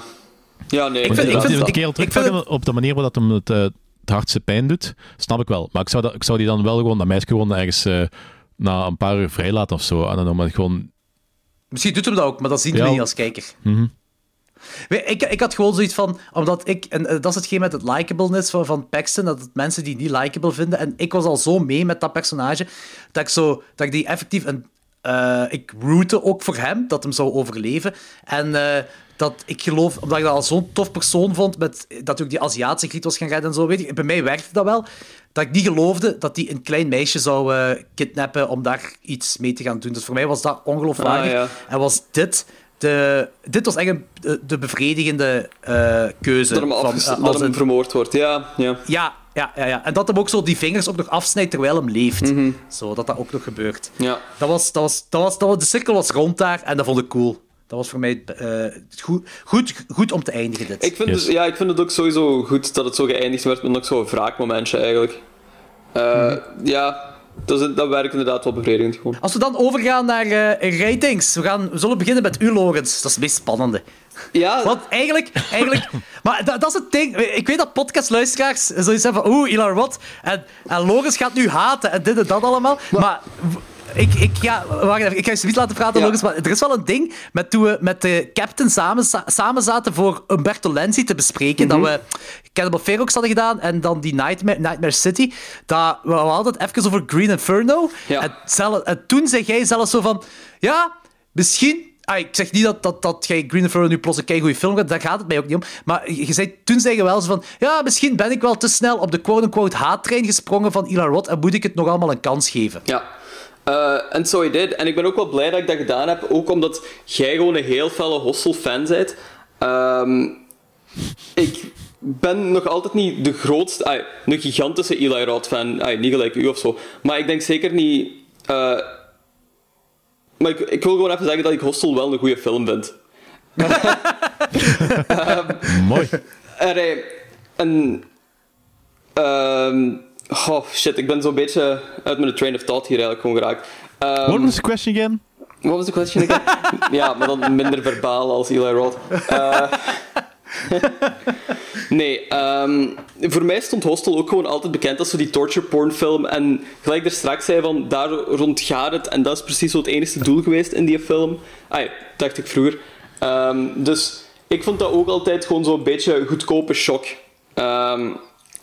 Ja, nee, Ik vind- die- vind- die ik- kerel ik vind terugpakken op de manier waarop dat hem het, het hardste pijn doet, snap ik wel. Maar ik zou, dat, ik zou die dan wel gewoon, dat meisje gewoon ergens eh, na een paar uur vrijlaten of zo. En dan maar gewoon... Misschien doet hem dat ook, maar dat zien Ja. we niet als kijker. mhm. Ik, ik had gewoon zoiets van, omdat ik, en eh, dat is hetgeen met het likableness van, van Paxton, dat het mensen die niet likable vinden. En ik was al zo mee met dat personage, dat ik, zo, dat ik die effectief een. eh, ik rootte ook voor hem, dat hem zou overleven. En eh, dat ik geloof, omdat ik dat al zo'n tof persoon vond, met, dat ook die Aziatische griet was gaan redden en zo, weet je, bij mij werkte dat wel. Dat ik niet geloofde dat hij een klein meisje zou eh, kidnappen om daar iets mee te gaan doen. Dus voor mij was dat ongeloofwaardig. Ah, ja. En was dit de, dit was echt een, de, de bevredigende eh, keuze. dat hem, van, eh, dat als hem een- vermoord wordt, ja. ja. ja, ja, ja, ja. En dat hem ook zo die vingers ook nog afsnijdt terwijl hem leeft. Zo, dat dat ook nog gebeurt. ja. Dat was, dat was, dat was, dat was, de cirkel was rond daar en dat vond ik cool. Dat was voor mij eh, goed, goed, goed om te eindigen, dit. Ik vind, Yes. dus, ja, ik vind het ook sowieso goed dat het zo geëindigd werd met nog zo'n wraakmomentje eigenlijk. Eh, Ja, dat, is, dat werkt inderdaad wel bevredigend gewoon. Als we dan overgaan naar eh, ratings. We, gaan, we zullen beginnen met u, Logans. Dat is het meest spannende. Ja, Want eigenlijk... eigenlijk maar dat, dat is het ding. Ik weet dat podcastluisteraars zoiets hebben van... Oeh, Ilar wat? En, en Logans gaat nu haten en dit en dat allemaal. Maar... ik, ik, ga, wacht even, ik ga je zoiets laten praten, Ja. Maar er is wel een ding met toen we met de captain samen, samen zaten voor Umberto Lenzi te bespreken, Mhm. dat we Cannibal Ferox hadden gedaan en dan die Nightmare, Nightmare City, dat we hadden het even over Green Inferno. Ja. En, zelf, en toen zei jij zelfs zo van... Ja, misschien... Ah, ik zeg niet dat, dat, dat jij Green Inferno nu plots een keigoede film gaat, daar gaat het mij ook niet om. Maar je zei, toen zei je wel zo van... Ja, misschien ben ik wel te snel op de quote-unquote haattrein gesprongen van Ilar Roth en moet ik het nog allemaal een kans geven. Ja. Eh, En so I did. En ik ben ook wel blij dat ik dat gedaan heb. Ook omdat jij gewoon een heel felle Hostel-fan bent. Ehm, ik ben nog altijd niet de grootste... ah, een gigantische Eli Roth-fan. Ah, niet gelijk u of zo. Maar ik denk zeker niet... eh, maar ik, ik wil gewoon even zeggen dat ik Hostel wel een goede film vind. Mooi. Er, eh, en... ehm, oh, shit. Ik ben zo'n beetje uit mijn train of thought hier eigenlijk gewoon geraakt. Ehm, What was the question again? Wat was de question again? ja, maar dan minder verbaal als Eli Roth. Eh, nee, ehm, voor mij stond Hostel ook gewoon altijd bekend als zo die torture porn film. En gelijk er straks zei van, daar rond gaat het. En dat is precies zo het enige doel geweest in die film. Ah, dacht ik vroeger. Ehm, dus ik vond dat ook altijd gewoon zo'n beetje goedkope shock.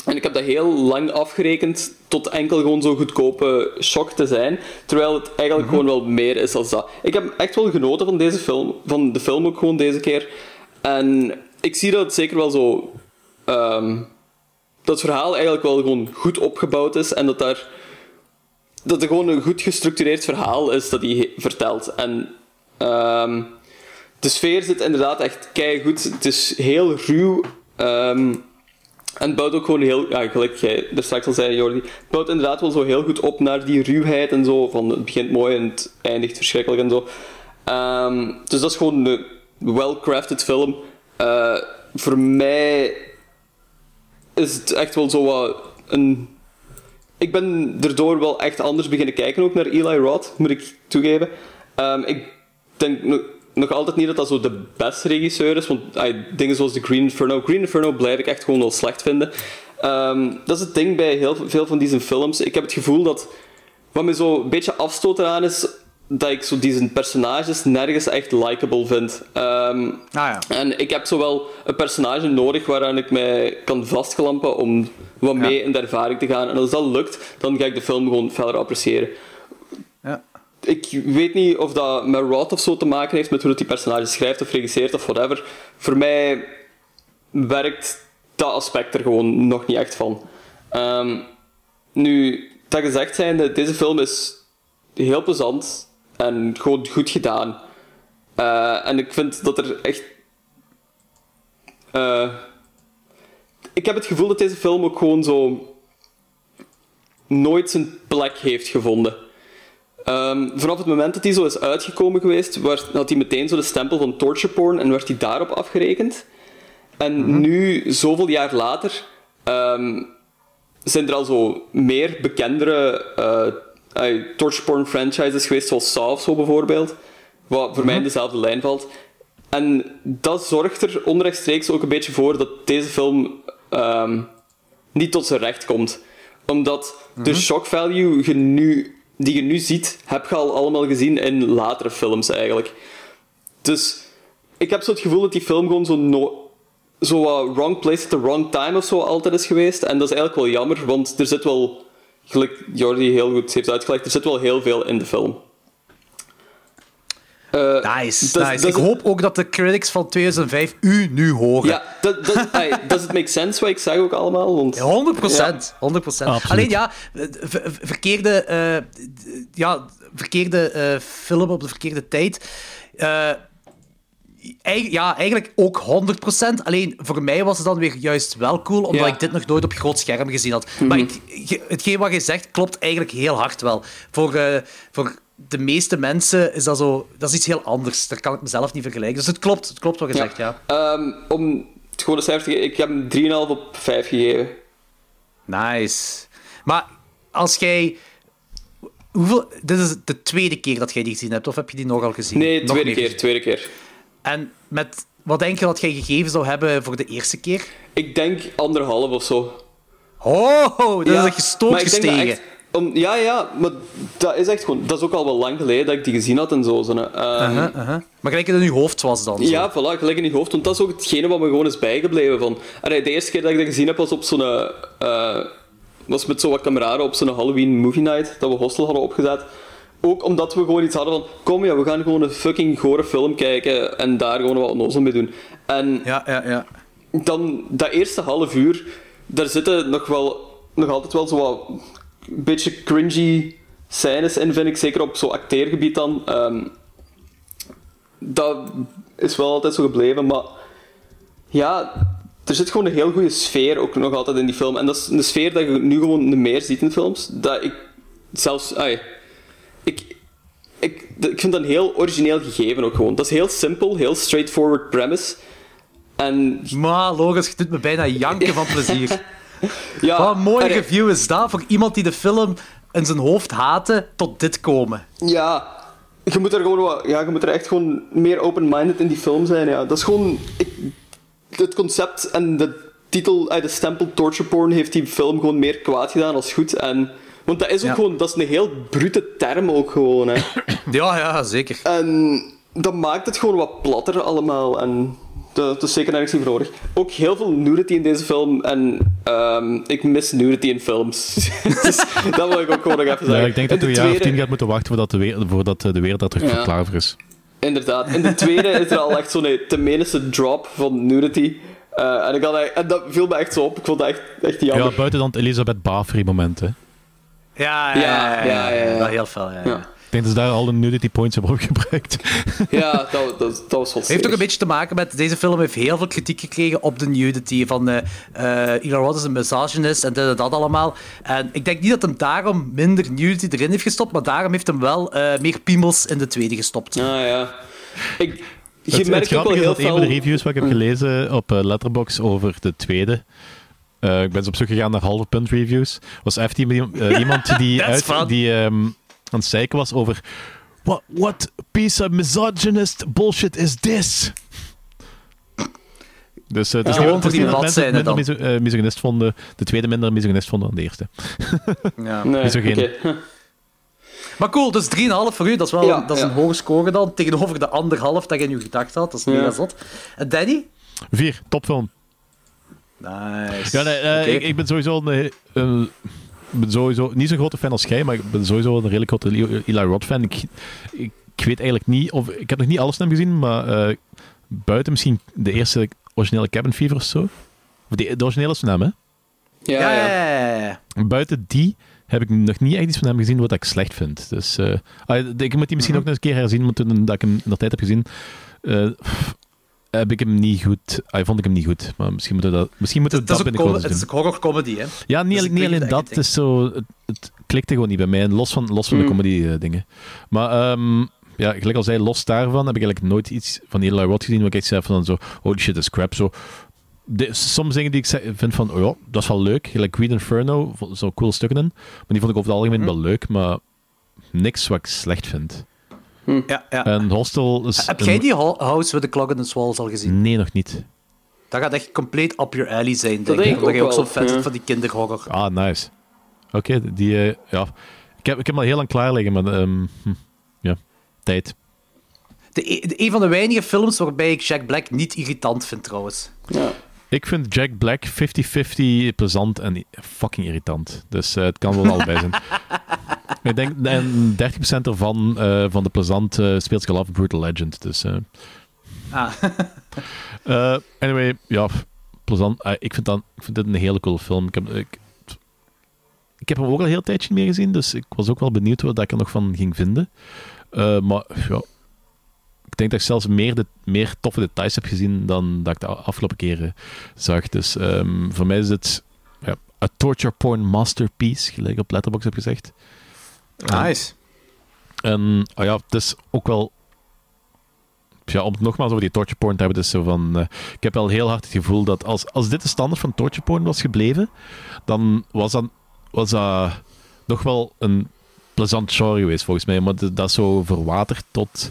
En ik heb dat heel lang afgerekend tot enkel gewoon zo'n goedkope shock te zijn. Terwijl het eigenlijk gewoon wel meer is dan dat. Ik heb echt wel genoten van deze film. Van de film ook gewoon deze keer. En ik zie dat het zeker wel zo... ehm, dat het verhaal eigenlijk wel gewoon goed opgebouwd is. En dat daar... Dat er gewoon een goed gestructureerd verhaal is dat hij vertelt. En... ehm, de sfeer zit inderdaad echt goed. Het is heel ruw. ehm, en het bouwt ook gewoon heel... Ja, gelijk jij er straks al zei, Jordi. Het bouwt inderdaad wel zo heel goed op naar die ruwheid en zo. Van het begint mooi en het eindigt verschrikkelijk en zo. Ehm, dus dat is gewoon een well-crafted film. Eh, voor mij is het echt wel zo wat een... Ik ben erdoor wel echt anders beginnen kijken ook naar Eli Roth, moet ik toegeven. Ehm, ik denk nog, altijd niet dat dat zo de beste regisseur is, want dingen zoals The Green Inferno... Green Inferno blijf ik echt gewoon wel slecht vinden. Ehm, dat is het ding bij heel veel van deze films. Ik heb het gevoel dat... Wat me zo een beetje afstoot eraan is dat ik zo deze personages nergens echt likable vind. Ehm, Ah ja. en ik heb zowel een personage nodig waaraan ik mij kan vastklampen om wat mee in de ervaring te gaan. En als dat lukt, dan ga ik de film gewoon verder appreciëren. Ik weet niet of dat met Roth of zo te maken heeft, met hoe dat die personage schrijft of regisseert of whatever. Voor mij werkt dat aspect er gewoon nog niet echt van. Ehm, nu, dat gezegd zijnde, deze film is heel plezant en gewoon goed gedaan. Eh, en ik vind dat er echt. eh, ik heb het gevoel dat deze film ook gewoon zo. nooit zijn plek heeft gevonden. Ehm, vanaf het moment dat hij zo is uitgekomen geweest, werd, had hij meteen zo de stempel van torture porn en werd hij daarop afgerekend. En nu, zoveel jaar later, ehm, zijn er al zo meer bekendere eh, torture porn franchises geweest, zoals Saw of zo bijvoorbeeld, wat voor mij in dezelfde lijn valt. En dat zorgt er onrechtstreeks ook een beetje voor dat deze film ehm, niet tot zijn recht komt. Omdat de shock value je nu, die je nu ziet, heb je al allemaal gezien in latere films eigenlijk. Dus ik heb zo het gevoel dat die film gewoon zo, zo wat wrong place at the wrong time of zo altijd is geweest. En dat is eigenlijk wel jammer, want er zit wel, gelijk Jordi heel goed heeft uitgelegd, er zit wel heel veel in de film. Eh, Nice, dat- nice. dat Ik hoop ook dat de critics van 2005 u nu horen. Ja, dat, dat, does it make sense wat ik zeg ook allemaal? Want, 100 procent. 100 Absoluut. Alleen ja, ver- verkeerde, eh, d- ja, verkeerde eh, film op de verkeerde tijd. Eh, eigen- ja, eigenlijk ook 100% Alleen voor mij was het dan weer juist wel cool, omdat Ja. ik dit nog nooit op groot scherm gezien had. Maar ik, ge- hetgeen wat je zegt klopt eigenlijk heel hard wel. Voor, eh, voor de meeste mensen is dat zo... Dat is iets heel anders. Daar kan ik mezelf niet vergelijken. Dus het klopt, het klopt wat je zegt, ja. Ehm, om het gewone cijfer te geven, ik heb hem 3,5 op 5 gegeven. Nice. Maar als jij... Hoeveel, dit is de tweede keer dat jij die gezien hebt, of heb je die nogal gezien? Nee, tweede keer, gezien? tweede keer. En met, wat denk je dat jij gegeven zou hebben voor de eerste keer? Ik denk anderhalf of zo. Oh, dat is echt gestoot gestegen. Om, ja, ja, maar dat is echt gewoon... Dat is ook al wel lang geleden dat ik die gezien had en zo. zo. Ehm, Uh-huh, uh-huh. Maar gelijk het in je hoofd was dan. zo. Ja, voilà, gelijk in je hoofd. Want dat is ook hetgene wat me gewoon is bijgebleven. Van, Allee, de eerste keer dat ik dat gezien heb, was op zo'n... eh, was met zo'n wat kameraden op zo'n Halloween movie night, dat we Hostel hadden opgezet. Ook omdat we gewoon iets hadden van... Kom ja, we gaan gewoon een fucking gore film kijken en daar gewoon wat onnozel mee doen. En Ja, ja, ja. dan dat eerste half uur, daar zitten nog wel... Nog altijd wel zo wat... Een beetje cringy scènes in, vind ik. Zeker op zo'n acteergebied dan. Ehm, dat is wel altijd zo gebleven, maar... Ja, er zit gewoon een heel goede sfeer ook nog altijd in die film. En dat is een sfeer dat je nu gewoon meer ziet in films. Dat ik zelfs... ai, ik, ik, ik vind dat een heel origineel gegeven ook gewoon. Dat is heel simpel, heel straightforward premise. En Maar, Logan, je doet me bijna janken van plezier. ja, Wat een mooie review is dat voor iemand die de film in zijn hoofd haatte tot dit komen. Ja, je moet er gewoon wat, ja, je moet er echt gewoon meer open-minded in die film zijn. Ja. Dat is gewoon... Ik, het concept en de titel, eh, de stempel torture porn heeft die film gewoon meer kwaad gedaan als goed. En, want dat is ook Ja. gewoon... Dat is een heel brute term ook gewoon, hè. Ja, ja, zeker. En dat maakt het gewoon wat platter allemaal. En dat, is zeker nergens niet voor nodig. Ook heel veel nudity in deze film. En ehm, ik mis nudity in films. dus dat wil ik ook gewoon nog even zeggen. Ja, ik denk dat we een jaar of tien gaat moeten wachten voordat de, wereld, voordat de wereld daar terug Ja. klaar voor is. Inderdaad. In de tweede is er al echt zo'n te menige drop van nudity. Eh, en, ik had, echt- en dat viel me echt zo op. Ik vond dat echt, echt jammer. Ja, buiten dan het Elisabeth Bathory moment. Hè. Ja, ja, ja. ja, ja, ja. Heel fel, ja. Ik denk dat ze daar al de nudity points hebben opgebruikt. Ja, dat, dat, dat was wel heeft ook een beetje te maken met... Deze film heeft heel veel kritiek gekregen op de nudity. Van eh eh Eli Roth is een misogynist en dit en dat allemaal. En ik denk niet dat hem daarom minder nudity erin heeft gestopt, maar daarom heeft hem wel eh, meer piemels in de tweede gestopt. Ah, ja. Ik, je het, het merkt ook grappige wel is heel dat een van de reviews wat ik heb gelezen op Letterboxd over de tweede. eh, ik ben eens op zoek gegaan naar halve punt reviews. Was echt iemand, iemand die, uit, die ehm, aan het zeiken was over. What, what piece of misogynist bullshit is this? Dus eh, het is Gewoon voor die bladzijden minder miso- eh, misogynist vonden, de tweede minder misogynist vonden dan de eerste. Ja. Nee. Maar cool, dus 3,5 voor u, dat is wel Ja, dat is ja. een hoge score dan, tegenover de anderhalf dat je nu gedacht had. Dat is mega Ja. zot. En Danny? Vier, topfilm. Nice. Ja, nee, eh, Oké. ik, ik ben sowieso een, eh, een- ben sowieso niet zo'n grote fan als jij, maar ik ben sowieso een redelijk grote Eli Roth fan. Ik, ik, ik weet eigenlijk niet of ik heb nog niet alles van hem gezien, maar eh, buiten misschien de eerste originele Cabin Fever of zo. Of die, de originele is van hem, hè? Ja, Ja. Buiten die heb ik nog niet echt iets van hem gezien wat ik slecht vind. Dus eh, ah, ik moet die misschien ook nog eens een keer herzien, want toen dat ik hem in de tijd heb gezien, eh, heb ik hem niet goed. Ah, vond ik hem niet goed. Maar misschien moeten we dat, misschien moeten we Het is dat binnenkort het doen. is ook horror comedy, hè? Ja, niet, Dus niet alleen dat. Het, is zo, het, het klikte gewoon niet bij mij. Los van, los van de Mm. comedy-dingen. Maar ehm, ja, gelijk al zei, los daarvan heb ik eigenlijk nooit iets van Eli Roth gezien waar ik echt zei van zo, holy shit, dat is crap. Zo, de, soms dingen die ik zei- vind van, oh ja, dat is wel leuk. Gelijk Green Inferno, zo cool stukken in. Maar die vond ik over het algemeen Mhm. wel leuk, maar niks wat ik slecht vind. Ja, ja. En Hostel is... Heb een- jij die Ho- House with the Clock in the Walls al gezien? Nee, nog niet. Dat gaat echt compleet up your alley zijn, denk denk ik. ik Omdat ook je ook wel, zo'n fan ja. van die kinderhorror. Ah, nice. Oké, die... eh, ja. Ik heb, ik heb hem al heel lang klaar liggen, maar... ehm, hm, ja, tijd. De, e- de- een van de weinige films waarbij ik Jack Black niet irritant vind, trouwens. Ja. Ik vind Jack Black 50-50 plezant en fucking irritant. Dus eh, het kan wel allebei zijn. Ik denk, en 30% ervan eh, van de plezant eh, speelt zich al af Brutal Legend. Dus, eh. Ah. Anyway, ja, plezant. Eh, ik, vind dan, ik vind dit een hele coole film. Ik heb, ik, ik heb hem ook al een heel tijdje meer gezien, dus ik was ook wel benieuwd wat ik er nog van ging vinden. Maar ja, ik denk dat ik zelfs meer, de, meer toffe details heb gezien dan dat ik de afgelopen keren zag. Dus ehm, voor mij is het ja, een torture porn masterpiece, gelijk op Letterboxd heb gezegd. Nice. en ah ja, het is ook wel. Ja, om het nogmaals over die torture te hebben, is zo van. eh, ik heb wel heel hard het gevoel dat als, als dit de standaard van torture was gebleven, dan was dat, was dat nog wel een plezant genre geweest, volgens mij. Maar dat is zo verwaterd tot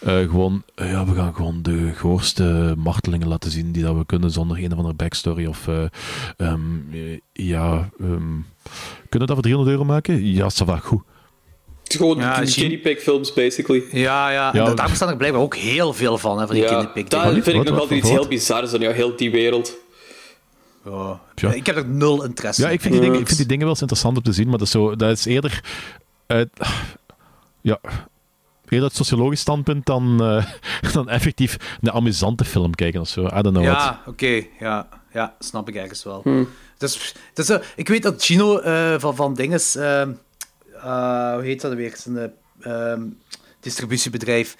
eh, gewoon... eh, ja, we gaan gewoon de goorste martelingen laten zien die dat we kunnen zonder een of andere backstory. Of, eh, ehm, eh, ja... ehm, kunnen we dat voor 300 euro maken? Ja, ça va, goed. Het is gewoon Ja, guinea films, basically. Ja, ja. Ja, en daar bestaan er blijkbaar ook heel veel van, hè, van die Ja, dingen. vind ik nog altijd iets heel bizars aan, ja, heel die wereld. Ja. Ja. Ik heb er nul interesse Ja, in. ik vind, die dingen, ik vind die dingen wel eens interessant om te zien, maar dat is, zo, dat is eerder uit, ja, eerder uit sociologisch standpunt dan, eh, dan effectief een amusante film kijken of zo. I don't know what. Ja, oké. Ja, ja, snap ik ergens wel. Dus, dus, eh, ik weet dat Gino eh, van, van Dinges... ehm, eh, hoe heet dat weer? Zijn eh, ehm, distributiebedrijf.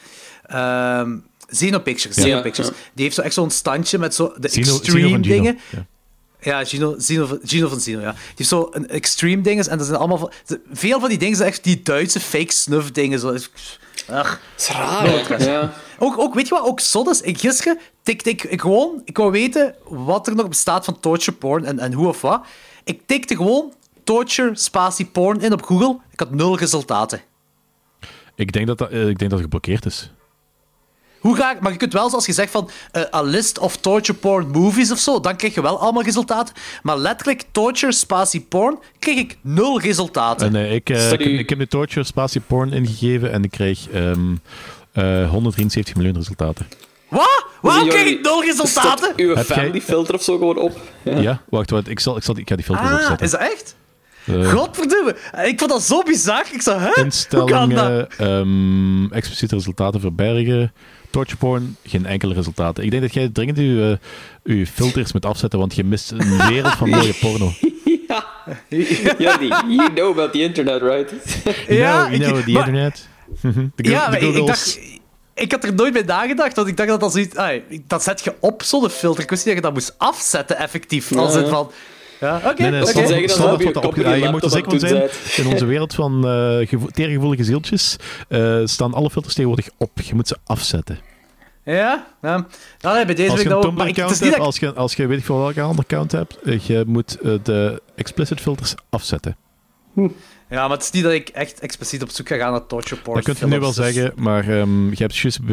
Ehm Zeno Pictures. Ja. Zeno Ja, Pictures. ja. Die heeft zo echt zo'n standje met zo de Zino- extreme dingen. Ja. Gino, Gino, van- Gino van Zino, ja. Die heeft zo een extreme dingen en dat zijn allemaal... van- Veel van die dingen zijn echt die Duitse fake snuff dingen. Zo. Ach. Dat is raar? Ja. Ook, ook, weet je wat, ook zot is? Ik gisteren tikte ik, ik gewoon... Ik wou weten wat er nog bestaat van torture porn en, en hoe of wat. Ik tikte gewoon torture spatie porn in op Google. Ik had nul resultaten. Ik, denk dat dat, eh, ik denk dat het geblokkeerd is. Hoe graag... Maar je kunt wel, zoals je zegt, van eh, a list of torture porn movies of zo, dan krijg je wel allemaal resultaten. Maar letterlijk torture spatie porn kreeg ik nul resultaten. En, eh, ik, ik, ik heb de torture spatie porn ingegeven en ik kreeg ehm, eh, 173 miljoen resultaten. Wat? Waarom kreeg ik nul resultaten? Stop uw Heb jij- family filter of zo gewoon op. Ja. Ja, wacht, wacht ik, zal, ik, zal, ik ga die filters Ah, opzetten. is dat echt? Eh, Godverdomme. Ik vond dat zo bizar. Ik zei, hè? Hoe kan dat? Instellingen, ehm, expliciete resultaten verbergen, torture porn, geen enkele resultaten. Ik denk dat jij dringend je, eh, filters moet afzetten, want je mist een wereld van mooie porno. Jordi, you know about the internet, right? Ja, you know, you know the maar- internet. Ja, ik, dacht... Ik had er nooit bij nagedacht, want ik dacht dat dat zoiets... ai, dat zet je op, zo'n filter. Ik wist niet dat je dat moest afzetten, effectief. Als Ja, ja. van... Ja, oké, Nee, nee, kan zeggen dat standaard je dat opge- ja, moet er zeker van zijn, in onze wereld van eh gevo- tegengevoelige zieltjes eh, staan alle filters tegenwoordig op. Je moet ze afzetten. Ja, ja. Nou, nee, bij deze Als je ik een hebt, als je, als je weet ik veel welke andere account hebt, eh, je moet eh, de explicit filters afzetten. ik- Ja, maar het is niet dat ik echt expliciet op zoek ga gaan naar torture porn Dat kun je nu wel dus- zeggen, maar ehm, je hebt juist...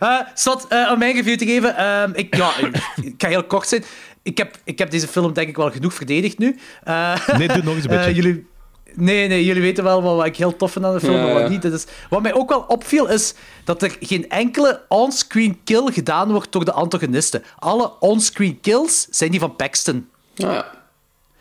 Eh, Sot, eh, om mijn review te geven. ehm, ik, ja, ik, ik ga heel kort zijn. Ik heb, ik heb deze film denk ik wel genoeg verdedigd nu. Eh, Nee, doe nog eens een eh, beetje. jullie, nee, nee, jullie weten wel wat, wat ik heel tof vind aan de film Ja, en wat ja. niet. Dat is, wat mij ook wel opviel is dat er geen enkele onscreen kill gedaan wordt door de antagonisten. Alle onscreen kills zijn die van Paxton. Nou ja.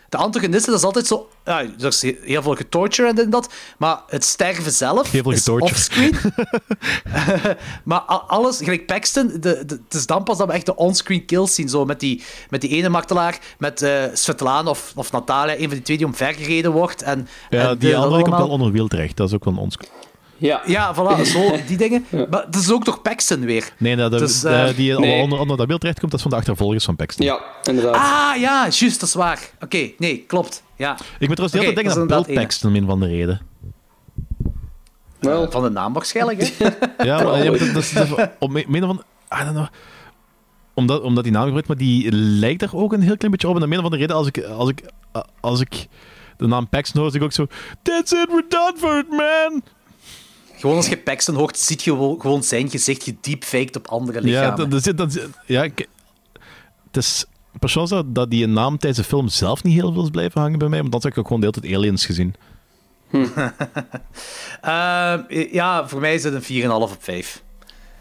De antagonisten, dat is altijd zo... Ja, er is heel veel getorture en dit en dat, maar het sterven zelf Heel veel is offscreen. maar alles, gelijk Paxton, de, de, het is dan pas dat we echt de onscreen kills zien, zo met die, met die ene martelaar, met eh Svetlana of, of Natalia, een van die twee die omvergereden wordt. En, Ja, en die de- andere komt wel onder wiel terecht. Dat is ook wel ons... Ja. Ja, voilà, zo, die dingen. Maar het is ook toch Paxton weer. Nee, nou, de, Dus, de- eh, die nee. onder, onder dat wiel terecht komt, dat is van de achtervolgers van Paxton. Ja, inderdaad. Ah, ja, juist, dat is waar. Oké, nee, klopt. Ja. Ik moet trouwens de hele denken dat aan Bill Paxton, om een van de reden. Wel. Van de naam waarschijnlijk, hè? Ja, maar, ja, maar dat, dat is dat om van... I don't know. Omdat, omdat die naam gebruikt, maar die lijkt er ook een heel klein beetje op. En om een van de reden, als ik, als ik, als ik de naam Paxton hoor, zeg ik ook zo... That's it, we're done for it, man! Gewoon als je Paxton hoort, ziet je gewoon zijn gezicht gedeepfaked op andere Ja, lichamen. dat, dat, zit- dat, zit- ja ik- het is dat, dat die naam tijdens de film zelf niet heel veel is blijven hangen bij mij, want dan heb ik ook gewoon de hele tijd aliens gezien. Ehm, ja, voor mij is het een 4,5 op 5.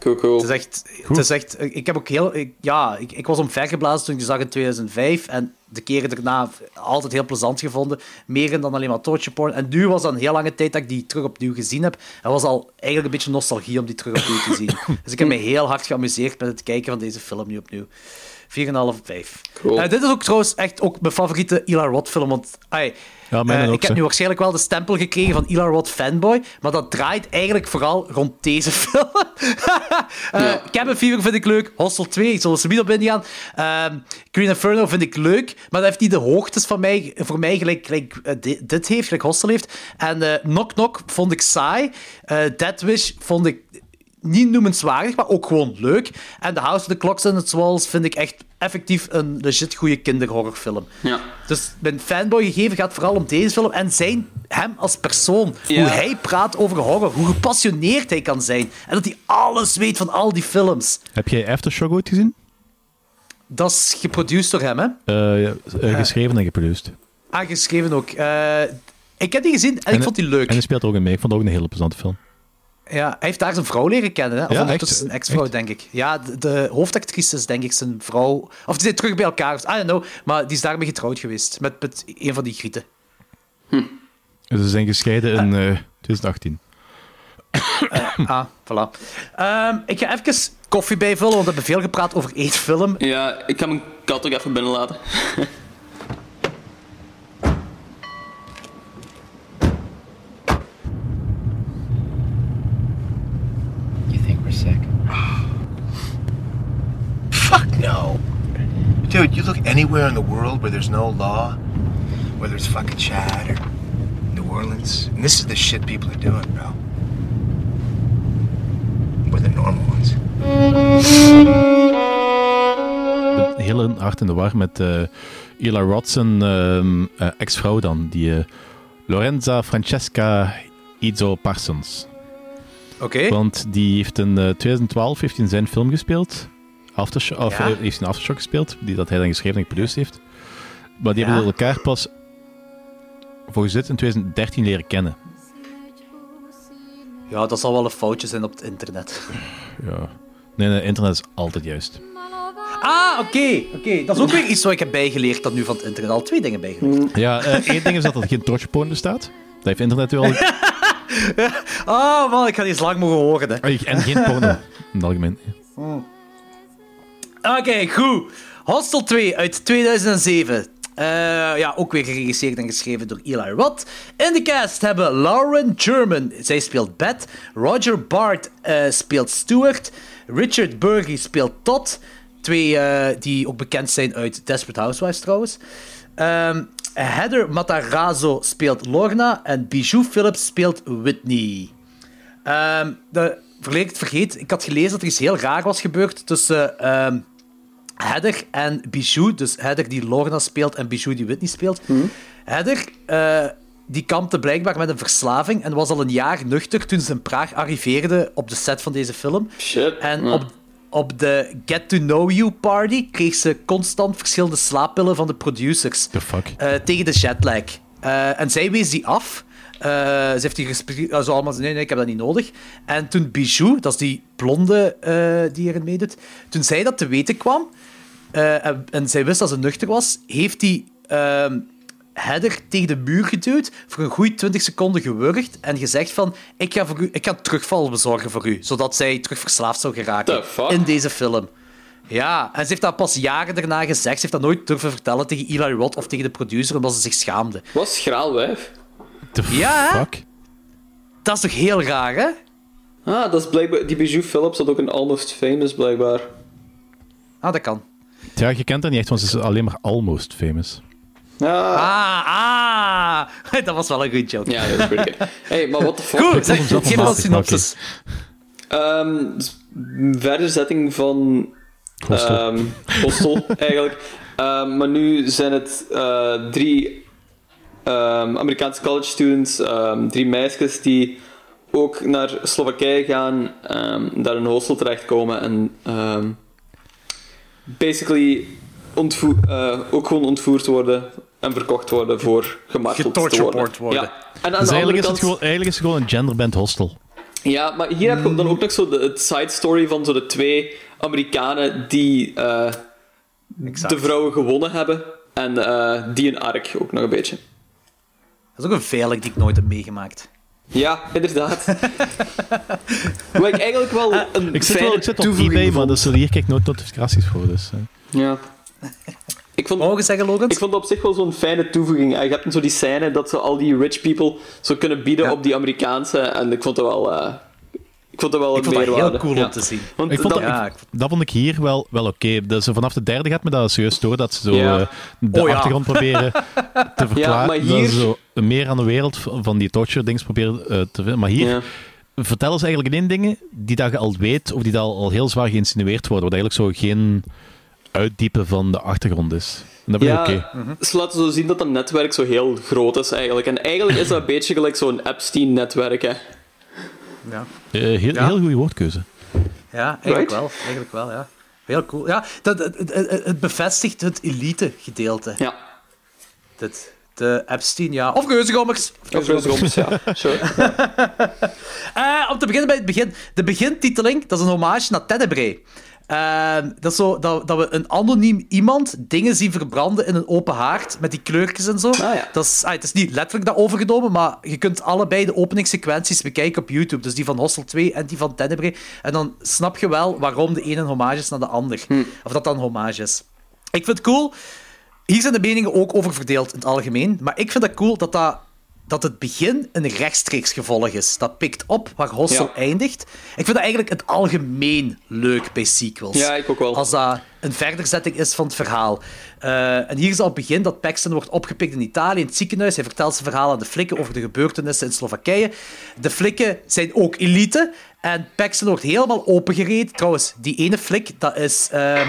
Cool, cool. Het is echt... Het is echt ik heb ook heel... Ik, ja, ik, ik was omvergeblazen toen ik die zag in 2005. En de keren daarna altijd heel plezant gevonden. Meer dan alleen maar torture porn. En nu was dat een heel lange tijd dat ik die terug opnieuw gezien heb. En was al eigenlijk een beetje nostalgie om die terug opnieuw te zien. dus ik heb me heel hard geamuseerd met het kijken van deze film nu opnieuw. 4,5 op 5. Cool. Eh, dit is ook trouwens echt ook mijn favoriete Eli Roth film. Want ai, Ja, eh, ook, ik heb nu waarschijnlijk wel de stempel gekregen van Eli Roth fanboy. Maar dat draait eigenlijk vooral rond deze film. Eh Cabin Fever vind ik leuk. Hostel 2, ik zal er zo niet op ingaan. Ehm Green Inferno vind ik leuk. Maar dat heeft niet de hoogtes van mij, voor mij gelijk, gelijk di- dit heeft, gelijk Hostel heeft. En eh Knock Knock vond ik saai. Eh Dead Wish vond ik niet noemenswaardig, maar ook gewoon leuk. En The House of the Clocks and the Walls vind ik echt effectief een legit goede kinderhorrorfilm. Ja. Dus mijn fanboy gegeven gaat vooral om deze film en zijn hem als persoon. Ja. Hoe hij praat over horror, hoe gepassioneerd hij kan zijn. En dat hij alles weet van al die films. Heb jij Aftershock ooit gezien? Dat is geproduceerd door hem, hè? Eh, ja, eh, geschreven en geproduceerd. Aangeschreven ook. Eh, ik heb die gezien en, ik vond die leuk. En hij speelt er ook in mee. Ik vond het ook een hele plezante film. Ja, hij heeft daar zijn vrouw leren kennen. Hè? Of Ja, ondertussen echt? zijn ex-vrouw, denk ik. Ja, de, de hoofdactrice is denk ik zijn vrouw. Of die zijn terug bij elkaar. of- I don't know. Maar die is daarmee getrouwd geweest. Met, met een van die grieten. Ze zijn gescheiden in eh, 2018. Ah, voilà. Ehm, ik ga even koffie bijvullen, want we hebben veel gepraat over één film. Ja, ik ga mijn kat ook even binnenlaten. You think we're sick? Fuck no. Dude, you look anywhere in the world where there's no law, whether it's fucking Chad or New Orleans, and this is the shit people are doing, bro. We're the normal ones. Ik ben heel hard in de war met eh Eli Rodson, ehm, eh, ex-vrouw dan, die eh, Lorenza Francesca Izzo Parsons. Oké. Want die heeft in eh, 2012 heeft in zijn film gespeeld. Aftershock, of, Ja. eh, heeft hij een Aftershock gespeeld, die dat hij dan geschreven en geproduceerd heeft. Maar die Ja. hebben elkaar pas volgens dit in 2013 leren kennen. Ja, dat zal wel een foutje zijn op het internet. Ja. Nee, nee, internet is altijd juist. Ah, oké. oké. Dat is ook weer iets wat ik heb bijgeleerd dat nu van het internet. Al twee dingen bijgeleerd. Ja, eh, één ding is dat er geen torchporn bestaat. Dat heeft internet wel. Oh man, ik ga die eens lang mogen horen. Hè. En geen porno, in het algemeen. Oké, goed. Hostel 2 uit 2007. Eh, ja, ook weer geregisseerd en geschreven door Eli Roth. In de cast hebben Lauren German, zij speelt Beth. Roger Bart eh, speelt Stuart. Richard Burgi speelt Todd. Twee eh, die ook bekend zijn uit Desperate Housewives trouwens. Ehm, Heather Matarazzo speelt Lorna. En Bijou Phillips speelt Whitney. Ehm de, het vergeet, ik had gelezen dat er iets heel raar was gebeurd tussen ehm Heather en Bijou. Dus Heather die Lorna speelt en Bijou die Whitney speelt. Heather eh, die kampte blijkbaar met een verslaving en was al een jaar nuchter toen ze in Praag arriveerde op de set van deze film. Shit. En Ja. op, op de Get to Know You party kreeg ze constant verschillende slaappillen van de producers. The fuck? Eh, tegen de jetlag. Eh, en zij wees die af. Eh, ze heeft die gesprek, also allemaal nee, nee, ik heb dat niet nodig. En toen Bijou, dat is die blonde eh, die erin meedoet, toen zij dat te weten kwam, eh, en, en zij wist dat ze nuchter was, heeft die ehm Heather tegen de muur geduwd, voor een goede 20 seconden gewurgd en gezegd van, ik ga, voor u, ik ga terugval bezorgen voor u, zodat zij terug verslaafd zou geraken in deze film. Ja, en ze heeft dat pas jaren daarna gezegd. Ze heeft dat nooit durven vertellen tegen Eli Roth of tegen de producer, omdat ze zich schaamde. Wat schraal wijf. The Ja, fuck? Dat is toch heel raar, hè? Ah, dat is blijkbaar... Die Bijou Phillips had ook een Almost Famous, blijkbaar. Ah, dat kan. Ja, je kent dat niet echt, want ze is alleen maar almost famous. Ja, Ah, ah. Dat was wel een goed joke. ja dat is good. hey, maar what the fuck? Goed, zeg, geef fantastisch, synopsis. Ehm, s- verderzetting van Hostel. ehm, Hostel, eigenlijk. Ehm, maar nu zijn het eh, drie ehm, Amerikaanse college students, ehm, drie meisjes die ook naar Slowakije gaan, ehm, daar in een hostel terechtkomen en ehm, basically ontvoer, eh, ook gewoon ontvoerd worden en verkocht worden voor gemarteld te worden. Ja. En aan Dus de eigenlijk is, het gewoon, eigenlijk is het gewoon een genderband hostel. Ja, maar hier heb je dan ook nog zo de, het side story van zo de twee Amerikanen die eh, de vrouwen gewonnen hebben. En eh, die een ark ook nog een beetje. Dat is ook een veilig die ik nooit heb meegemaakt. Ja, inderdaad. Wat ik eigenlijk wel een Ik zit, fijne wel, ik zit op toevoeging eBay, maar dus, hier krijg ik nooit notificaties voor. Dus, eh. Ja. Ik vond, Mogen zeggen, Logan? ik vond het op zich wel zo'n fijne toevoeging. En je hebt zo die scène dat ze al die rich people zo kunnen bieden Ja. op die Amerikaanse. En ik vond het wel... eh, ik vond het wel een Ik dat meerwaarde. heel cool Ja. om te zien. Want Ik vond dat- dat, Ja, ik- dat vond ik hier wel, wel oké. Dus vanaf de derde gaat me dat serieus door dat ze zo Ja. eh, de Oh ja. achtergrond proberen te verklaren. maar Dat hier- ze zo meer aan de wereld van die torture-dings proberen eh, te vinden. Maar hier, Ja. vertel eens eigenlijk in één dingen die dat je al weet, of die dat al, al heel zwaar geïnsinueerd worden, wat eigenlijk zo geen uitdiepen van de achtergrond is. En dat ben Ja, oké. ze laten zo zien dat dat netwerk zo heel groot is eigenlijk. En eigenlijk is dat een beetje gelijk zo'n Epstein-netwerk, hè. Ja, Eh, heel, Ja. heel goede woordkeuze. ja eigenlijk Right? wel. Eigenlijk wel, ja. Heel cool. Ja, dat, het, het, het- het bevestigt het elite-gedeelte. Ja. Dit, de Epstein, ja. Of geuzengommers. Of ja. Sure. Eh, om te beginnen bij het begin. De begintiteling, dat is een hommage naar Tenebrae. Ehm, dat is zo dat, dat we een anoniem iemand dingen zien verbranden in een open haard met die kleurtjes en zo. ja. dat is, ah, het is niet letterlijk dat overgenomen, maar je kunt allebei de openingssequenties bekijken op YouTube. Dus die van Hostel 2 en die van Tenebrae. En dan snap je wel waarom de ene een hommage is naar de ander. Of dat dan een hommage is. Ik vind het cool. Hier zijn de meningen ook over verdeeld in het algemeen. Maar ik vind het cool dat, dat, dat het begin een rechtstreeks gevolg is. Dat pikt op waar Hostel Ja. eindigt. Ik vind dat eigenlijk het algemeen leuk bij sequels. Ja, ik ook wel. Als dat een verderzetting is van het verhaal. Eh, en hier is al het begin dat Paxton wordt opgepikt in Italië, in het ziekenhuis. Hij vertelt zijn verhaal aan de flikken over de gebeurtenissen in Slowakije. De flikken zijn ook elite. En Paxton wordt helemaal opengereed. Trouwens, die ene flik, dat is... eh,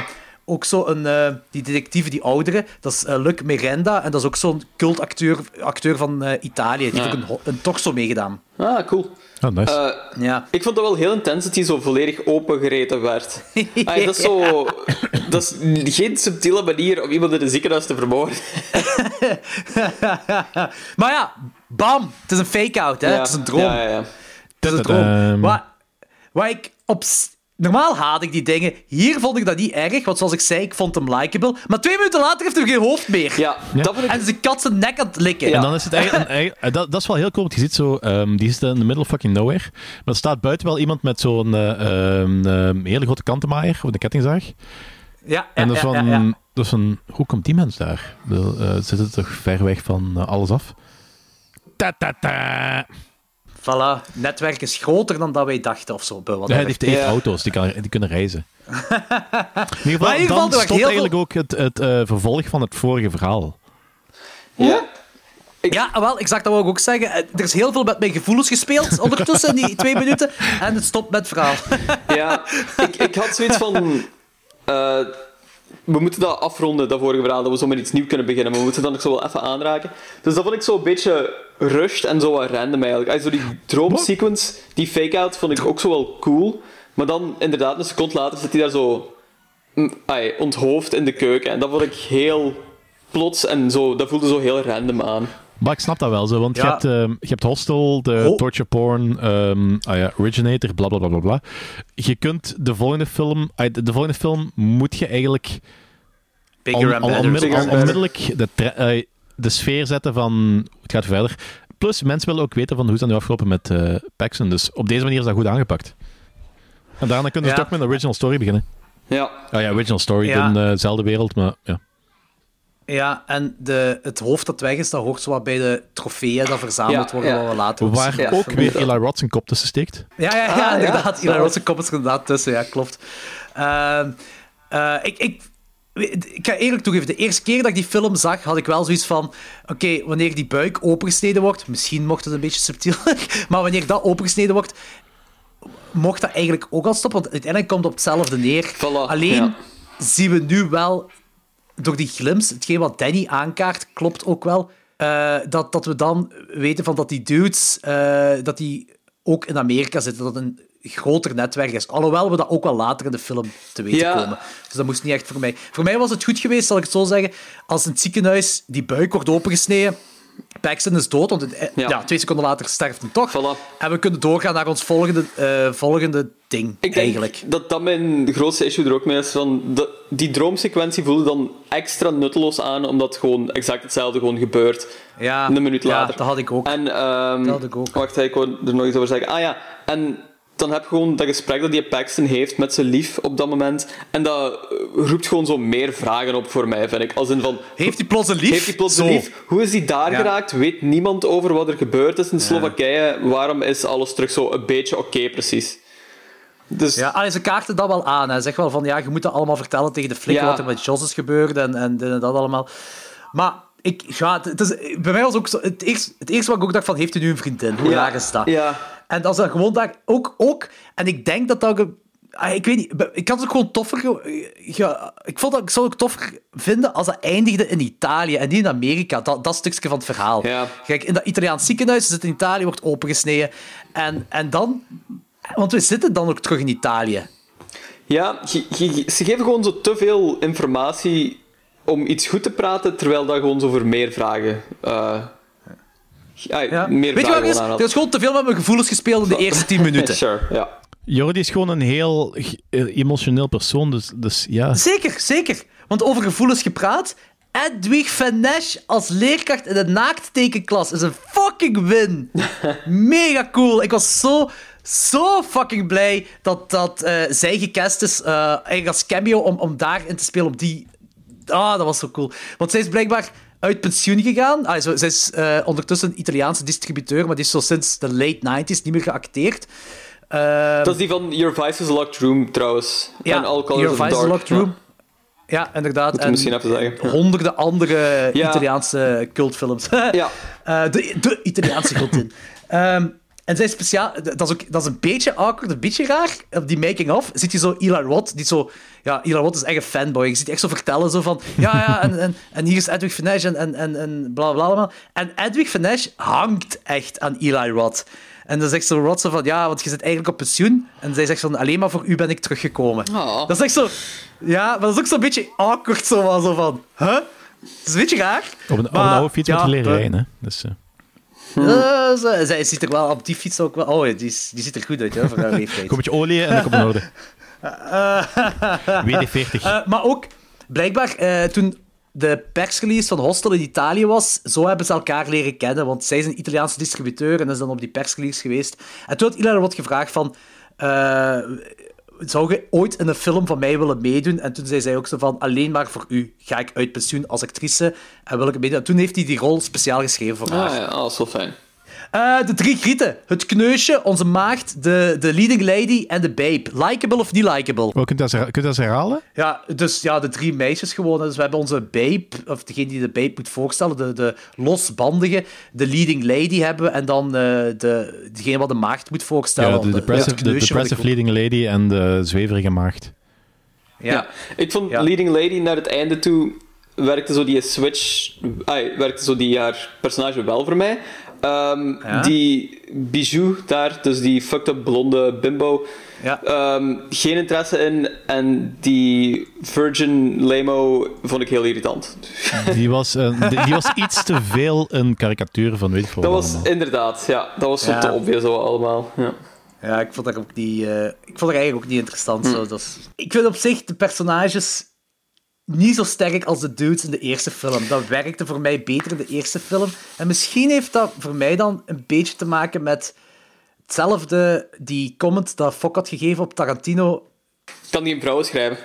ook zo een, eh, die detectieve, die oudere, dat is eh, Luc Miranda. En dat is ook zo'n cultacteur acteur van eh, Italië. Die heeft ook een, een torso meegedaan. Ah, cool. Oh, nice. Eh, Ja. Ik vond dat wel heel intens dat hij zo volledig opengereten werd. Ah, dat is zo... Dat is geen subtiele manier om iemand in een ziekenhuis te vermoorden. maar ja, bam! Het is een fake-out, hè? Ja. Het is een droom. Ja, ja, ja. Het is een droom. Waar, waar ik op... Normaal haat ik die dingen. Hier vond ik dat niet erg, want zoals ik zei, ik vond hem likable. Maar twee minuten later heeft hij geen hoofd meer. Ja, dat vond ik... En zijn kat zijn nek aan het likken. En dan is het eigenlijk, een- eigenlijk- eh, dat, dat is wel heel cool, want je ziet zo, ehm, die zit in the middle of fucking nowhere. Maar er staat buiten wel iemand met zo'n eh, ehm, ehm, hele grote kantenmaaier, of de kettingzaag. Ja, ja, En dat is ja, van, ja, ja. dat is van, hoe komt die mens daar? Eh, zit het toch ver weg van alles af? Ta ta ta. Voilà, het netwerk is groter dan dat wij dachten of zo. Wat Ja, hij heeft, Ja. auto's, die, kan, die kunnen reizen. In ieder geval, Maar in ieder geval, dan werd stopt heel eigenlijk ook het, het eh, vervolg van het vorige verhaal. Ja? Ja, wel, exact, dat wou ik ook zeggen. Eh, Er is heel veel met mijn gevoelens gespeeld ondertussen in die twee minuten. En het stopt met het verhaal. Ja, ik, ik had zoiets van... eh, we moeten dat afronden, dat vorige verhaal, dat we zo met iets nieuws kunnen beginnen, maar we moeten dat nog zo wel even aanraken. Dus dat vond ik zo een beetje rushed en zo wat random eigenlijk. Also, die droomsequence, die fake-out, vond ik ook zo wel cool. Maar dan, inderdaad, een seconde later zit hij daar zo mm, ai, onthoofd in de keuken. En dat vond ik heel plots en zo, dat voelde zo heel random aan. Maar ik snap dat wel zo, want je, hebt, ehm, je hebt Hostel, de Oh. torture porn, ehm, ah ja, Originator, bla bla bla bla. Je kunt de volgende film, ah, de de volgende film moet je eigenlijk Bigger on- and on- better. onmiddellijk- onmiddellijk de, tre- eh, de sfeer zetten van het gaat verder. Plus, mensen willen ook weten van hoe is dat nu afgelopen met eh Paxson. Dus op deze manier is dat goed aangepakt. En daarna kunnen ze Ja. toch met een original story beginnen. Ja, Ah ja, original story Ja. in dezelfde wereld, maar ja. Ja, en de, het hoofd dat weg is, dat hoort zo wat bij de trofeeën dat verzameld Ja, worden, ja. wat we later Waar Ja, ook weer. Eli Roth zijn kop tussen steekt. Ja, ja, ja, Ah, ja. inderdaad. Eli. Roth's kop is er inderdaad tussen, ja, klopt. Ehm, eh, ik, ik, ik ga eerlijk toegeven, de eerste keer dat ik die film zag, had ik wel zoiets van... Oké, wanneer die buik opengesneden wordt, misschien mocht het een beetje subtiel, maar wanneer dat opengesneden wordt, mocht dat eigenlijk ook al stoppen, want uiteindelijk komt het op hetzelfde neer. Voilà, Alleen ja. zien we nu wel, door die glimps, hetgeen wat Danny aankaart, klopt ook wel, eh, dat, dat we dan weten van dat die dudes, eh, dat die ook in Amerika zitten, dat een groter netwerk is. Alhoewel we dat ook wel later in de film te weten Ja. komen. Dus dat moest niet echt voor mij. Voor mij was het goed geweest, zal ik het zo zeggen, als in het ziekenhuis die buik wordt opengesneden. Paxton is dood, want het- eh, Ja. ja. twee seconden later sterft hij toch. Voilà. En we kunnen doorgaan naar ons volgende, eh, volgende ding, Ik denk eigenlijk. dat dat mijn grootste issue er ook mee is. Van de, die droomsequentie voelde dan extra nutteloos aan, omdat gewoon exact hetzelfde gewoon gebeurt. Ja, een minuut ja, later. dat had ik ook. En, Dat had ik ook. Wacht, ik wou er nog iets over zeggen. Ah ja, en dan heb je gewoon dat gesprek dat die Paxton heeft met zijn lief op dat moment. En dat roept gewoon zo meer vragen op voor mij, vind ik. Als in van... Heeft hij plots een lief? Heeft hij plots Zo. een lief? Hoe is hij daar Ja. geraakt? Weet niemand over wat er gebeurd is in Slowakije? Waarom is alles terug zo een beetje oké, precies? Dus Ja, allee, ze kaarten dat wel aan. Hij zegt wel van, ja, je moet dat allemaal vertellen tegen de flikker Ja. wat er met Jos is gebeurd en, en dit en dat allemaal. Maar ik, ja, het is, bij mij was ook zo, het eerste, het eerste wat ik ook dacht van, heeft hij nu een vriendin? Hoe Ja, raar is dat? ja. En dat is dan gewoon daar ook, ook... En ik denk dat dat... ah, Ik weet niet, ik had het ook gewoon toffer... ik, vond dat, ik zou het ook toffer vinden als dat eindigde in Italië en niet in Amerika. Dat, dat stukje van het verhaal. Kijk, in dat Italiaans ziekenhuis zit in Italië, wordt opengesneden. En, en dan... Want we zitten dan ook terug in Italië. Ja, je- je- ze geven gewoon zo te veel informatie om iets goed te praten, terwijl dat gewoon zo voor meer vragen... eh, ja, meer Weet je wat is? Er is gewoon te veel met mijn gevoelens gespeeld in de eerste 10 minuten. sure, ja. Jordi is gewoon een heel eh, emotioneel persoon, dus, dus ja. Zeker, zeker. Want over gevoelens gepraat. Edwig Van Nash als leerkracht in de naakttekenklas is een fucking win. Mega cool. Ik was zo, zo fucking blij dat, dat eh, zij gecast is, eh, eigenlijk als cameo, om, om daarin te spelen op die... Ah, dat was zo cool. Want zij is blijkbaar uit pensioen gegaan. Ah, zo, zij is eh, ondertussen een Italiaanse distributeur, maar die is zo sinds de late 90s niet meer geacteerd. Ehm, Dat is die van Your Vice is a Locked Room, trouwens. ja, en All Colors Your of Vice is a. Locked Room. Ja, inderdaad. En misschien even zeggen. Honderden andere Ja. Italiaanse cultfilms. Ja. Eh, de, de Italiaanse. Ehm, en zij is speciaal... Dat is, ook, dat is een beetje awkward, een beetje raar. Op die making-of ziet je zo Eli Roth, die zo... Ja, Eli Roth is echt een fanboy. Je ziet echt zo vertellen, zo van... Ja, ja, en, en, en hier is Edwig Van Nash en, en, en, en bla, bla, allemaal. En Edwig Van Nash hangt echt aan Eli Roth. En dan zegt zo Roth zo van... Ja, want je zit eigenlijk op pensioen. En zij zegt van... Alleen maar voor u ben ik teruggekomen. Oh. Dat is echt zo... Ja, maar dat is ook zo'n beetje awkward, zo, van- zo van... Huh? Dat is een beetje raar. Op een, op een oude fiets ja, moet je leren eh, rijden, hè. Dus, eh, ze- zij ziet er wel op die fiets ook wel. Oh, die, is- die ziet er goed uit, hè, voor haar leeftijd. Kom een beetje olie en dan komt in orde. WD-40. Eh, maar ook, blijkbaar, eh, toen de persrelease van Hostel in Italië was, zo hebben ze elkaar leren kennen, want zij is een Italiaanse distributeur en is dan op die persrelease geweest. En toen had Ilan wat gevraagd van... eh, zou je ooit in een film van mij willen meedoen? En toen zei zij ook zo van, alleen maar voor u ga ik uit pensioen als actrice en wil ik meedoen. En toen heeft hij die rol speciaal geschreven voor haar. Ah ja, dat is wel fijn. Eh, de drie grieten. Het kneusje, onze maagd, de, de leading lady en de babe. Likeable of niet likeable? Oh, kunt, je dat, kunt dat eens herhalen? Ja, dus ja, de drie meisjes gewoon. Dus we hebben onze babe, of degene die de babe moet voorstellen, de, de losbandige, de leading lady hebben we, en dan eh, de, degene wat de maagd moet voorstellen. Ja, de depressive, de leading lady en de zweverige maagd. Ja. Ik vond Leading Lady naar het einde toe werkte zo die switch, ai, werkte zo die haar personage wel voor mij. Ehm, Ja. Die Bijou daar, dus die fucked up blonde bimbo, Ja. ehm, geen interesse in. En die Virgin Lemo vond ik heel irritant. Die was, eh, die, die was iets te veel een karikatuur van weet ik veel Dat was allemaal. inderdaad, ja, dat was zo Ja. te obvious zo allemaal. Ja. Ja, ik vond dat ook niet... eh, ik vond dat eigenlijk ook niet interessant. Hm. Zo. Dat is- Ik vind op zich de personages niet zo sterk als de dudes in de eerste film. Dat werkte voor mij beter in de eerste film. En misschien heeft dat voor mij dan een beetje te maken met hetzelfde, die comment dat Fok had gegeven op Tarantino. Kan die een vrouw schrijven?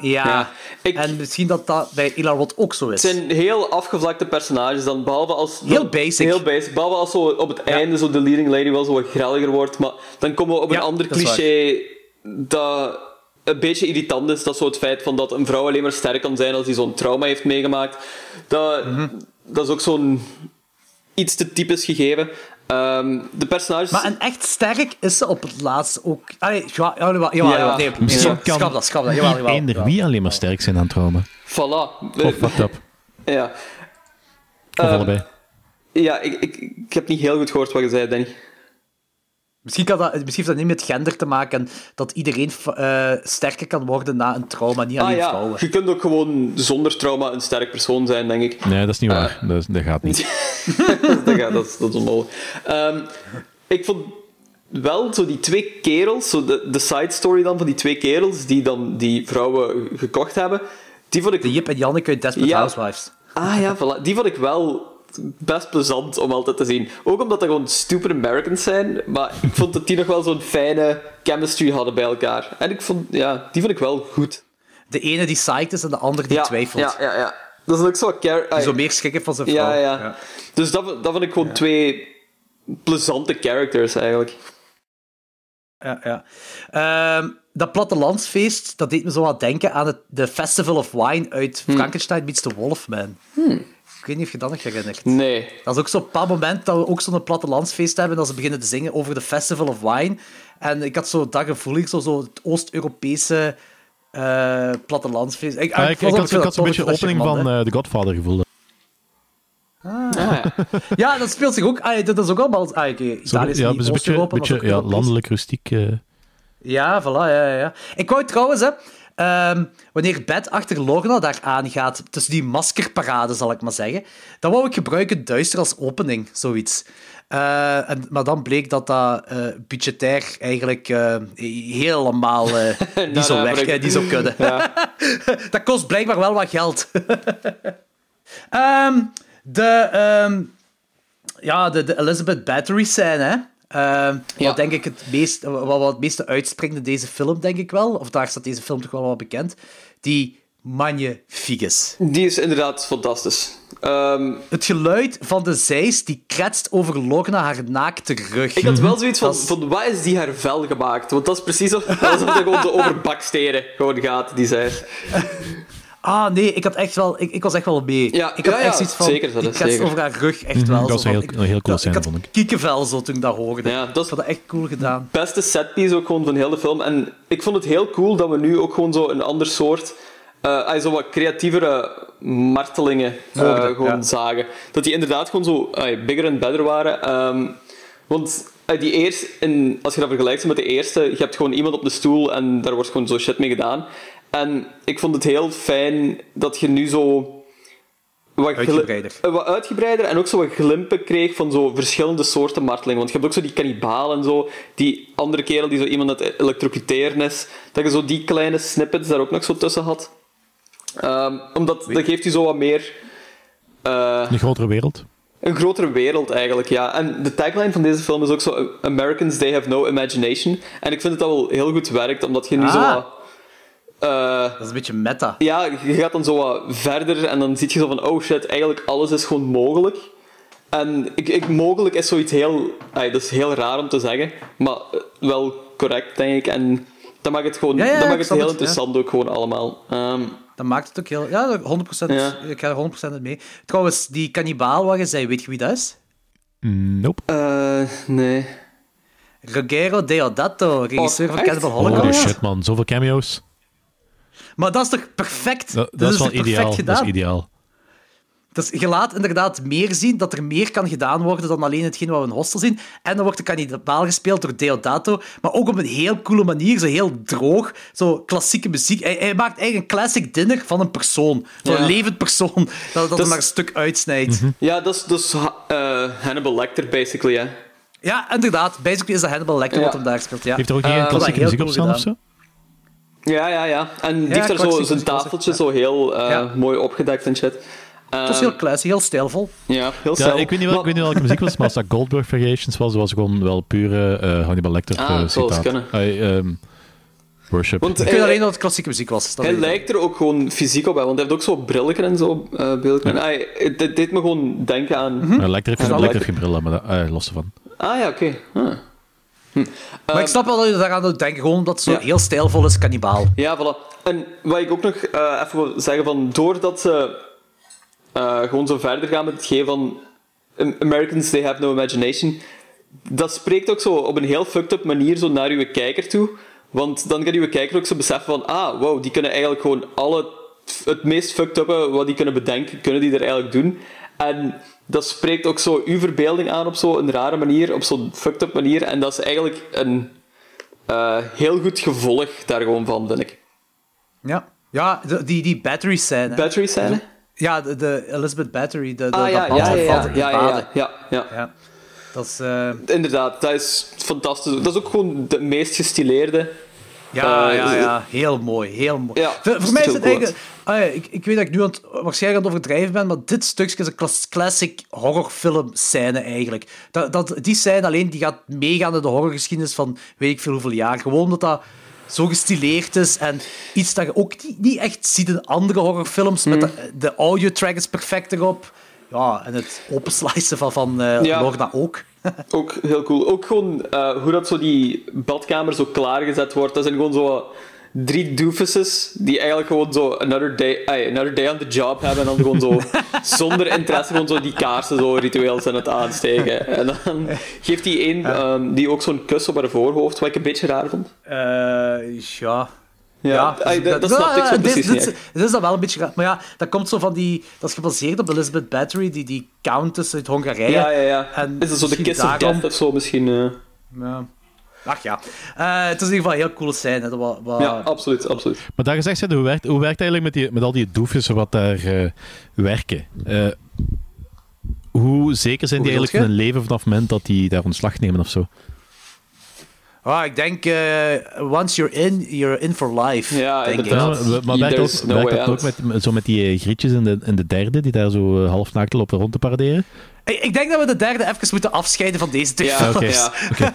Ja, Ja, en misschien dat dat bij Eli Roth ook zo is. Het zijn heel afgevlakte personages dan, behalve als... Heel basic. Heel basic. Behalve als zo op het einde zo de leading lady wel zo wat grelliger wordt. Maar dan komen we op een ander cliché dat een beetje irritant is. Dat is zo het feit van dat een vrouw alleen maar sterk kan zijn als die zo'n trauma heeft meegemaakt. Dat, Mhm. dat is ook zo'n iets te typisch gegeven. Ehm, de personages... Maar en echt sterk is ze op het laatste ook... Allee, ja, ja, jawel, jawel, Ja. jawel, nee, Misschien nee, kan schrap dat, schrap dat, jawel, jawel, eender wie alleen maar sterk zijn aan trauma. Voilà. Oh, fucked up. Ja. Of Ehm, allebei. Ja, ik, ik, ik heb niet heel goed gehoord wat je zei, Danny. Misschien, kan dat, misschien heeft dat niet met gender te maken en dat iedereen eh, sterker kan worden na een trauma, niet alleen Ah ja, vrouwen. je kunt ook gewoon zonder trauma een sterk persoon zijn, denk ik. Nee, dat is niet waar. Dat, is- dat gaat niet. dat, gaat, dat, is, dat is onmogelijk. Ehm, ik vond wel zo die twee kerels, zo de, de side story dan van die twee kerels die dan die vrouwen gekocht hebben, die vond ik... De Jip en Janneke uit Desperate Ja. Housewives. Ah ja, voilà. die vond ik wel best plezant om altijd te zien. Ook omdat dat gewoon stupid Americans zijn, maar ik vond dat die nog wel zo'n fijne chemistry hadden bij elkaar. En ik vond, ja, die vond ik wel goed. De ene die psyched is en de andere die ja, twijfelt. Ja, ja, ja. Dat is ook zo... Die zo meer van zijn vrouw. Ja, ja. Dus dat, dat vond ik gewoon twee plezante characters, eigenlijk. ja, ja. Ehm, dat plattelandsfeest, dat deed me zo wat denken aan het, de Festival of Wine uit Hmm. Frankenstein meets the Wolfman. Ik weet niet of je dat nog herinnert. Nee. Dat is ook zo'n bepaald moment dat we ook zo'n plattelandsfeest hebben, dat ze beginnen te zingen over de Festival of Wine. En ik had zo dat gevoel, ik zo, zo het Oost-Europese eh plattelandsfeest. Ik, Ah, ik, had, ik had zo'n beetje tof, opening van eh, The Godfather gevoel. Ah, Ja, dat speelt zich ook... Ah, dat is ook allemaal... Ah, Zo, Italië is ja, niet een beetje, beetje ja, landelijk, rustiek. eh. Ja, voilà, ja, ja, ja. Ik wou trouwens, hè, ehm, wanneer Bed achter Lorna daar aangaat, tussen die maskerparade, zal ik maar zeggen, dan wou ik gebruiken Duister als opening, zoiets. Eh, en, maar dan bleek dat dat eh budgetair eigenlijk eh, helemaal niet, zo Nou, eh, niet zo kunnen. Ja. dat kost blijkbaar wel wat geld. Ehm, de, ehm, ja, de, de Elizabeth Battery scène, hè. Ehm, Ja. Wat denk ik het, meest, wat, wat het meeste uitspringt in deze film, denk ik wel. Of daar staat deze film toch wel wat bekend. Die magnificus. Die is inderdaad fantastisch. Ehm, Het geluid van de zeis die kretst over Lorna haar naakte rug. ik had wel zoiets van, is- van, wat is die haar vel gemaakt? Want dat is precies alsof alsof dat gewoon zo over bakstenen gewoon gaat, die zij. Ah, nee, ik, had echt wel, ik, ik was echt wel mee. Ja, ik had ja, ja, echt zoiets van, zeker, dat die is kretst zeker. over haar rug echt wel. dat was heel- heel coole dat- scène, ik had vond ik. kiekenvel zo toen ik dat hoorde. Ja, dat is Ik had dat echt cool gedaan. beste setpiece ook gewoon van heel de film. En ik vond het heel cool dat we nu ook gewoon zo een ander soort... eh ah, zo wat creatievere martelingen eh, gewoon ja. zagen. Dat die inderdaad gewoon zo bigger and better waren. Ehm, want die eerst, in, als je dat vergelijkt met de eerste, je hebt gewoon iemand op de stoel en daar wordt gewoon zo shit mee gedaan. En ik vond het heel fijn dat je nu zo... Wat gli- Uitgebreider. eh, wat uitgebreider en ook zo wat glimpen kreeg van zo verschillende soorten marteling. Want je hebt ook zo die kannibaal en zo, die andere kerel die zo iemand aan het elektrocuteren is, dat je zo die kleine snippets daar ook nog zo tussen had. Ehm, omdat dat geeft je zo wat meer eh, Een grotere wereld. een grotere wereld eigenlijk, ja. En de tagline van deze film is ook zo: Americans, they have no imagination. En ik vind dat dat wel heel goed werkt, omdat je nu zo Ah. wat. Eh, Dat is een beetje meta. ja, je gaat dan zo wat verder en dan zie je zo van, oh shit, eigenlijk alles is gewoon mogelijk. En ik, ik, mogelijk is zoiets heel... ay, dat is heel raar om te zeggen, maar eh, wel correct, denk ik. En dat maakt het gewoon Ja, ja, dat ik maakt het heel het, ja. interessant ook gewoon allemaal. Ehm, Dat maakt het ook heel... Ja, 100%. Ja. Ik ga er 100% in mee. Trouwens, die kannibaal waar je zei, weet je wie dat is? Nope. eh, nee. Ruggero Deodato, regisseur Oh, van? Cannibal Holy Holocaust. shit, man. Zoveel cameo's. Maar dat is toch perfect? Dat, dat is wel ideaal. gedaan? Dat is ideaal. Dus je laat inderdaad meer zien, dat er meer kan gedaan worden dan alleen hetgeen wat we in Hostel zien. En dan wordt de kannibaal gespeeld door Deodato, maar ook op een heel coole manier, zo heel droog, zo klassieke muziek. Hij, hij maakt eigenlijk een classic dinner van een persoon, van Ja. een levend persoon, dat, dat hem maar een stuk uitsnijdt. Ja, dat is, dat eh, Hannibal Lecter, basically, hè. Ja, inderdaad. Basically is dat Hannibal Lecter Ja. wat hem daar speelt. Ja. Heeft er ook geen Eh, dat klassieke muziek op staan of gedaan. zo? Ja, ja, ja. En die heeft daar zo zijn tafeltje ja. zo heel eh, Ja. mooi opgedekt en shit. Het was Ehm, heel classy, heel stijlvol. Ja, heel Ja, snel. ik weet niet, wel, ik weet niet welke muziek was, maar als dat Goldberg Variations was, was gewoon wel pure eh, Hannibal Lecter Ah, eens citaat. kunnen. Hij, ehm, worship. Want Ik weet alleen dat het klassieke muziek was. Hij lijkt er ook gewoon fysiek op, hè, want hij heeft ook zo brillen en zo. eh beelden. Het deed me gewoon denken aan... Mhm. Eh, Lecter heeft, Ja, Lecter heeft geen brillen, maar dat, eh, los ervan. Ah ja, oké. Ah. Maar ik snap wel dat je daaraan moet denken, gewoon omdat het zo Ja. heel stijlvol is, kannibaal. Ja, voilà. En wat ik ook nog eh, even wil zeggen, van, doordat ze eh, gewoon zo verder gaan met het geven van "Am- Americans, they have no imagination, dat spreekt ook zo op een heel fucked up manier zo naar uw kijker toe. Want dan kan uw kijker ook zo beseffen van, ah, wow, die kunnen eigenlijk gewoon alle, het meest fucked uppe wat die kunnen bedenken, kunnen die er eigenlijk doen. En dat spreekt ook zo uw verbeelding aan op zo'n rare manier, op zo'n fucked up manier. En dat is eigenlijk een eh, heel goed gevolg daar gewoon van, vind ik. Ja, ja die, die battery scène. Battery scène? Ja, de, de Elizabeth Battery. De, de, Ah ja, dat ja, ja, ja, ja, ja. Ja. Dat is... eh, Inderdaad, dat is fantastisch. Dat is ook gewoon de meest gestileerde. Ja, Eh, ja, ja. Heel mooi, heel mooi. Ja, voor, mij is het eigenlijk... Ah, ja, ik, ik weet dat ik nu aan het, waarschijnlijk aan het overdrijven ben, maar dit stukje is een classic horrorfilm scène eigenlijk. Dat, dat, die scène alleen die gaat meegaan in de horrorgeschiedenis van weet ik veel hoeveel jaar. Gewoon omdat dat zo gestileerd is en iets dat je ook niet, niet echt ziet in andere horrorfilms. Met Hmm. de, de audiotrack is perfect erop. Ja, en het openslicen van, van Ja. Lorna ook. Ook heel cool. Ook gewoon eh, hoe dat zo die badkamer zo klaargezet wordt. Dat zijn gewoon zo drie doofuses die eigenlijk gewoon zo another day, ay, another day on the job hebben en dan gewoon zo zonder interesse gewoon zo die kaarsen zo ritueel zijn het aansteken. En dan geeft die een ehm, die ook zo'n kus op haar voorhoofd, wat ik een beetje raar vond. Eh, ja. Ja, ay, dat, dat snapte ik zo dit- precies dit, niet. dit, dit is dan wel een beetje raar. Maar ja, dat komt zo van die... Dat is gebaseerd op Elizabeth Bathory, die, die countess uit Hongarije. Ja, ja, ja. En Is het zo de kiss of daarom- death of zo misschien? eh. Ja. Ach ja. Eh, het is in ieder geval een heel coole scène. Dat wa- wa- Ja, absoluut, absoluut. Maar dat gezegd zijnde, hoe werkt, hoe werkt het eigenlijk met, die, met al die doefjes wat daar eh, werken? Eh, hoe zeker zijn Hoe die eigenlijk van hun leven vanaf het moment dat die daar ontslag nemen of zo? Ah, ik denk, eh, once you're in, you're in for life. Ja, denk ik. inderdaad. Ja, maar werkt, ook, no werkt ook met, met- zo met die eh, grietjes in de, in de derde, die daar zo eh, half naakt lopen rond te paraderen? Ik, ik denk dat we de derde even moeten afscheiden van deze twee Ja, films. oké.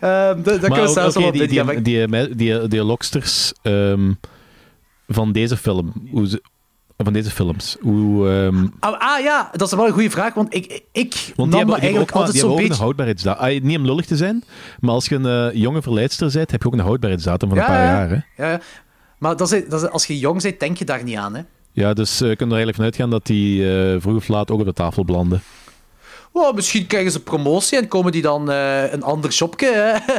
Ehm, da- dat maar kunnen we zelfs oké, wel die, op die, ingaan. die, die, die, die loksters ehm, van deze film, hoe ze, van deze films, hoe... ehm, Ah, ah, ja, dat is wel een goede vraag, want ik, ik Want nam hebben, eigenlijk ook, maar- altijd die zo'n hebben ook beetje... een houdbaarheidsdatum. Ah, niet om lullig te zijn, maar als je een eh, jonge verleidster bent, heb je ook een houdbaarheidsdatum van een paar ja, jaar. Hè? Ja, ja. Maar dat is, dat is, als je jong bent, denk je daar niet aan. Hè? Ja, dus eh, je kunt er eigenlijk van uitgaan dat die eh, vroeg of laat ook op de tafel belanden. Oh, misschien krijgen ze promotie en komen die dan eh, een ander shopje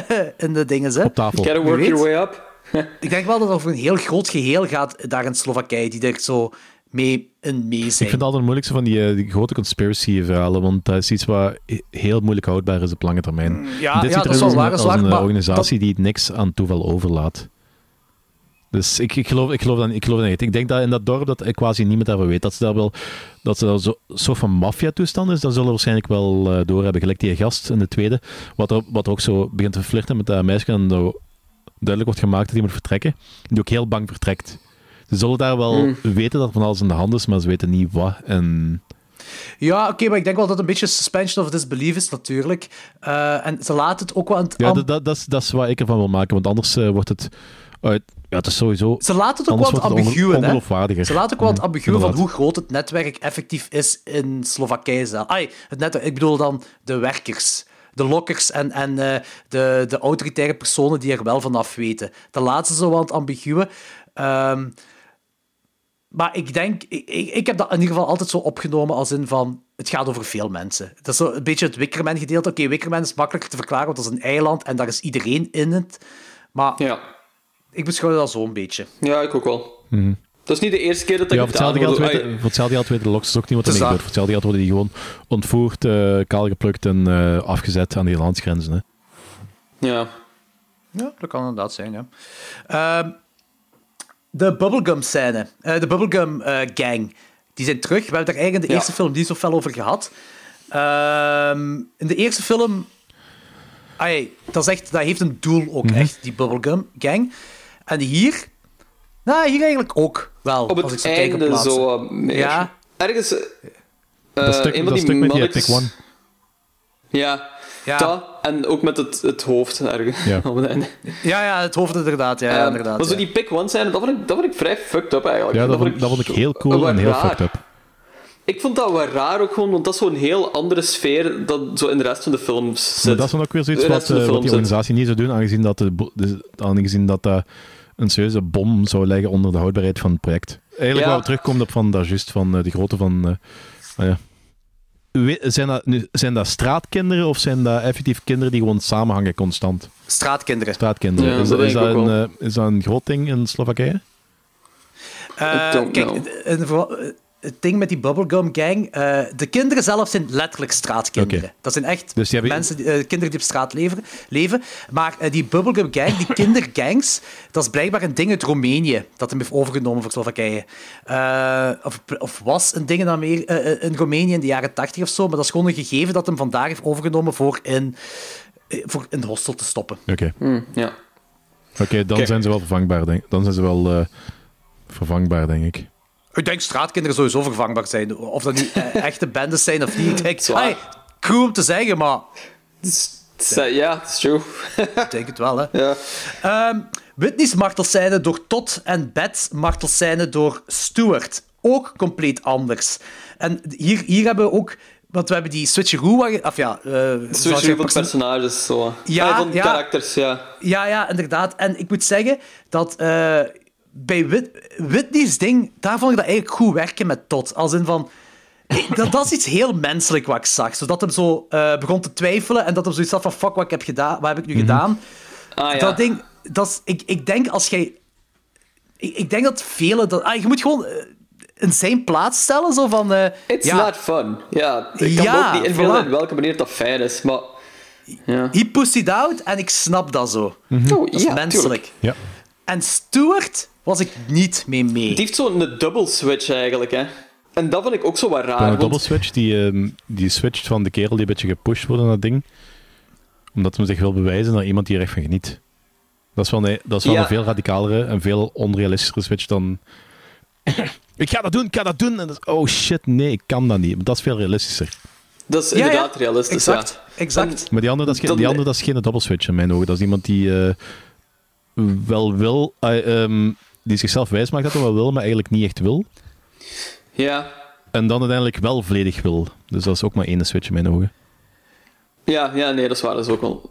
hè, in de dingen. Hè? Op tafel. Gotta Wie work your way up. Ik denk wel dat het over een heel groot geheel gaat daar in Slowakije, die er zo mee in mee zijn. Ik vind het altijd het moeilijkste van die, eh, die grote conspiracy-verhalen, want dat is iets wat he- heel moeilijk houdbaar is op lange termijn. ja, Dit ja, ziet dat is wel als waar, een, dat maar organisatie die niks aan toeval overlaat. Dus ik, ik, geloof, ik, geloof dat, ik geloof dat niet. Ik denk dat in dat dorp dat quasi niemand daarvan weet. Dat ze daar wel dat ze daar zo, soort van maffia-toestand is, dat zullen we waarschijnlijk wel eh doorhebben. Gelijk die gast in de tweede, wat, er, wat er ook zo begint te flirten met dat meisje en duidelijk wordt gemaakt dat hij moet vertrekken. Die ook heel bang vertrekt. Ze zullen daar wel Hmm. weten dat van alles in de hand is, maar ze weten niet wat. En Ja, oké, maar ik denk wel dat het een beetje suspension of disbelief is, natuurlijk. Eh, en ze laten het ook wel aan het... ja, dat, dat, dat, is, dat is wat ik ervan wil maken, want anders eh, wordt het uit... Ja, het is sowieso... Ze laten het ook wel hè. ongeloofwaardiger. Ze laten ook wel het Mhm, ambiguën van hoe groot het netwerk effectief is in Slowakije zelf. Ai, het netwerk, ik bedoel dan de werkers. De lokkers en, en eh, de, de autoritaire personen die er wel vanaf weten. Dat laten ze wel het ambiguë. Ehm, maar ik denk, ik, ik, ik heb dat in ieder geval altijd zo opgenomen als in van, het gaat over veel mensen. Dat is zo een beetje het Wickerman gedeelte. Oké, Wickerman is makkelijker te verklaren, want dat is een eiland en daar is iedereen in het. Maar Ja. ik beschouw dat zo een beetje. ja, ik ook wel. Mhm. Dat is niet de eerste keer dat dat Ja, voor gedaan hetzelfde geld weten, voor hetzelfde geld weten de loks ook niet wat er Het mee gebeurt. Voor hetzelfde geld worden die gewoon ontvoerd, eh kaalgeplukt en eh, afgezet aan die landsgrenzen. Hè. Ja. Ja, dat kan inderdaad zijn, ja. Ehm, de Bubblegum-scène, eh, de Bubblegum-gang, die zijn terug. We hebben het er eigenlijk in de Ja. eerste film niet zo fel over gehad. Ehm, in de eerste film... Ai, dat, is echt, dat heeft een doel ook, Mhm. echt, die Bubblegum-gang. En hier... Nou, hier eigenlijk ook wel, Op als ik het zo kijk op einde zo meer. Ja. Ergens... eh, dat stuk, een van dat die stuk met die Epic One. Ja. Ja. Dat, en ook met het, het hoofd ergens. Ja. Ja, ja, het hoofd inderdaad. Ja, Ehm, inderdaad maar zo ja. die pick one zijn, dat vond ik, dat vond ik vrij fucked up eigenlijk. Ja, dat vond, dat vond ik heel cool en heel raar. fucked up. Ik vond dat wel raar ook gewoon, want dat is zo'n heel andere sfeer dan zo in de rest van de films zit. Maar dat is dan ook weer zoiets wat, eh, wat die organisatie niet zou doen, aangezien dat, de, aangezien dat dat een serieuze bom zou leggen onder de houdbaarheid van het project. Eigenlijk Ja. waar we terugkomen op van daar juist, van eh, de grootte van... eh, nou ja. Zijn dat, nu, zijn dat straatkinderen of zijn dat effectief kinderen die gewoon samenhangen constant? Straatkinderen. Straatkinderen. Ja, is, dat is, een, eh, is dat een groot ding in Slowakije? Eh, kijk, know. en vooral, eh, het ding met die Bubblegum Gang, eh, de kinderen zelf zijn letterlijk straatkinderen. Dat zijn echt Dus hebben- mensen, eh, kinderen die op straat leven. leven. Maar eh, die Bubblegum Gang, die kindergangs, dat is blijkbaar een ding uit Roemenië dat hem heeft overgenomen voor Slowakije. Eh, of, of was een ding in, Amer- eh, eh, in Roemenië in de jaren tachtig of zo, maar dat is gewoon een gegeven dat hem vandaag heeft overgenomen voor in, voor in de hostel te stoppen. Oké, Hm, ja. Oké, dan zijn ze wel vervangbaar, denk Dan zijn ze wel eh, vervangbaar, denk ik. Ik denk straatkinderen sowieso vervangbaar zijn. Of dat nu eh, echte bendes zijn of niet. Ik denk, hey, cool om te zeggen, maar Ja, dat is true. ik denk het wel, hè. ja. Ehm Whitney's martelscène door Todd en Beth's martelscène door Stuart. Ook compleet anders. En hier, hier hebben we ook want we hebben die switcheroo, waar of ja... eh, je Switchen van perso- personages, zo. Ja, van ja. karakters, ja. Ja, ja, inderdaad. En ik moet zeggen dat eh, bij Whit Whitney's ding, daar vond ik dat eigenlijk goed werken met Todd. Als in van... Dat, dat is iets heel menselijk wat ik zag. Zodat hem zo eh, begon te twijfelen en dat hem zoiets had van fuck, wat, ik heb gedaan, wat heb ik nu gedaan? Ah, ja. Dat ding, dat is, ik, ik denk als jij... Ik, ik denk dat velen... Dat, ah, je moet gewoon eh, in zijn plaats stellen, zo van... eh, It's ja, not fun. Ja, ik kan Ja, me ook niet voilà. in welke manier dat fijn is, maar... Ja. He pussied out en ik snap dat zo. Oh, Dat is ja, menselijk. tuurlijk. Ja. En Stuart was ik niet mee mee. Die heeft zo'n double switch eigenlijk, hè. En dat vind ik ook zo wat raar. Een want- double switch, die, ehm, die switcht van de kerel die een beetje gepusht wordt in dat ding. Omdat hij zich wil bewijzen naar iemand die er echt van geniet. Dat is wel, een, dat is wel Ja. een veel radicalere en veel onrealistischere switch dan... ik ga dat doen, ik ga dat doen! En dat is, oh shit, nee, ik kan dat niet. Maar dat is veel realistischer. Dat is Ja, ja. inderdaad realistisch, Exact, ja. exact. Maar die andere, dat is, geen- Dan- die andere, dat is geen double switch in mijn ogen. Dat is iemand die eh, wel wil... eh, ehm, die zichzelf wijs maakt dat hij wel wil, maar eigenlijk niet echt wil. Ja. En dan uiteindelijk wel volledig wil. Dus dat is ook maar één switch in mijn ogen. Ja, ja, nee, dat is waar. Dat is ook wel...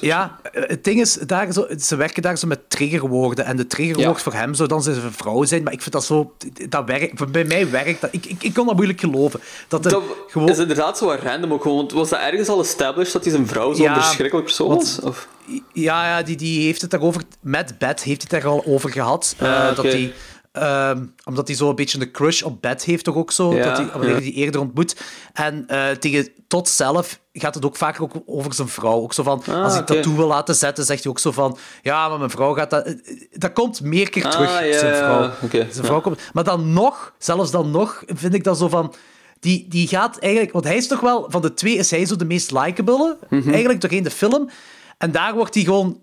Ja, het ding is, daar zo, ze werken daar zo met triggerwoorden. En de triggerwoord Ja. voor hem zou dan zijn een vrouw zijn. Maar ik vind dat zo... Dat werkt, bij mij werkt dat. Ik, ik, ik kon dat moeilijk geloven. Dat Dat gewoon... is inderdaad zo random ook gewoon. Was dat ergens al established dat hij zijn vrouw zo'n Ja, verschrikkelijk persoon was? Of? Ja, ja die, die heeft het daarover... Met Beth heeft het daar al over gehad. Oké. dat hij, ehm, omdat hij zo een beetje een crush op Beth heeft toch ook zo. Ja, dat hij, wanneer ja. hij die eerder ontmoet. En eh, tegen Todd zelf gaat het ook vaker ook over zijn vrouw. Ook zo van, Ah, als hij oké. tattoo wil laten zetten, zegt hij ook zo van... Ja, maar mijn vrouw gaat dat... eh, Dat komt meer keer Ah, terug, ja, zijn vrouw. zijn vrouw komt... Maar dan nog, zelfs dan nog, vind ik dat zo van... Die, die gaat eigenlijk... Want hij is toch wel... Van de twee is hij zo de meest likable. Mhm. Eigenlijk doorheen de film. En daar wordt hij gewoon...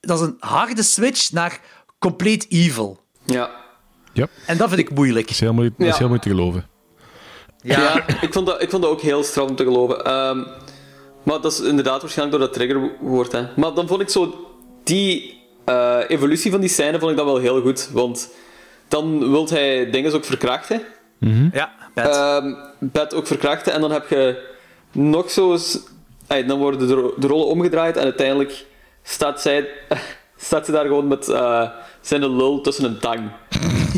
Dat is een harde switch naar compleet evil. Ja. Ja. En dat vind ik moeilijk. Dat is heel moeilijk, dat is heel moeilijk te geloven. Ja, ik, vond dat, ik vond dat ook heel straf om te geloven. Ehm, maar dat is inderdaad waarschijnlijk door dat triggerwoord. Hè. Maar dan vond ik zo... Die eh, evolutie van die scène vond ik dan wel heel goed. Want dan wil hij dingen ook verkrachten. Ja, Beth. Ehm, Bed ook verkrachten. En dan heb je nog zo... eens- dan worden de, ro- de rollen omgedraaid. En uiteindelijk staat, zij, staat ze daar gewoon met eh, zijn lul tussen een tang.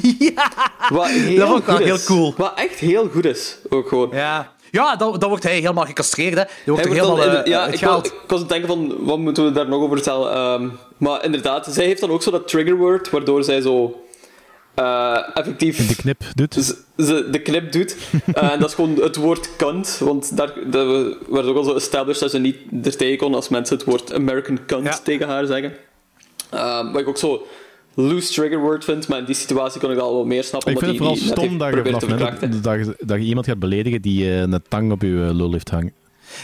Wat heel dat vond ik wel heel is. cool. Wat echt heel goed is, ook gewoon. Ja, ja dan, dan wordt hij helemaal gecastreerd. Hè. Die wordt Hij wordt helemaal dan eh, ja, ik, wou- ik was aan het denken van, wat moeten we daar nog over vertellen? Ehm, maar inderdaad, zij heeft dan ook zo dat triggerword, waardoor zij zo eh, effectief De knip doet. ze de knip doet. Eh, en dat is gewoon het woord cunt, want daar dat werd ook al zo established dat ze niet er tegen kon als mensen het woord American cunt Ja. tegen haar zeggen. Ehm, wat ik ook zo loose triggerword vind, maar in die situatie kon ik al wel meer snappen. Ik vind het omdat vooral die- stom dat je, vanaf te dat, dat, je, dat je iemand gaat beledigen die eh, een tang op je eh, lul heeft hangen.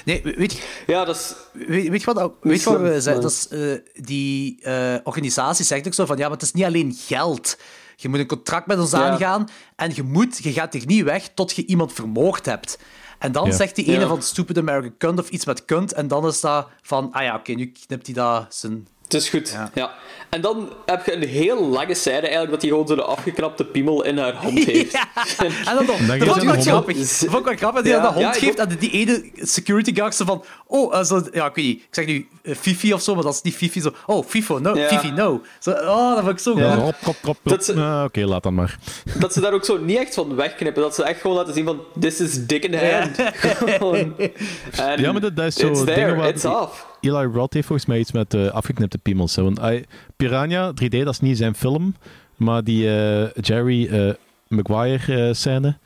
Nee, weet je, Ja, dat is... weet, weet je wat, weet je wat we zeggen? Dat is, eh, die eh, organisatie zegt ook zo van, ja, maar het is niet alleen geld. Je moet een contract met ons Ja. aangaan en je, moet, je gaat hier niet weg tot je iemand vermoord hebt. En dan Ja. zegt die ene Ja. van stupid American cunt of iets met kunt en dan is dat van, ah ja, oké, nu knipt hij dat zijn... Het is goed, Ja. ja. En dan heb je een heel lange scène eigenlijk dat hij gewoon zo'n afgeknapte piemel in haar hand heeft. En dan, dat geeft vond ik hij wel grappig. Dat vond ik wel grappig, die Ja. dat de hond geeft en die ene security guard zo van, oh, eh, zo, ja, ik weet niet, ik zeg nu eh, Fifi of zo, maar dat is niet Fifi, zo, oh, Fifo, no, Ja. Fifi, no. Zo, oh, dat vond ik zo Ja. Dat Ah, Oké, laat dan maar. dat ze daar ook zo niet echt van wegknippen. Dat ze echt gewoon laten zien van, this is dick in the hand. En Ja, maar dat, dat is zo It's dingen there, it's off. Eli Roth heeft volgens mij iets met eh, afgeknipte piemels. hè. Want Piranha 3D, dat is niet zijn film. Maar die eh, Jerry eh, Maguire eh, scène,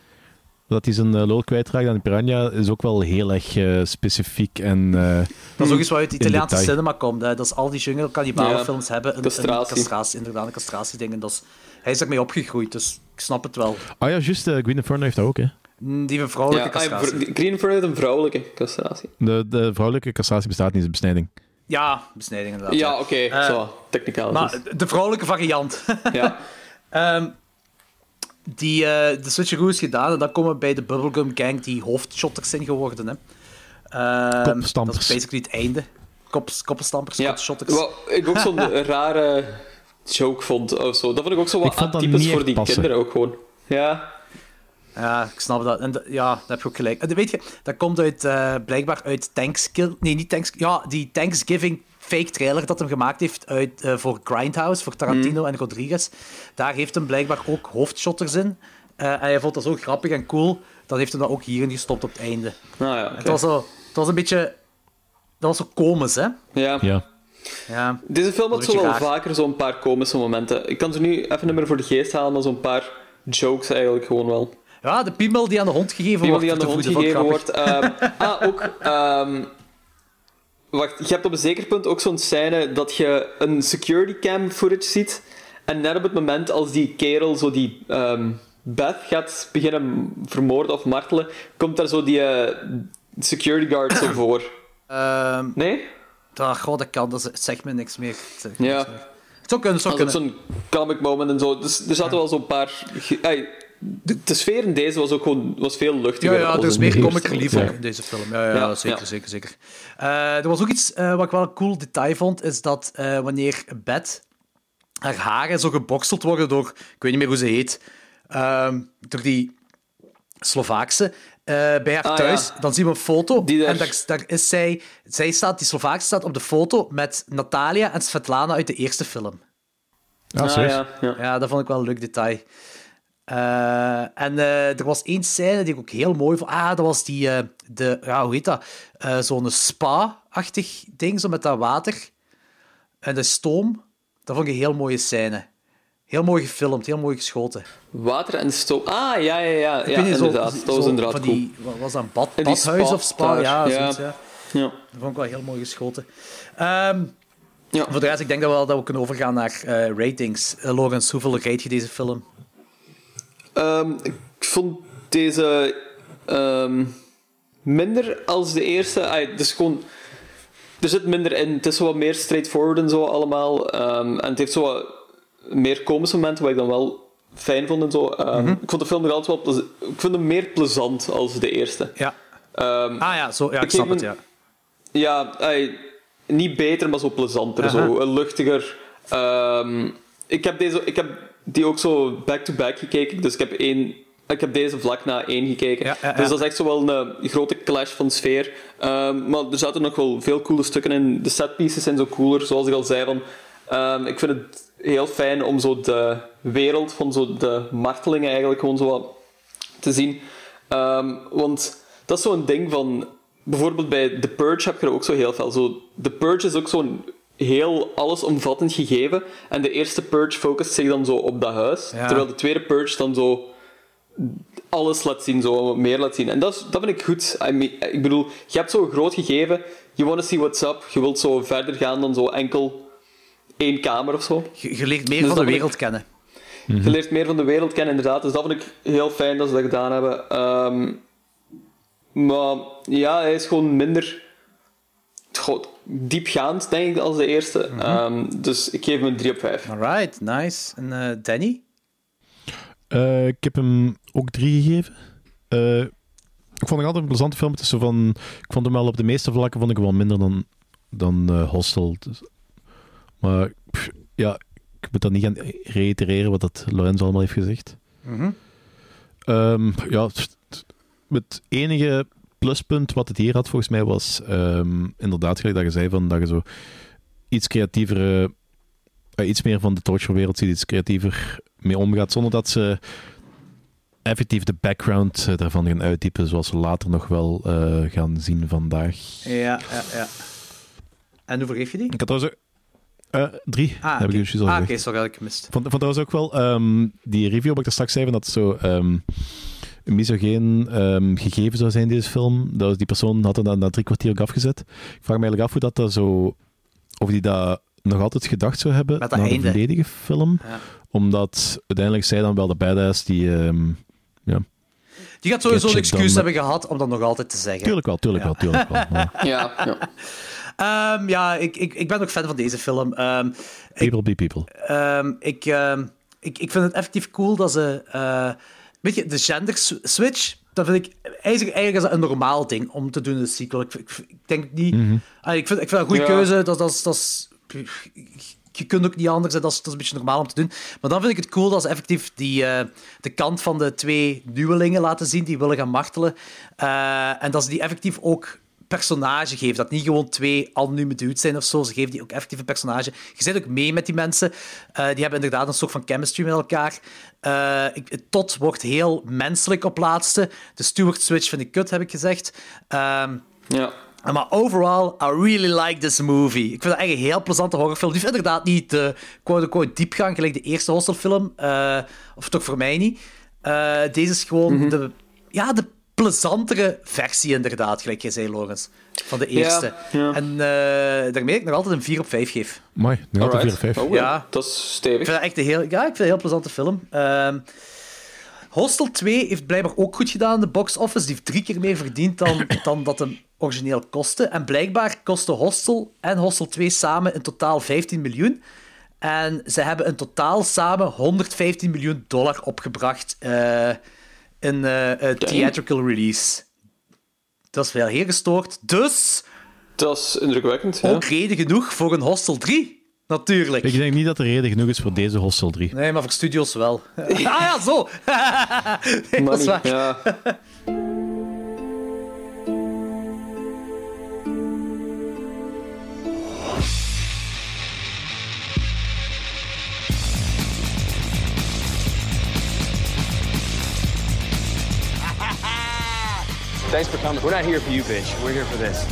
dat hij zijn uh, lul kwijtraakt aan Piranha, is ook wel heel erg eh, specifiek. En, eh, Dat is ook iets wat uit Italiaanse detail. cinema komt. Hè. Dat is al die jungle kannibalenfilms hebben. Een, Castratie. Een castratie, inderdaad, een castratieding. En dat is, hij is ermee opgegroeid, dus ik snap het wel. Ah ja, juist, eh, Green Inferno heeft dat ook, hè. Die Ja, vrouwelijke ah, ver- Green Inferno heeft een vrouwelijke castratie. De, de vrouwelijke castratie bestaat niet, is een besnijding. Ja, besnijding inderdaad. Ja, oké, Eh, zo, technicaal. Maar de vrouwelijke variant. ja. Ehm, die, eh de switcheroo is gedaan en dan komen we bij de Bubblegum Gang die hoofdshotters zijn geworden. Hè. Ehm, Kopstampers. Dat is basically het einde. Kops, koppenstampers, ja. kopshotters. Wat ik ook zo'n rare joke vond of zo. Dat vond ik ook zo wat niet voor die passen. kinderen ook gewoon. Ja. Ja, ik snap dat. En ja, dat heb je ook gelijk. En weet je, dat komt uit, eh, blijkbaar uit Thanksgiving... Nee, niet Thanksgiving. Ja, die Thanksgiving fake trailer dat hem gemaakt heeft uit, eh, voor Grindhouse, voor Tarantino en Rodriguez. Daar heeft hem blijkbaar ook hoofdshotters in. Eh, en hij vond dat zo grappig en cool. Dat heeft hem dan ook hierin gestopt op het einde. Nou ja. Het, was zo, het was een beetje... Dat was zo komisch, hè? Ja. Ja. Ja. Deze film had Een zo wel vaker zo'n paar komische momenten. Ik kan ze nu even niet meer voor de geest halen, maar zo'n paar jokes eigenlijk gewoon wel. Ja, de piemel die aan de hond gegeven wordt. die aan de hond gegeven wordt. Ehm, ah, ook... ehm, wacht, je hebt op een zeker punt ook zo'n scène dat je een security cam footage ziet. En net op het moment als die kerel zo die ehm, Beth gaat beginnen vermoorden of martelen, komt daar zo die eh, security guard zo voor. Ehm, Nee? dat, goh, dat kan, dat zegt me niks meer. Ja. Het zou kunnen, het zou Dat is ook kunnen. zo'n comic moment en zo. Dus er zaten wel zo'n paar... de, de sfeer in deze was ook gewoon was veel Ja, luchtiger. ja, er is meer de comic relief Ja. ook in deze film. Ja, ja, Ja, zeker, ja. zeker, zeker. Eh, er was ook iets eh, wat ik wel een cool detail vond, is dat eh, wanneer Beth haar haren zo geboksteld worden door, ik weet niet meer hoe ze heet, ehm, door die Slovaakse, eh, bij haar Ah, thuis, ja. dan zien we een foto daar- en daar, daar is zij, zij staat, die Slovaakse staat op de foto met Natalia en Svetlana uit de eerste film. Ah, Ah, ja, ja. Ja, dat vond ik wel een leuk detail. Eh, en eh, er was één scène die ik ook heel mooi vond. Ah, dat was die, eh, de, ja, hoe heet dat? Zo'n spa-achtig ding, zo met dat water. En de stoom. Dat vond ik een heel mooie scène. Heel mooi gefilmd, heel mooi geschoten. Water en stoom. Ah, ja, ja, ja. Ik ja niet, zo- dat was inderdaad van die, was dat, een bad, badhuis spa of spa? daar, Ja, ja. zoiets, ja. Ja. Dat vond ik wel heel mooi geschoten. Ehm, Ja. Voor de rest, ik denk dat we, wel dat we kunnen overgaan naar ratings. Lawrence, hoeveel rate je deze film? Ehm, ik vond deze ehm, minder als de eerste. Ah, is gewoon... Er zit minder in. Het is wat meer straightforward en zo allemaal. Ehm, en het heeft zo wat meer komische momenten, wat ik dan wel fijn vond en zo. Ehm, Ik vond de film nog altijd wel... plez- Ik vind hem meer plezant als de eerste. Ja. Ah ja, zo, ja ik Ik snap het, ja. Ja, niet beter, maar zo plezanter. Zo, luchtiger. Ik, heb deze, ik heb die ook zo back-to-back gekeken. Dus ik heb, één, ik heb deze vlak na één gekeken. Ja, ja, Dus dat is echt zo wel een grote clash van sfeer. Ehm, maar er zaten nog wel veel coole stukken in. De setpieces zijn zo cooler, zoals ik al zei. Van, ehm, ik vind het heel fijn om zo de wereld van zo de martelingen eigenlijk gewoon zo wat te zien. Ehm, want dat is zo'n ding van... Bijvoorbeeld bij The Purge heb je er ook zo heel veel. Zo, The Purge is ook zo'n heel allesomvattend gegeven. En de eerste Purge focust zich dan zo op dat huis. Ja. Terwijl de tweede Purge dan zo alles laat zien, zo meer laat zien. En dat, is, dat vind ik goed. I mean, ik bedoel, je hebt zo'n groot gegeven. You want to see what's up. Je wilt zo verder gaan dan zo enkel één kamer of zo. Je, je leert meer Dus van de ik- wereld kennen. Je leert meer van de wereld kennen, inderdaad. Dus dat vind ik heel fijn dat ze dat gedaan hebben. Ehm, maar ja, hij is gewoon minder goh, diepgaand, denk ik, als de eerste. Ehm, dus ik geef hem een 3 op 5. Alright, nice. En eh, Danny? Eh, ik heb hem ook drie gegeven. Eh, ik vond het altijd een plezante film. Het is zo van, ik vond hem wel op de meeste vlakken vond ik hem wel minder dan, dan Hostel. Dus- maar pff, ja, ik moet dat niet gaan reitereren wat dat Lorenzo allemaal heeft gezegd. Mhm. Ehm, ja, het enige pluspunt wat het hier had volgens mij was ehm, inderdaad gelijk dat je zei van dat je zo iets creatiever, eh, iets meer van de torture-wereld ziet, iets creatiever mee omgaat, zonder dat ze effectief de background eh, daarvan gaan uitdiepen, zoals we later nog wel eh, gaan zien vandaag. Ja, ja, ja. En hoeveel geef je die? Ik had trouwens drie, Ah, heb ik al Ah, oké, sorry, had ik gemist. Vond, vond trouwens ook wel ehm, die review wat ik er straks zei, van dat zo ehm misogeen ehm, gegeven zou zijn, deze film. Dat die persoon had het na, na drie kwartier ook afgezet. Ik vraag me eigenlijk af hoe dat, dat zo... Of die dat nog altijd gedacht zou hebben Met dat na de volledige film. Ja. Omdat uiteindelijk zij dan wel de badass die... ehm, ja, Die gaat sowieso een excuus hebben gehad om dat nog altijd te zeggen. tuurlijk wel, tuurlijk wel, tuurlijk wel. Maar Ja, ja. Ehm, ja, ik, ik, ik ben ook fan van deze film. Ehm, people be people. Ehm, ik, ehm, ik, ik vind het effectief cool dat ze. eh, weet je, de gender switch. Dat vind ik eigenlijk, eigenlijk is dat een normaal ding om te doen in de sequel. Ik, ik, ik denk niet. Mhm. Ah, ik, vind, ik vind dat een goede Ja. keuze. Dat, dat, is- dat is, je kunt ook niet anders. Dat is, dat is een beetje normaal om te doen. Maar dan vind ik het cool dat ze effectief die, eh, de kant van de twee nieuwelingen laten zien die willen gaan martelen. Eh, en dat ze die effectief ook personage geven. Dat niet gewoon twee anonieme dudes zijn of zo. Ze geven die ook effectief een personage. Je zit ook mee met die mensen. Eh, die hebben inderdaad een soort van chemistry met elkaar. Eh, ik, Todd wordt heel menselijk op laatste. De Stewart Switch vind ik kut, heb ik gezegd. Ehm, Ja. maar overall, I really like this movie. Ik vind het echt een heel plezante horrorfilm. Die heeft inderdaad niet de quote-unquote diepgang, gelijk de eerste hostelfilm. eh of toch voor mij niet. Eh, deze is gewoon de, ja, de plezantere versie, inderdaad, gelijk jij zei, Logans. Van de eerste. ja. En eh, daarmee ik nog altijd een 4 op 5 geef. Mooi, nog altijd 4 Alright. of 5. Oh, ja. Dat is Ik stevig. vind het echt een heel, ja, ik vind het een heel plezante film. Ehm, Hostel 2 heeft blijkbaar ook goed gedaan in de box office. Die heeft drie keer meer verdiend dan, dan dat hem origineel kostte. En blijkbaar kostte Hostel en Hostel 2 samen in totaal 15 miljoen. En ze hebben in totaal samen 115 miljoen dollar opgebracht eh, in eh, eh, theatrical release. Dat is wel heel gestoord. Dus Dat is indrukwekkend. Ja. ook reden genoeg voor een Hostel 3. Natuurlijk. Ik denk niet dat er reden genoeg is voor deze Hostel 3. Nee, maar voor studios wel. ah ja, zo. nee, dat is waar. Ja. Thanks for coming. We're not here for you, bitch. We're here for this.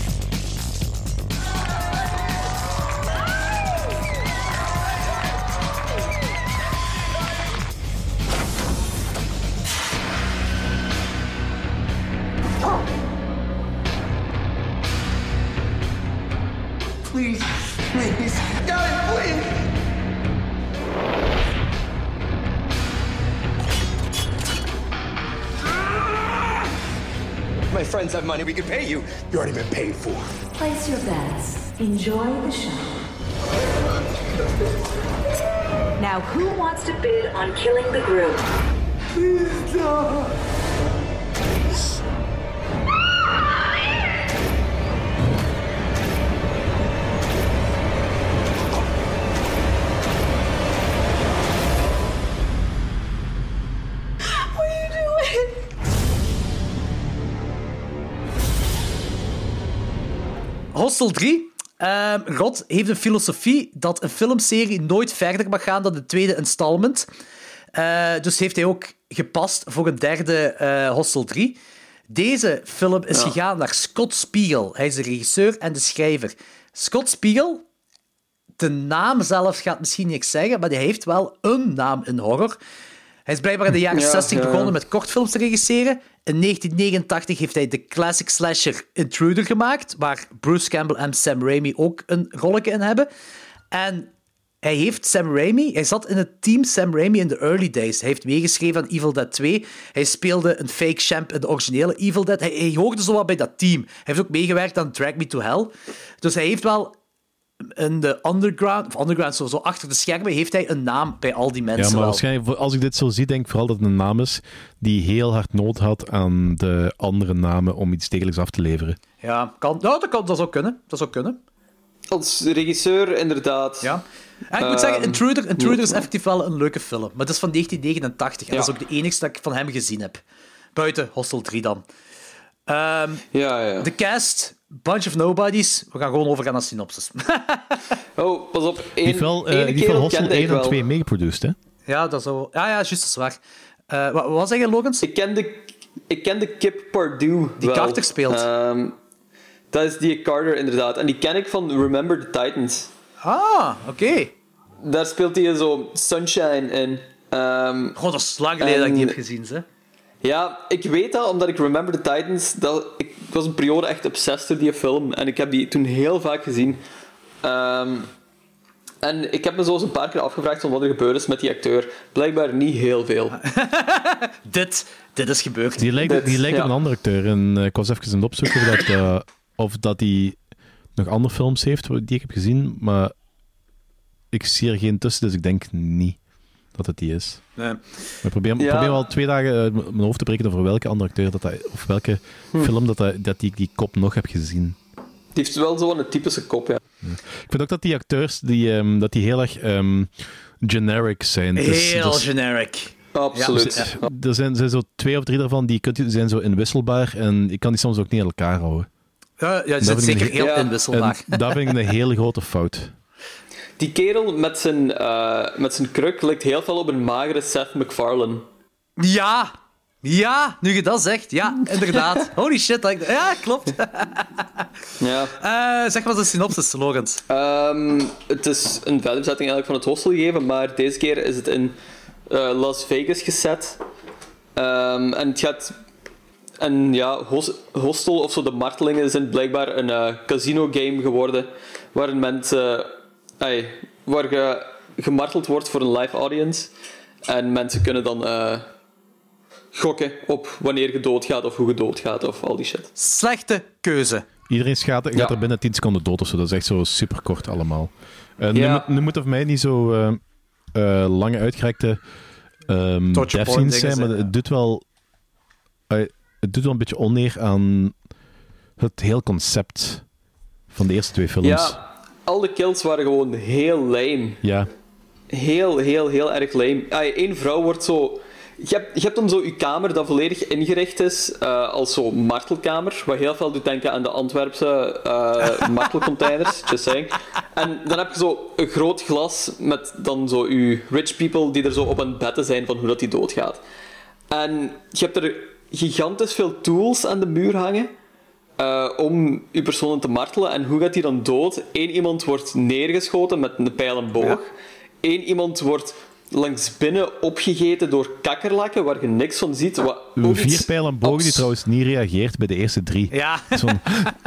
Please, please. Guys, please. My friends have money. We can pay you. You already been paid for. Place your bets. Enjoy the show. Now, who wants to bid on killing the group? Please don't. Hostel 3. Ehm God heeft een filosofie dat een filmserie nooit verder mag gaan dan de tweede installment. Eh, dus heeft hij ook gepast voor een derde eh, Hostel 3. Deze film is Ja. gegaan naar Scott Spiegel. Hij is de regisseur en de schrijver. Scott Spiegel, de naam zelf gaat misschien niks zeggen, maar hij heeft wel een naam in horror. Hij is blijkbaar in de jaren Ja, 60 ja. begonnen met kortfilms te regisseren. In 1989 heeft hij de classic slasher Intruder gemaakt, waar Bruce Campbell en Sam Raimi ook een rolletje in hebben. En hij heeft Sam Raimi, hij zat in het team Sam Raimi in de early days. Hij heeft meegeschreven aan Evil Dead 2. Hij speelde een fake champ in de originele Evil Dead. Hij, hij hoorde zo wat bij dat team. Hij heeft ook meegewerkt aan Drag Me to Hell. Dus hij heeft wel in de underground, of underground, zo, zo achter de schermen, heeft hij een naam bij al die mensen Ja, maar wel. waarschijnlijk, als ik dit zo zie, denk ik vooral dat het een naam is die heel hard nood had aan de andere namen om iets degelijks af te leveren. Ja, kan, nou, dat, kan, dat zou kunnen. Dat zou kunnen. Als regisseur, inderdaad. Ja. En ik moet Ehm, zeggen, Intruder, Intruder is effectief wel een leuke film. Maar het is van 1989 en Ja. dat is ook de enigste dat ik van hem gezien heb. Buiten Hostel 3 dan. Ehm, Ja, ja. de cast, bunch of nobodies. We gaan gewoon overgaan naar synopsis. Oh, pas op. Die Eén, wel, eh, die wel kende ik 1 en wel. 2 meegeproduced, hè? ja, dat zou... Ja, ja, juist, dat is waar. Eh, wat, wat zeg je, Logans? Ik kende, ik kende Kip Pardue Die wel. Carter speelt. Ehm, dat is die Carter, inderdaad. En die ken ik van Remember the Titans. Ah, oké. Daar speelt hij zo Sunshine in. Ehm, Gewoon, dat is lang geleden dat ik die heb gezien, hè. ja, ik weet dat omdat ik Remember the Titans... Dat, ik, ik was een periode echt obsessed door die film. En ik heb die toen heel vaak gezien. Ehm, en ik heb me zo eens een paar keer afgevraagd van wat er gebeurd is met die acteur. Blijkbaar niet heel veel. Dit, dit is gebeurd. Die lijkt, Dit, die lijkt ja. een andere acteur. En eh, ik was even aan het opzoeken of dat, eh, of dat hij nog andere films heeft die ik heb gezien, maar ik zie er geen tussen, dus ik denk niet dat het die is. Nee. Maar ik probeer, ik Ja. probeer al twee dagen uit m- mijn hoofd te breken over welke andere acteur dat hij, of welke Hm. film dat, dat die, die kop nog heb gezien. Die heeft wel zo'n typische kop, ja. Ik vind ook dat die acteurs die, ehm, dat die heel erg ehm, generic zijn. Dus- Heel dus- generic. Absoluut. Ja, Er zijn, er zijn zo twee of drie daarvan die kunt, zijn zo inwisselbaar en ik kan die soms ook niet aan elkaar houden. Ja, ja, ze Dat zijn ik zeker een- heel Ja. inwisselbaar. En dat vind ik een hele grote fout. Die kerel met zijn, eh, met zijn kruk lijkt heel veel op een magere Seth MacFarlane. Ja! Ja, nu je dat zegt. Ja, inderdaad. Holy shit. dat ik- Ja, klopt. Ja. Eh, zeg maar de synopsis, Logans. Ehm, het is een verderzetting eigenlijk van het hostel gegeven, maar deze keer is het in eh, Las Vegas gezet. Ehm, en het gaat... En ja, hos- hostel of zo, de martelingen zijn blijkbaar een eh, casino-game geworden, waarin mensen... ai, waar ge, gemarteld wordt voor een live audience. En mensen kunnen dan eh, gokken op wanneer je doodgaat of hoe je doodgaat of al die shit. Slechte keuze. Iedereen gaat, gaat Ja. er binnen 10 seconden dood of zo. Dat is echt zo super kort allemaal. Eh, nu, Ja. moet- nu voor mij niet zo eh, eh, lange uitgerekte ehm death zijn, maar zijn, ja. het doet wel eh, het doet wel een beetje oneer aan het heel concept van de eerste twee films. Ja, al de kills waren gewoon heel lame. Ja. Heel, heel, heel erg lame. Eén vrouw wordt zo... Je hebt, je hebt dan zo je kamer dat volledig ingericht is eh, als zo martelkamer, wat heel veel doet denken aan de Antwerpse eh, martelcontainers, just saying. En dan heb je zo een groot glas met dan zo je rich people die er zo op aan het betten zijn van hoe dat die doodgaat. En je hebt er gigantisch veel tools aan de muur hangen eh, om je personen te martelen. En hoe gaat die dan dood? Eén iemand wordt neergeschoten met een pijl en boog. Eén iemand wordt langs binnen opgegeten door kakkerlakken, waar je niks van ziet. Wat ook Vier pijlen en bogen die trouwens niet reageert bij de eerste drie. Ja.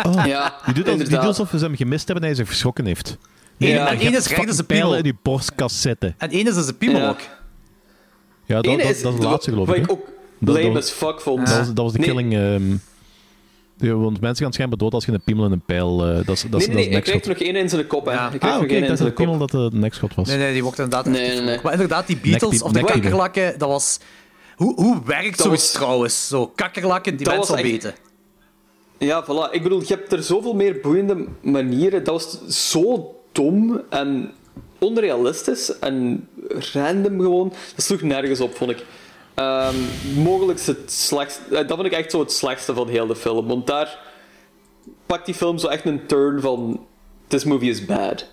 Oh, Ja, die, doet als, die doet alsof ze hem gemist hebben en hij zich verschrokken heeft. Eén- Ja. en één is recht als een piemel. in die borstkast zitten. En één is dus een piemel Ja. ook. Ja, dat, dat, is dat is de laatste geloof ik. Wat ik ook Dat- lame dat- as fuck vond. Dat was, dat was de Nee, killing. ehm, ja, want mensen gaan schijnbaar dood als je een piemel en een pijl. eh, dat is, dat is, Nee, dat nee, nee, ik kreeg er nog één in zijn kop. Hè. Ja. Ik kreeg Ah, nog oké, één ik in zijn de kop. piemel dat de nekschot was. Nee, nee, die wordt inderdaad Nee, nee, nee. Maar inderdaad, die Beatles of de kakkerlakken, dat was... Hoe, hoe werkt Dat zoiets was- trouwens? Zo, kakkerlakken die Dat mensen al was echt- weten. Ja, voilà. Ik bedoel, je hebt er zoveel meer boeiende manieren. Dat was zo dom en onrealistisch en random gewoon. Dat sloeg nergens op, vond ik. Ehm, mogelijk het slechtste... eh, Dat vond ik echt zo het slechtste van de film. Want daar pakt die film zo echt een turn van... This movie is bad.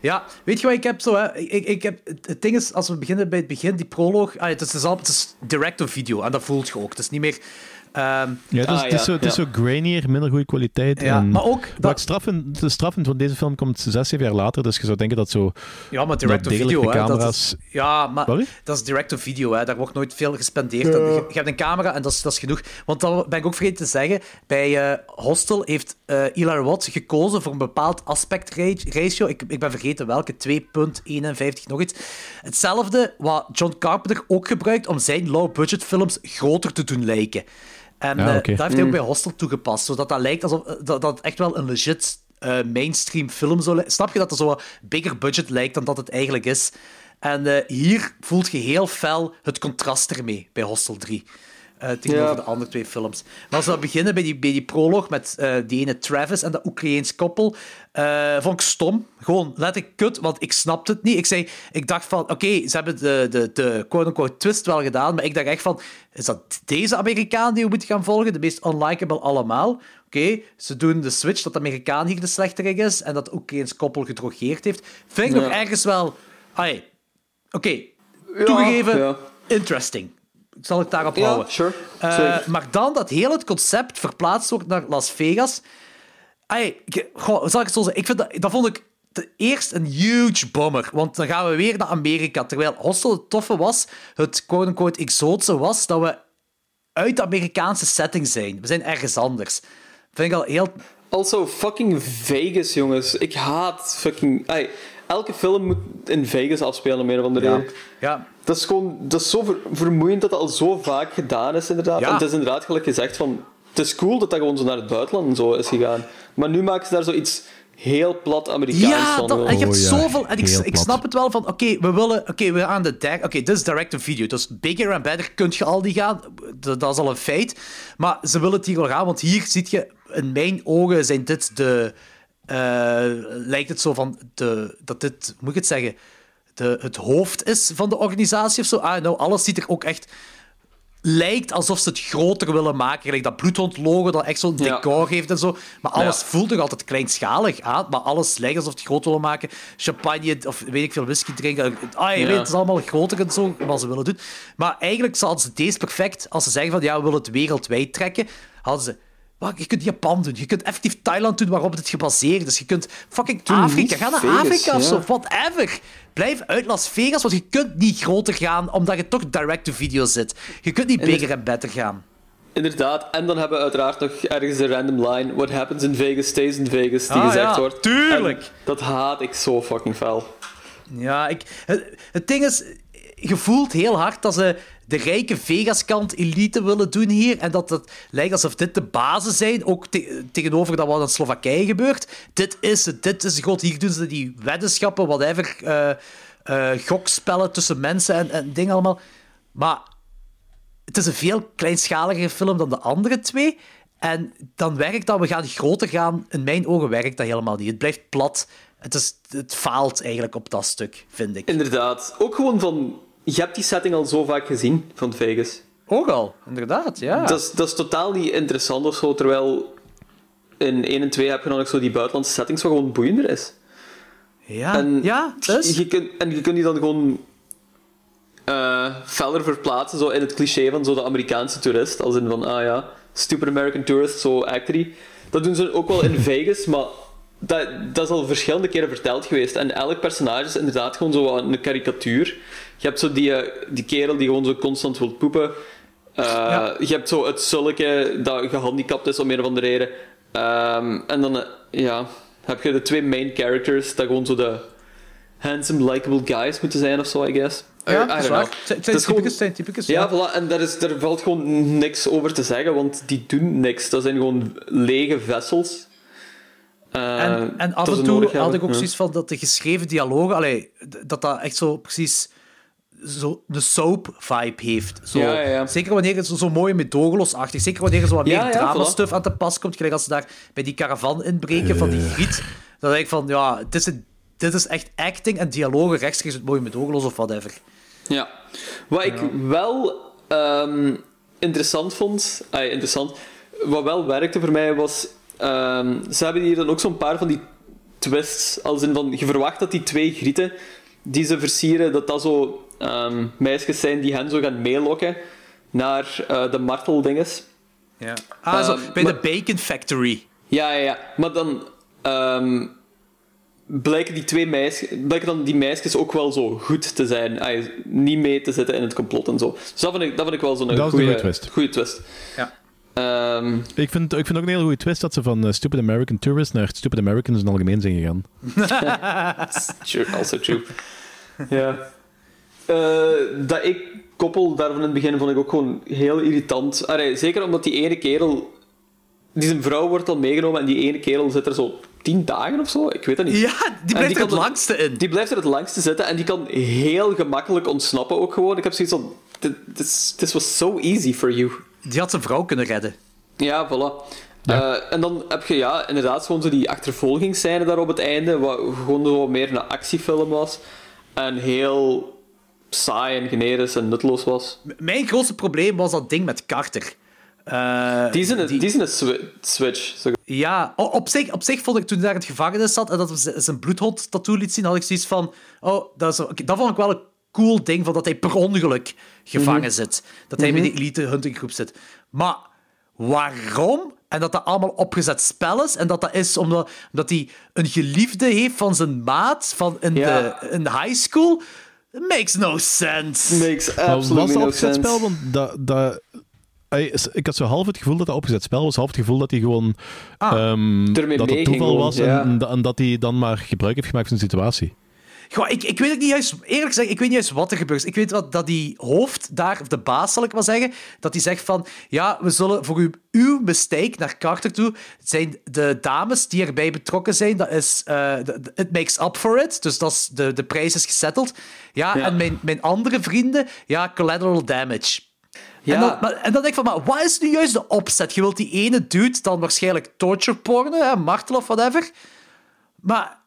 Ja, weet je wat ik heb zo, hè? Ik, ik heb, het ding is, als we beginnen bij het begin, die proloog, ah, het, is, het is direct-to-video en dat voelt je ook. Het is niet meer... ehm, Ja, het is, Ah, het is, ja, zo, het is ja. zo grainier, minder goede kwaliteit. Ja, en maar ook Wat dat- ik straf vind, de straf vind van deze film komt zes, zeven jaar later, dus je zou denken dat zo... Ja, maar direct-to-video, hè. Dat camera's... is, ja, maar Sorry? dat is direct-to-video, hè. Daar wordt nooit veel gespendeerd. Je, je hebt een camera en dat is, dat is genoeg. Want dat ben ik ook vergeten te zeggen. Bij eh, Hostel heeft eh Eli Roth gekozen voor een bepaald aspect ra- ratio. Ik, ik ben vergeten welke, 2.51 nog iets. Hetzelfde wat John Carpenter ook gebruikt om zijn low-budget films groter te doen lijken. En eh, dat heeft hij ook bij Hostel toegepast, zodat dat lijkt alsof dat, dat het echt wel een legit eh, mainstream film zou lijken. Snap je dat het zo wat bigger budget lijkt dan dat het eigenlijk is? En eh, hier voelt je heel fel het contrast ermee bij Hostel 3. Eh, tegenover Ja. de andere twee films. Maar als we beginnen bij die, bij die proloog met eh, die ene Travis en dat Oekraïens koppel, eh, vond ik stom. Gewoon letterlijk kut, want ik snapte het niet. Ik, zei, ik dacht van, oké, ze hebben de, de, de quote-unquote twist wel gedaan, maar ik dacht echt van, is dat deze Amerikaan die we moeten gaan volgen? De meest unlikable allemaal? Oké, ze doen de switch dat de Amerikaan hier de slechterik is en dat de Oekraïens koppel gedrogeerd heeft. Vind ik Ja. nog ergens wel... Oké, toegegeven, ja. interesting. Ik zal het daarop Ja, houden. sure. Eh, maar dan dat heel het concept verplaatst wordt naar Las Vegas. Ik- goh, zal ik het zo zeggen? Ik vind dat, dat vond ik eerst een huge bommer. Want dan gaan we weer naar Amerika. Terwijl Hostel het toffe was, het quote-unquote exotische was, dat we uit de Amerikaanse setting zijn. We zijn ergens anders. Vind ik al heel... Also, fucking Vegas, jongens. Ik haat fucking... Ay, elke film moet in Vegas afspelen, meer of andere reden. Ja. Dat is gewoon... Dat is zo ver- vermoeiend dat dat al zo vaak gedaan is, inderdaad. Ja. En het is inderdaad gelijk gezegd van... Het is cool dat dat gewoon zo naar het buitenland en zo is gegaan. Maar nu maken ze daar zoiets heel plat Amerikaans Ja, van. dat, en je hebt Oh ja, zoveel... En ik, ik snap het wel van, oké, we willen... Oké, we gaan de derde... Oké, dit is direct-to-video, dus bigger en better kun je al die gaan. Dat, dat is al een feit. Maar ze willen het hier wel gaan, want hier ziet je... In mijn ogen zijn dit de... eh, lijkt het zo van de, dat dit, moet ik het zeggen, de, het hoofd is van de organisatie of zo. Ah, nou, alles ziet er ook echt lijkt alsof ze het groter willen maken. Gelijk dat bloedhond-logo dat echt zo'n decor heeft en zo. Maar alles Ja. voelt nog altijd kleinschalig aan. Maar alles lijkt alsof ze het groot willen maken. Champagne of weet ik veel, whisky drinken. Ah, je Ja. weet, het is allemaal groter en zo, wat ze willen doen. Maar eigenlijk zouden ze deze perfect, als ze zeggen van ja, we willen het wereldwijd trekken, hadden ze... Je kunt Japan doen, je kunt effectief Thailand doen waarop het gebaseerd is. Je kunt fucking Doe Afrika, ga naar Vegas, Afrika of zo, whatever. Blijf uit Las Vegas, want je kunt niet groter gaan, omdat je toch direct-to-video zit. Je kunt niet bigger en better gaan. Inderdaad, en dan hebben we uiteraard nog ergens een random line. What happens in Vegas stays in Vegas, die Ah, gezegd ja, wordt. tuurlijk. En dat haat ik zo fucking fel. Ja, ik, het, het ding is, je voelt heel hard dat ze de rijke Vegas-kant elite willen doen hier. En dat het lijkt alsof dit de basis zijn, ook te- tegenover dat wat in Slowakije gebeurt. Dit is het, dit is groot. Hier doen ze die weddenschappen, whatever, eh, gokspellen tussen mensen en, en dingen allemaal. Maar het is een veel kleinschaligere film dan de andere twee. En dan werkt dat, we gaan groter gaan. In mijn ogen werkt dat helemaal niet. Het blijft plat. Het, is, het faalt eigenlijk op dat stuk, vind ik. Inderdaad. Ook gewoon van... Je hebt die setting al zo vaak gezien van Vegas. Ook al, inderdaad, ja. Dat, is, dat is totaal niet interessant of zo, terwijl in 1 en 2 heb je dan ook zo die buitenlandse settings wat gewoon boeiender is. Ja, en ja, dus. Je kunt, en je kunt die dan gewoon feller verplaatsen, zo in het cliché van zo de Amerikaanse toerist, als in van, ah ja, stupid American tourist, zo actor die. Dat doen ze ook wel in Vegas, maar dat, dat is al verschillende keren verteld geweest. En elk personage is inderdaad gewoon zo een karikatuur. Je hebt zo die, eh, die kerel die gewoon zo constant wil poepen. Eh, Je hebt zo het zulke dat gehandicapt is om een of andere reden. Ehm, en dan eh, ja, heb je de twee main characters dat gewoon zo de handsome, likable guys moeten zijn of zo, I guess. Ja, dat is waar. zijn- typicus, zijn typicus, Ja, voilà. En daar, is, daar valt gewoon niks over te zeggen, want die doen niks. Dat zijn gewoon lege vessels. En, en af en toe had ik ook Ja. zoiets van dat de geschreven dialogen, allee, dat dat echt zo precies zo de soap-vibe heeft. Zo, Ja, ja, ja. Zeker wanneer het zo, zo mooi medogeloos-achtig, zeker wanneer er zo wat Ja, meer ja, drama-stuff aan te pas komt, gelijk als ze daar bij die caravan inbreken van die griet, dan denk ik van, ja, dit is, dit is echt acting en dialogen rechtstreeks het mooie medogeloos of whatever. Ja. Wat ik wel ehm, interessant vond, ah, interessant, wat wel werkte voor mij was, ehm, ze hebben hier dan ook zo'n paar van die twists, als in van, je verwacht dat die twee grieten die ze versieren, dat dat zo ehm, meisjes zijn die hen zo gaan meelokken naar eh, de marteldinges. Ja. Ah, zo, Ehm, bij maar- de Bacon Factory. Ja, ja, ja. Maar dan ehm, blijken die twee meisjes, blijken dan die meisjes ook wel zo goed te zijn. Ay, niet mee te zitten in het complot en zo. Dus dat vind ik, dat vind ik wel zo'n Dat is een goede goede twist. goede twist. Ja. Ehm, Ik vind, ik vind ook een hele goede twist dat ze van eh, Stupid American Tourist naar Stupid Americans in het algemeen zijn gegaan. True, also true. ja. Eh, dat ik koppel daarvan in het begin vond ik ook gewoon heel irritant. Zeker omdat die ene kerel... Die zijn vrouw wordt al meegenomen en die ene kerel zit er zo tien dagen of zo. Ik weet het niet. Ja, die blijft er het langste in. Die blijft er het langste zitten en die kan heel gemakkelijk ontsnappen ook gewoon. Ik heb zoiets van... This, this was so easy for you. Die had zijn vrouw kunnen redden. Ja, voilà. Eh, en dan heb je ja, inderdaad gewoon zo die achtervolgingsscène daar op het einde, wat gewoon zo meer een actiefilm was. En heel saai en generisch en nutteloos was. M- Mijn grootste probleem was dat ding met Carter. Eh, Die is in een, die... is in een swi- switch. Ja, op zich, op zich vond ik toen hij daar in het gevangenis zat en dat hij zijn bloedhond-tattoo liet zien, had ik zoiets van... Oh, dat, is, dat vond ik wel een cool ding, van dat hij per ongeluk gevangen Mhm. zit. Dat hij Mhm. bij die elite huntinggroep zit. Maar waarom? En dat dat allemaal opgezet spel is. En dat dat is omdat, omdat hij een geliefde heeft van zijn maat van in, Ja. de, in de high school. Makes no sense. Makes Maar was dat opgezet spel? Want dat, dat, ik had zo half het gevoel dat dat opgezet spel was, half het gevoel dat hij gewoon ehm, Ermee dat het toeval was ja. en, en dat hij dan maar gebruik heeft gemaakt van de situatie. Goh, ik, ik weet ook niet juist, eerlijk gezegd, ik weet niet juist wat er gebeurt. Ik weet dat die hoofd daar, of de baas zal ik maar zeggen, dat die zegt van, ja, we zullen voor u, uw mistake naar Carter toe, het zijn de dames die erbij betrokken zijn, dat is, eh, de- it makes up for it, dus dat is, de, de prijs is gesetteld. Ja, Ja. en mijn, mijn andere vrienden, ja, collateral damage. Ja. En, dan, maar, en dan denk ik van, maar wat is nu juist de opzet? Je wilt die ene dude dan waarschijnlijk torture pornen, hè, martelen of whatever. Maar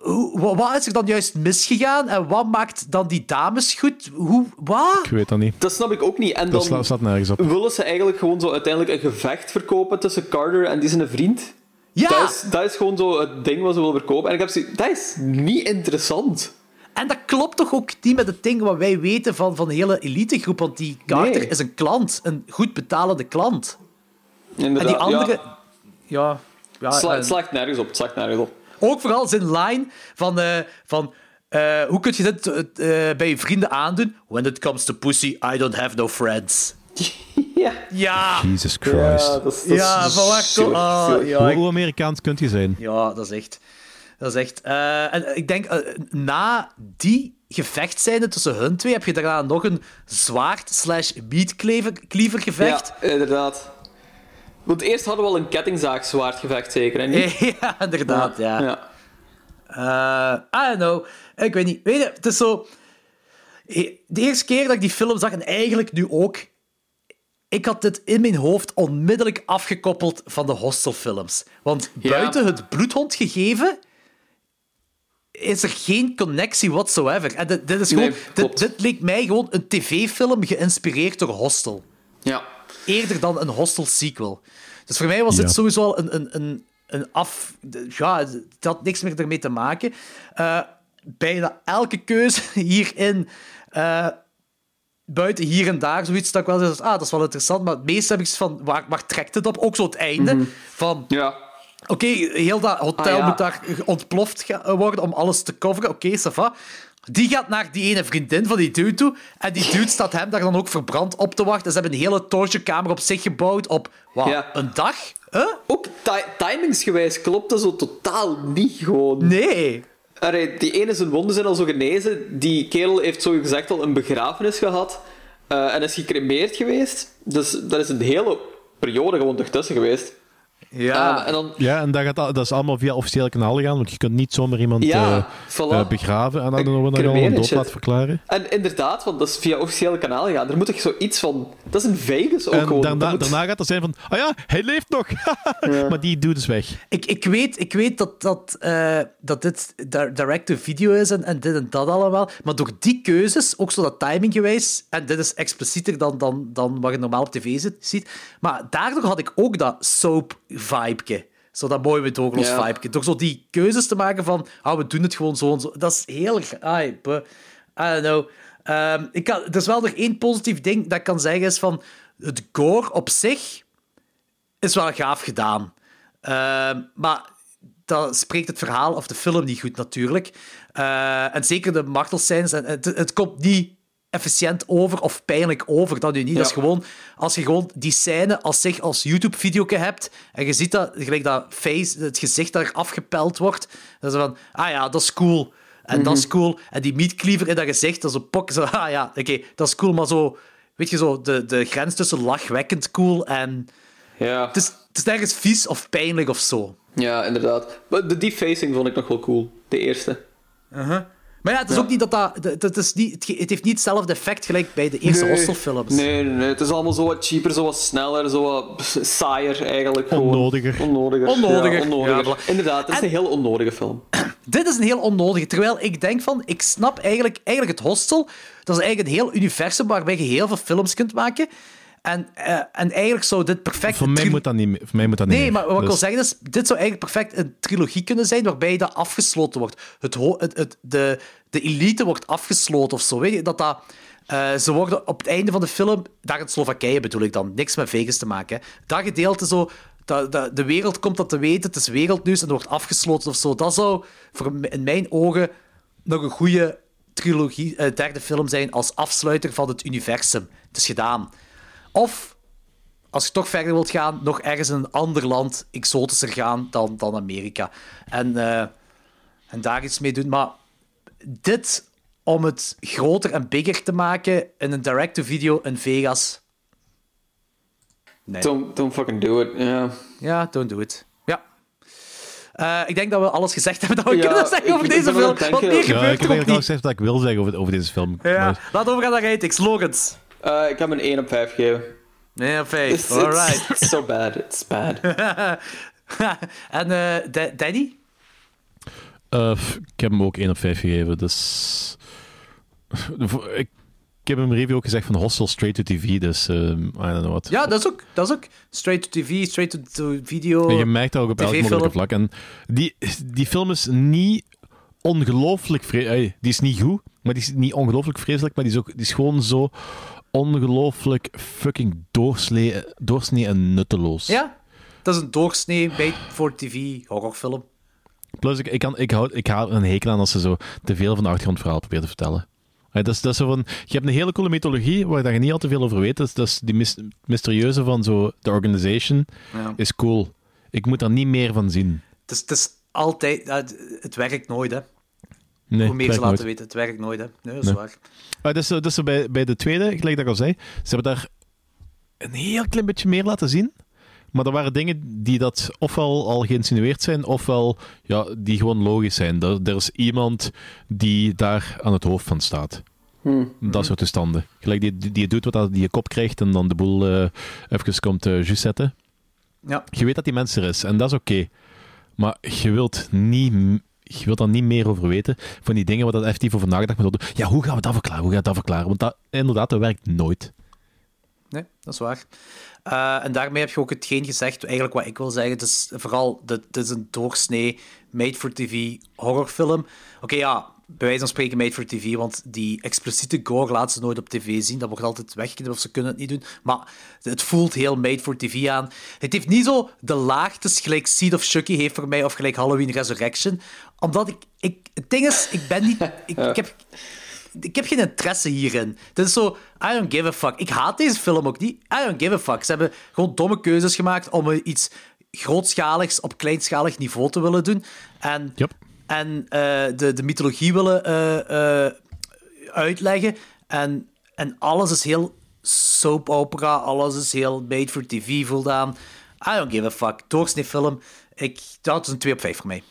hoe, wa- wat is er dan juist misgegaan en wat maakt dan die dames goed? Hoe, wat? Ik weet dat niet. Dat snap ik ook niet. En Dat dan sla- staat nergens op. willen ze eigenlijk gewoon zo uiteindelijk een gevecht verkopen tussen Carter en die zijn vriend. Ja! Dat is, dat is gewoon zo het ding wat ze willen verkopen. En ik heb zoiets- dat is niet interessant. En dat klopt toch ook niet met het ding wat wij weten van, van de hele elitegroep, want die Carter Nee. is een klant, een goed betalende klant. Inderdaad, en die andere... ja. Ja, ja, Het sla- en- het slaagt nergens op. Het slaagt nergens op. Ook vooral zijn line van... eh, van eh, hoe kun je dit eh, bij je vrienden aandoen? When it comes to pussy, I don't have no friends. ja. Ja. Jesus Christ. Ja, dat is, dat is Ja, van waar ja, hoe, ik- hoe Amerikaans kunt je zijn? Ja, dat is echt. Dat is echt. eh, en ik denk, na die gevechtscène tussen hun twee, heb je daarna nog een zwaard slash meatcleaver gevecht. Ja, inderdaad. Want eerst hadden we al een kettingzaagzwaardgevecht, zeker, en niet? ja, inderdaad, ja. ja. Eh, I don't know. Ik weet niet. Weet je, het is zo... De eerste keer dat ik die film zag, en eigenlijk nu ook... Ik had dit in mijn hoofd onmiddellijk afgekoppeld van de hostelfilms. Want Ja. buiten het bloedhond gegeven... Is er geen connectie whatsoever. En dit, dit is gewoon, Nee, dit, dit leek mij gewoon een tv-film geïnspireerd door Hostel. Ja. Eerder dan een Hostel sequel. Dus voor mij was dit Ja. sowieso al een, een, een, een af... Ja, het had niks meer ermee te maken. Eh, bijna elke keuze hierin... eh, buiten hier en daar zoiets dat ik wel zeg, ah, dat is wel interessant, maar het meeste heb ik van, waar, waar trekt het op? Ook zo het einde van... Ja. Oké, heel dat hotel Ah, ja. moet daar ontploft worden om alles te coveren. Oké, ça va. Die gaat naar die ene vriendin van die dude toe. En die dude staat hem daar dan ook verbrand op te wachten. Ze hebben een hele torturekamer op zich gebouwd op wat, Ja. een dag? Huh? Ook ti- timingsgewijs klopt dat zo totaal niet gewoon. Nee. Allee, die ene zijn wonden zijn al zo genezen. Die kerel heeft zo gezegd al een begrafenis gehad. eh, en is gecremeerd geweest. Dus dat is een hele periode gewoon ertussen geweest. Ja. En dan Ja, en dat, gaat, dat is allemaal via officiële kanalen gaan, want je kunt niet zomaar iemand Ja, eh, voilà. eh, begraven en dan Een cremeren een dood laten verklaren. En inderdaad, want dat is via officiële kanalen gaan. Daar moet ik zoiets van... Dat is in Vegas ook En gewoon. daarna, Dat moet- daarna gaat het zijn van, ah ja, hij leeft nog. maar die doet dus weg. Ik, ik, weet, ik weet dat, dat, eh, dat dit di- direct-to-video is en, en dit en dat allemaal. Maar door die keuzes, ook zo dat timinggewijs, en dit is explicieter dan, dan, dan wat je normaal op tv ziet. Maar daardoor had ik ook dat soap-vibe. Zo dat mooie medogeloos Ja. vibe. Door zo die keuzes te maken van, ah, we doen het gewoon zo en zo. Dat is heel... Buh. I don't know. Ehm, ik kan, er is wel nog één positief ding dat ik kan zeggen, is van... Het gore op zich is wel gaaf gedaan. Ehm, maar dat spreekt het verhaal of de film niet goed, natuurlijk. Eh, en zeker de martelscènes. Het, het komt niet efficiënt over of pijnlijk over. Dat nu niet. Dat is gewoon... Als je gewoon die scène als zich als YouTube-video hebt en je ziet dat, gelijk dat face, het gezicht dat er afgepeld wordt, dan is van, ah ja, dat is cool. En dat is cool. En die meatcleaver in dat gezicht, dat is een pok. Zo, ah ja, oké, dat is cool, maar zo... Weet je, zo, de, de grens tussen lachwekkend cool en... Ja. Het is, het is nergens vies of pijnlijk of zo. ja, inderdaad. Maar de defacing vond ik nog wel cool. De eerste. Maar ja, het is Ja. ook niet dat dat... Het, is niet, het heeft niet hetzelfde effect gelijk bij de eerste nee. Hostelfilms. Nee, nee, nee. Het is allemaal zo wat cheaper, zo wat sneller, zo wat saaier eigenlijk. Gewoon. Onnodiger. Onnodiger. Onnodiger. Ja, onnodiger. Ja, voilà. Inderdaad, het is En- een heel onnodige film. Dit is een heel onnodige. Terwijl ik denk van... Ik snap eigenlijk, eigenlijk het Hostel... Dat is eigenlijk een heel universum waarbij je heel veel films kunt maken. En, eh, en eigenlijk zou dit perfect... Voor mij moet dat niet, meer- voor mij moet dat niet Nee, meer. maar wat ik wil Dus- zeggen is, dit zou eigenlijk perfect een trilogie kunnen zijn waarbij dat afgesloten wordt. Het, het, het, de, de elite wordt afgesloten of zo. Weet je, dat dat... eh, ze worden op het einde van de film, daar in Slowakije bedoel ik dan, niks met Vegas te maken. Hè. Dat gedeelte zo, dat, dat, de wereld komt dat te weten, het is wereldnieuws en wordt afgesloten of zo. Dat zou voor, in mijn ogen nog een goede trilogie, eh, derde film zijn als afsluiter van het universum. Het is gedaan. Of als je toch verder wilt gaan, nog ergens in een ander land exotischer gaan dan, dan Amerika. En, eh, en daar iets mee doen. Maar dit, om het groter en bigger te maken in een direct-to-video in Vegas. Nee. Don't, don't fucking do it. Ja. Ja, don't do it. Ja. Eh, ik denk dat we alles gezegd hebben dat we Ja, kunnen zeggen ik- over ik deze film. Want denken- meer Ja, ik gebeurt heb er ook eigenlijk al niet. gezegd wat ik wil zeggen over, over deze film. Ja, Maar- laten we overgaan naar ratings. Slogans. Eh, ik heb hem een 1 op 5 gegeven. Nee, op It's, vijf. it's, Alright. it's so bad. It's bad. en eh, Da- Danny? Eh, ik heb hem ook 1 op 5 gegeven, dus... Ik, ik heb hem review ook gezegd van Hostel Straight to TV, dus um, I don't know what. Ja, dat is ook, dat is ook straight to TV, straight to, video. En je merkt dat ook op elk mogelijke vlak. En die, die film is niet ongelooflijk vreselijk. Die is niet goed, maar die is niet ongelooflijk vreselijk. Maar die is, ook, die is gewoon zo ongelooflijk fucking doorslee, doorsnee en nutteloos. Ja, dat is een doorsnee bij voor TV horrorfilm. Plus, ik, ik, kan, ik, hou, ik hou een hekel aan als ze zo te veel van de achtergrondverhaal proberen te vertellen. Ja, dat is, dat is zo van, je hebt een hele coole mythologie waar je niet al te veel over weet. Dat is, dat is die mys- mysterieuze van zo, de organization Ja. is cool. Ik moet daar niet meer van zien. Het is, het is altijd... het, het werkt nooit, hè. Nee, Hoe meer ze werkt laten nooit. weten, het werkt nooit, hè. Nee, dat is Nee. waar. Maar dat is, zo- dat is zo bij, bij de tweede, gelijk dat ik al zei, ze hebben daar een heel klein beetje meer laten zien. Maar er waren dingen die dat ofwel al geïnsinueerd zijn, ofwel ja, die gewoon logisch zijn. Er, er is iemand die daar aan het hoofd van staat. Hmm. Dat soort toestanden. Gelijk die, die, die doet wat dat die je kop krijgt en dan de boel eh even komt eh juist zetten. Ja. Je weet dat die mens er is en dat is oké. Maar je wilt niet... Je wilt daar niet meer over weten. Van die dingen waar dat effectief over moet. Ja, hoe gaan we dat verklaren? Hoe gaan we dat verklaren? Want dat, inderdaad, dat werkt nooit. Nee, dat is waar. Eh, en daarmee heb je ook hetgeen gezegd, eigenlijk wat ik wil zeggen. Het is vooral, dit is een doorsnee made-for-TV horrorfilm. Oké, ja, bij wijze van spreken made-for-TV, want die expliciete gore laten ze nooit op tv zien. Dat wordt altijd weggeknipt of ze kunnen het niet doen. Maar het voelt heel made-for-TV aan. Het heeft niet zo de laagtes gelijk Seed of Chucky heeft voor mij, of gelijk Halloween Resurrection. Omdat ik... ik het ding is, ik ben niet... Ik, ik heb ik heb geen interesse hierin. Het is zo, I don't give a fuck. Ik haat deze film ook niet. I don't give a fuck. Ze hebben gewoon domme keuzes gemaakt om iets grootschaligs op kleinschalig niveau te willen doen. En, en eh, de, de mythologie willen eh, eh, uitleggen. En, en alles is heel soap opera, alles is heel made for TV voldaan. I don't give a fuck. Doorsnee film. Ik, dat is een 2 op 5 voor mij.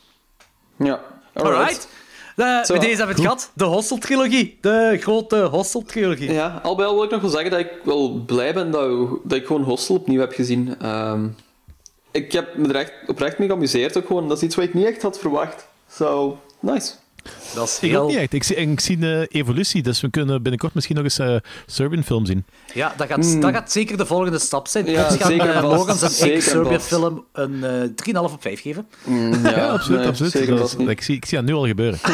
Ja, Alright. Zo. met deze hebben we het gehad. De Hostel-trilogie. De grote Hostel-trilogie. Ja, al bij al wil ik nog wel zeggen dat ik wel blij ben dat, dat ik gewoon Hostel opnieuw heb gezien. Ehm, ik heb me er echt oprecht mee geamuseerd ook gewoon. Dat is iets wat ik niet echt had verwacht. So, nice. Dat is Ik ook niet echt. Ik zie, ik zie de evolutie, dus we kunnen binnenkort misschien nog eens een Serbian film zien. Ja, dat gaat, dat gaat zeker de volgende stap zijn. Hmm. Ja, ik ga zeker eh, vast. Logans en Zeker ik Serbia vast. film een eh 3,5 op 5 geven. Ja, absoluut. nee, absoluut. zeker ik, zie, ik zie dat nu al gebeuren.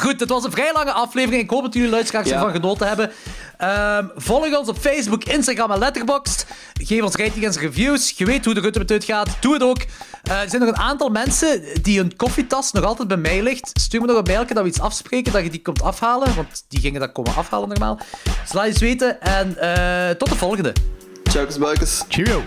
Goed, het was een vrij lange aflevering. Ik hoop dat jullie luisteraars Ja. ervan genoten hebben. Ehm, volg ons op Facebook, Instagram en Letterboxd. Geef ons ratings en reviews. Je weet hoe de Rutte met uit gaat. Doe het ook. Eh, er zijn nog een aantal mensen die hun koffietas nog altijd bij mij ligt. Stuur me nog een mailje dat we iets afspreken, dat je die komt afhalen. Want die gingen dat komen afhalen normaal. Dus laat eens weten. En eh, tot de volgende. Ciao, buikers. Cheerio.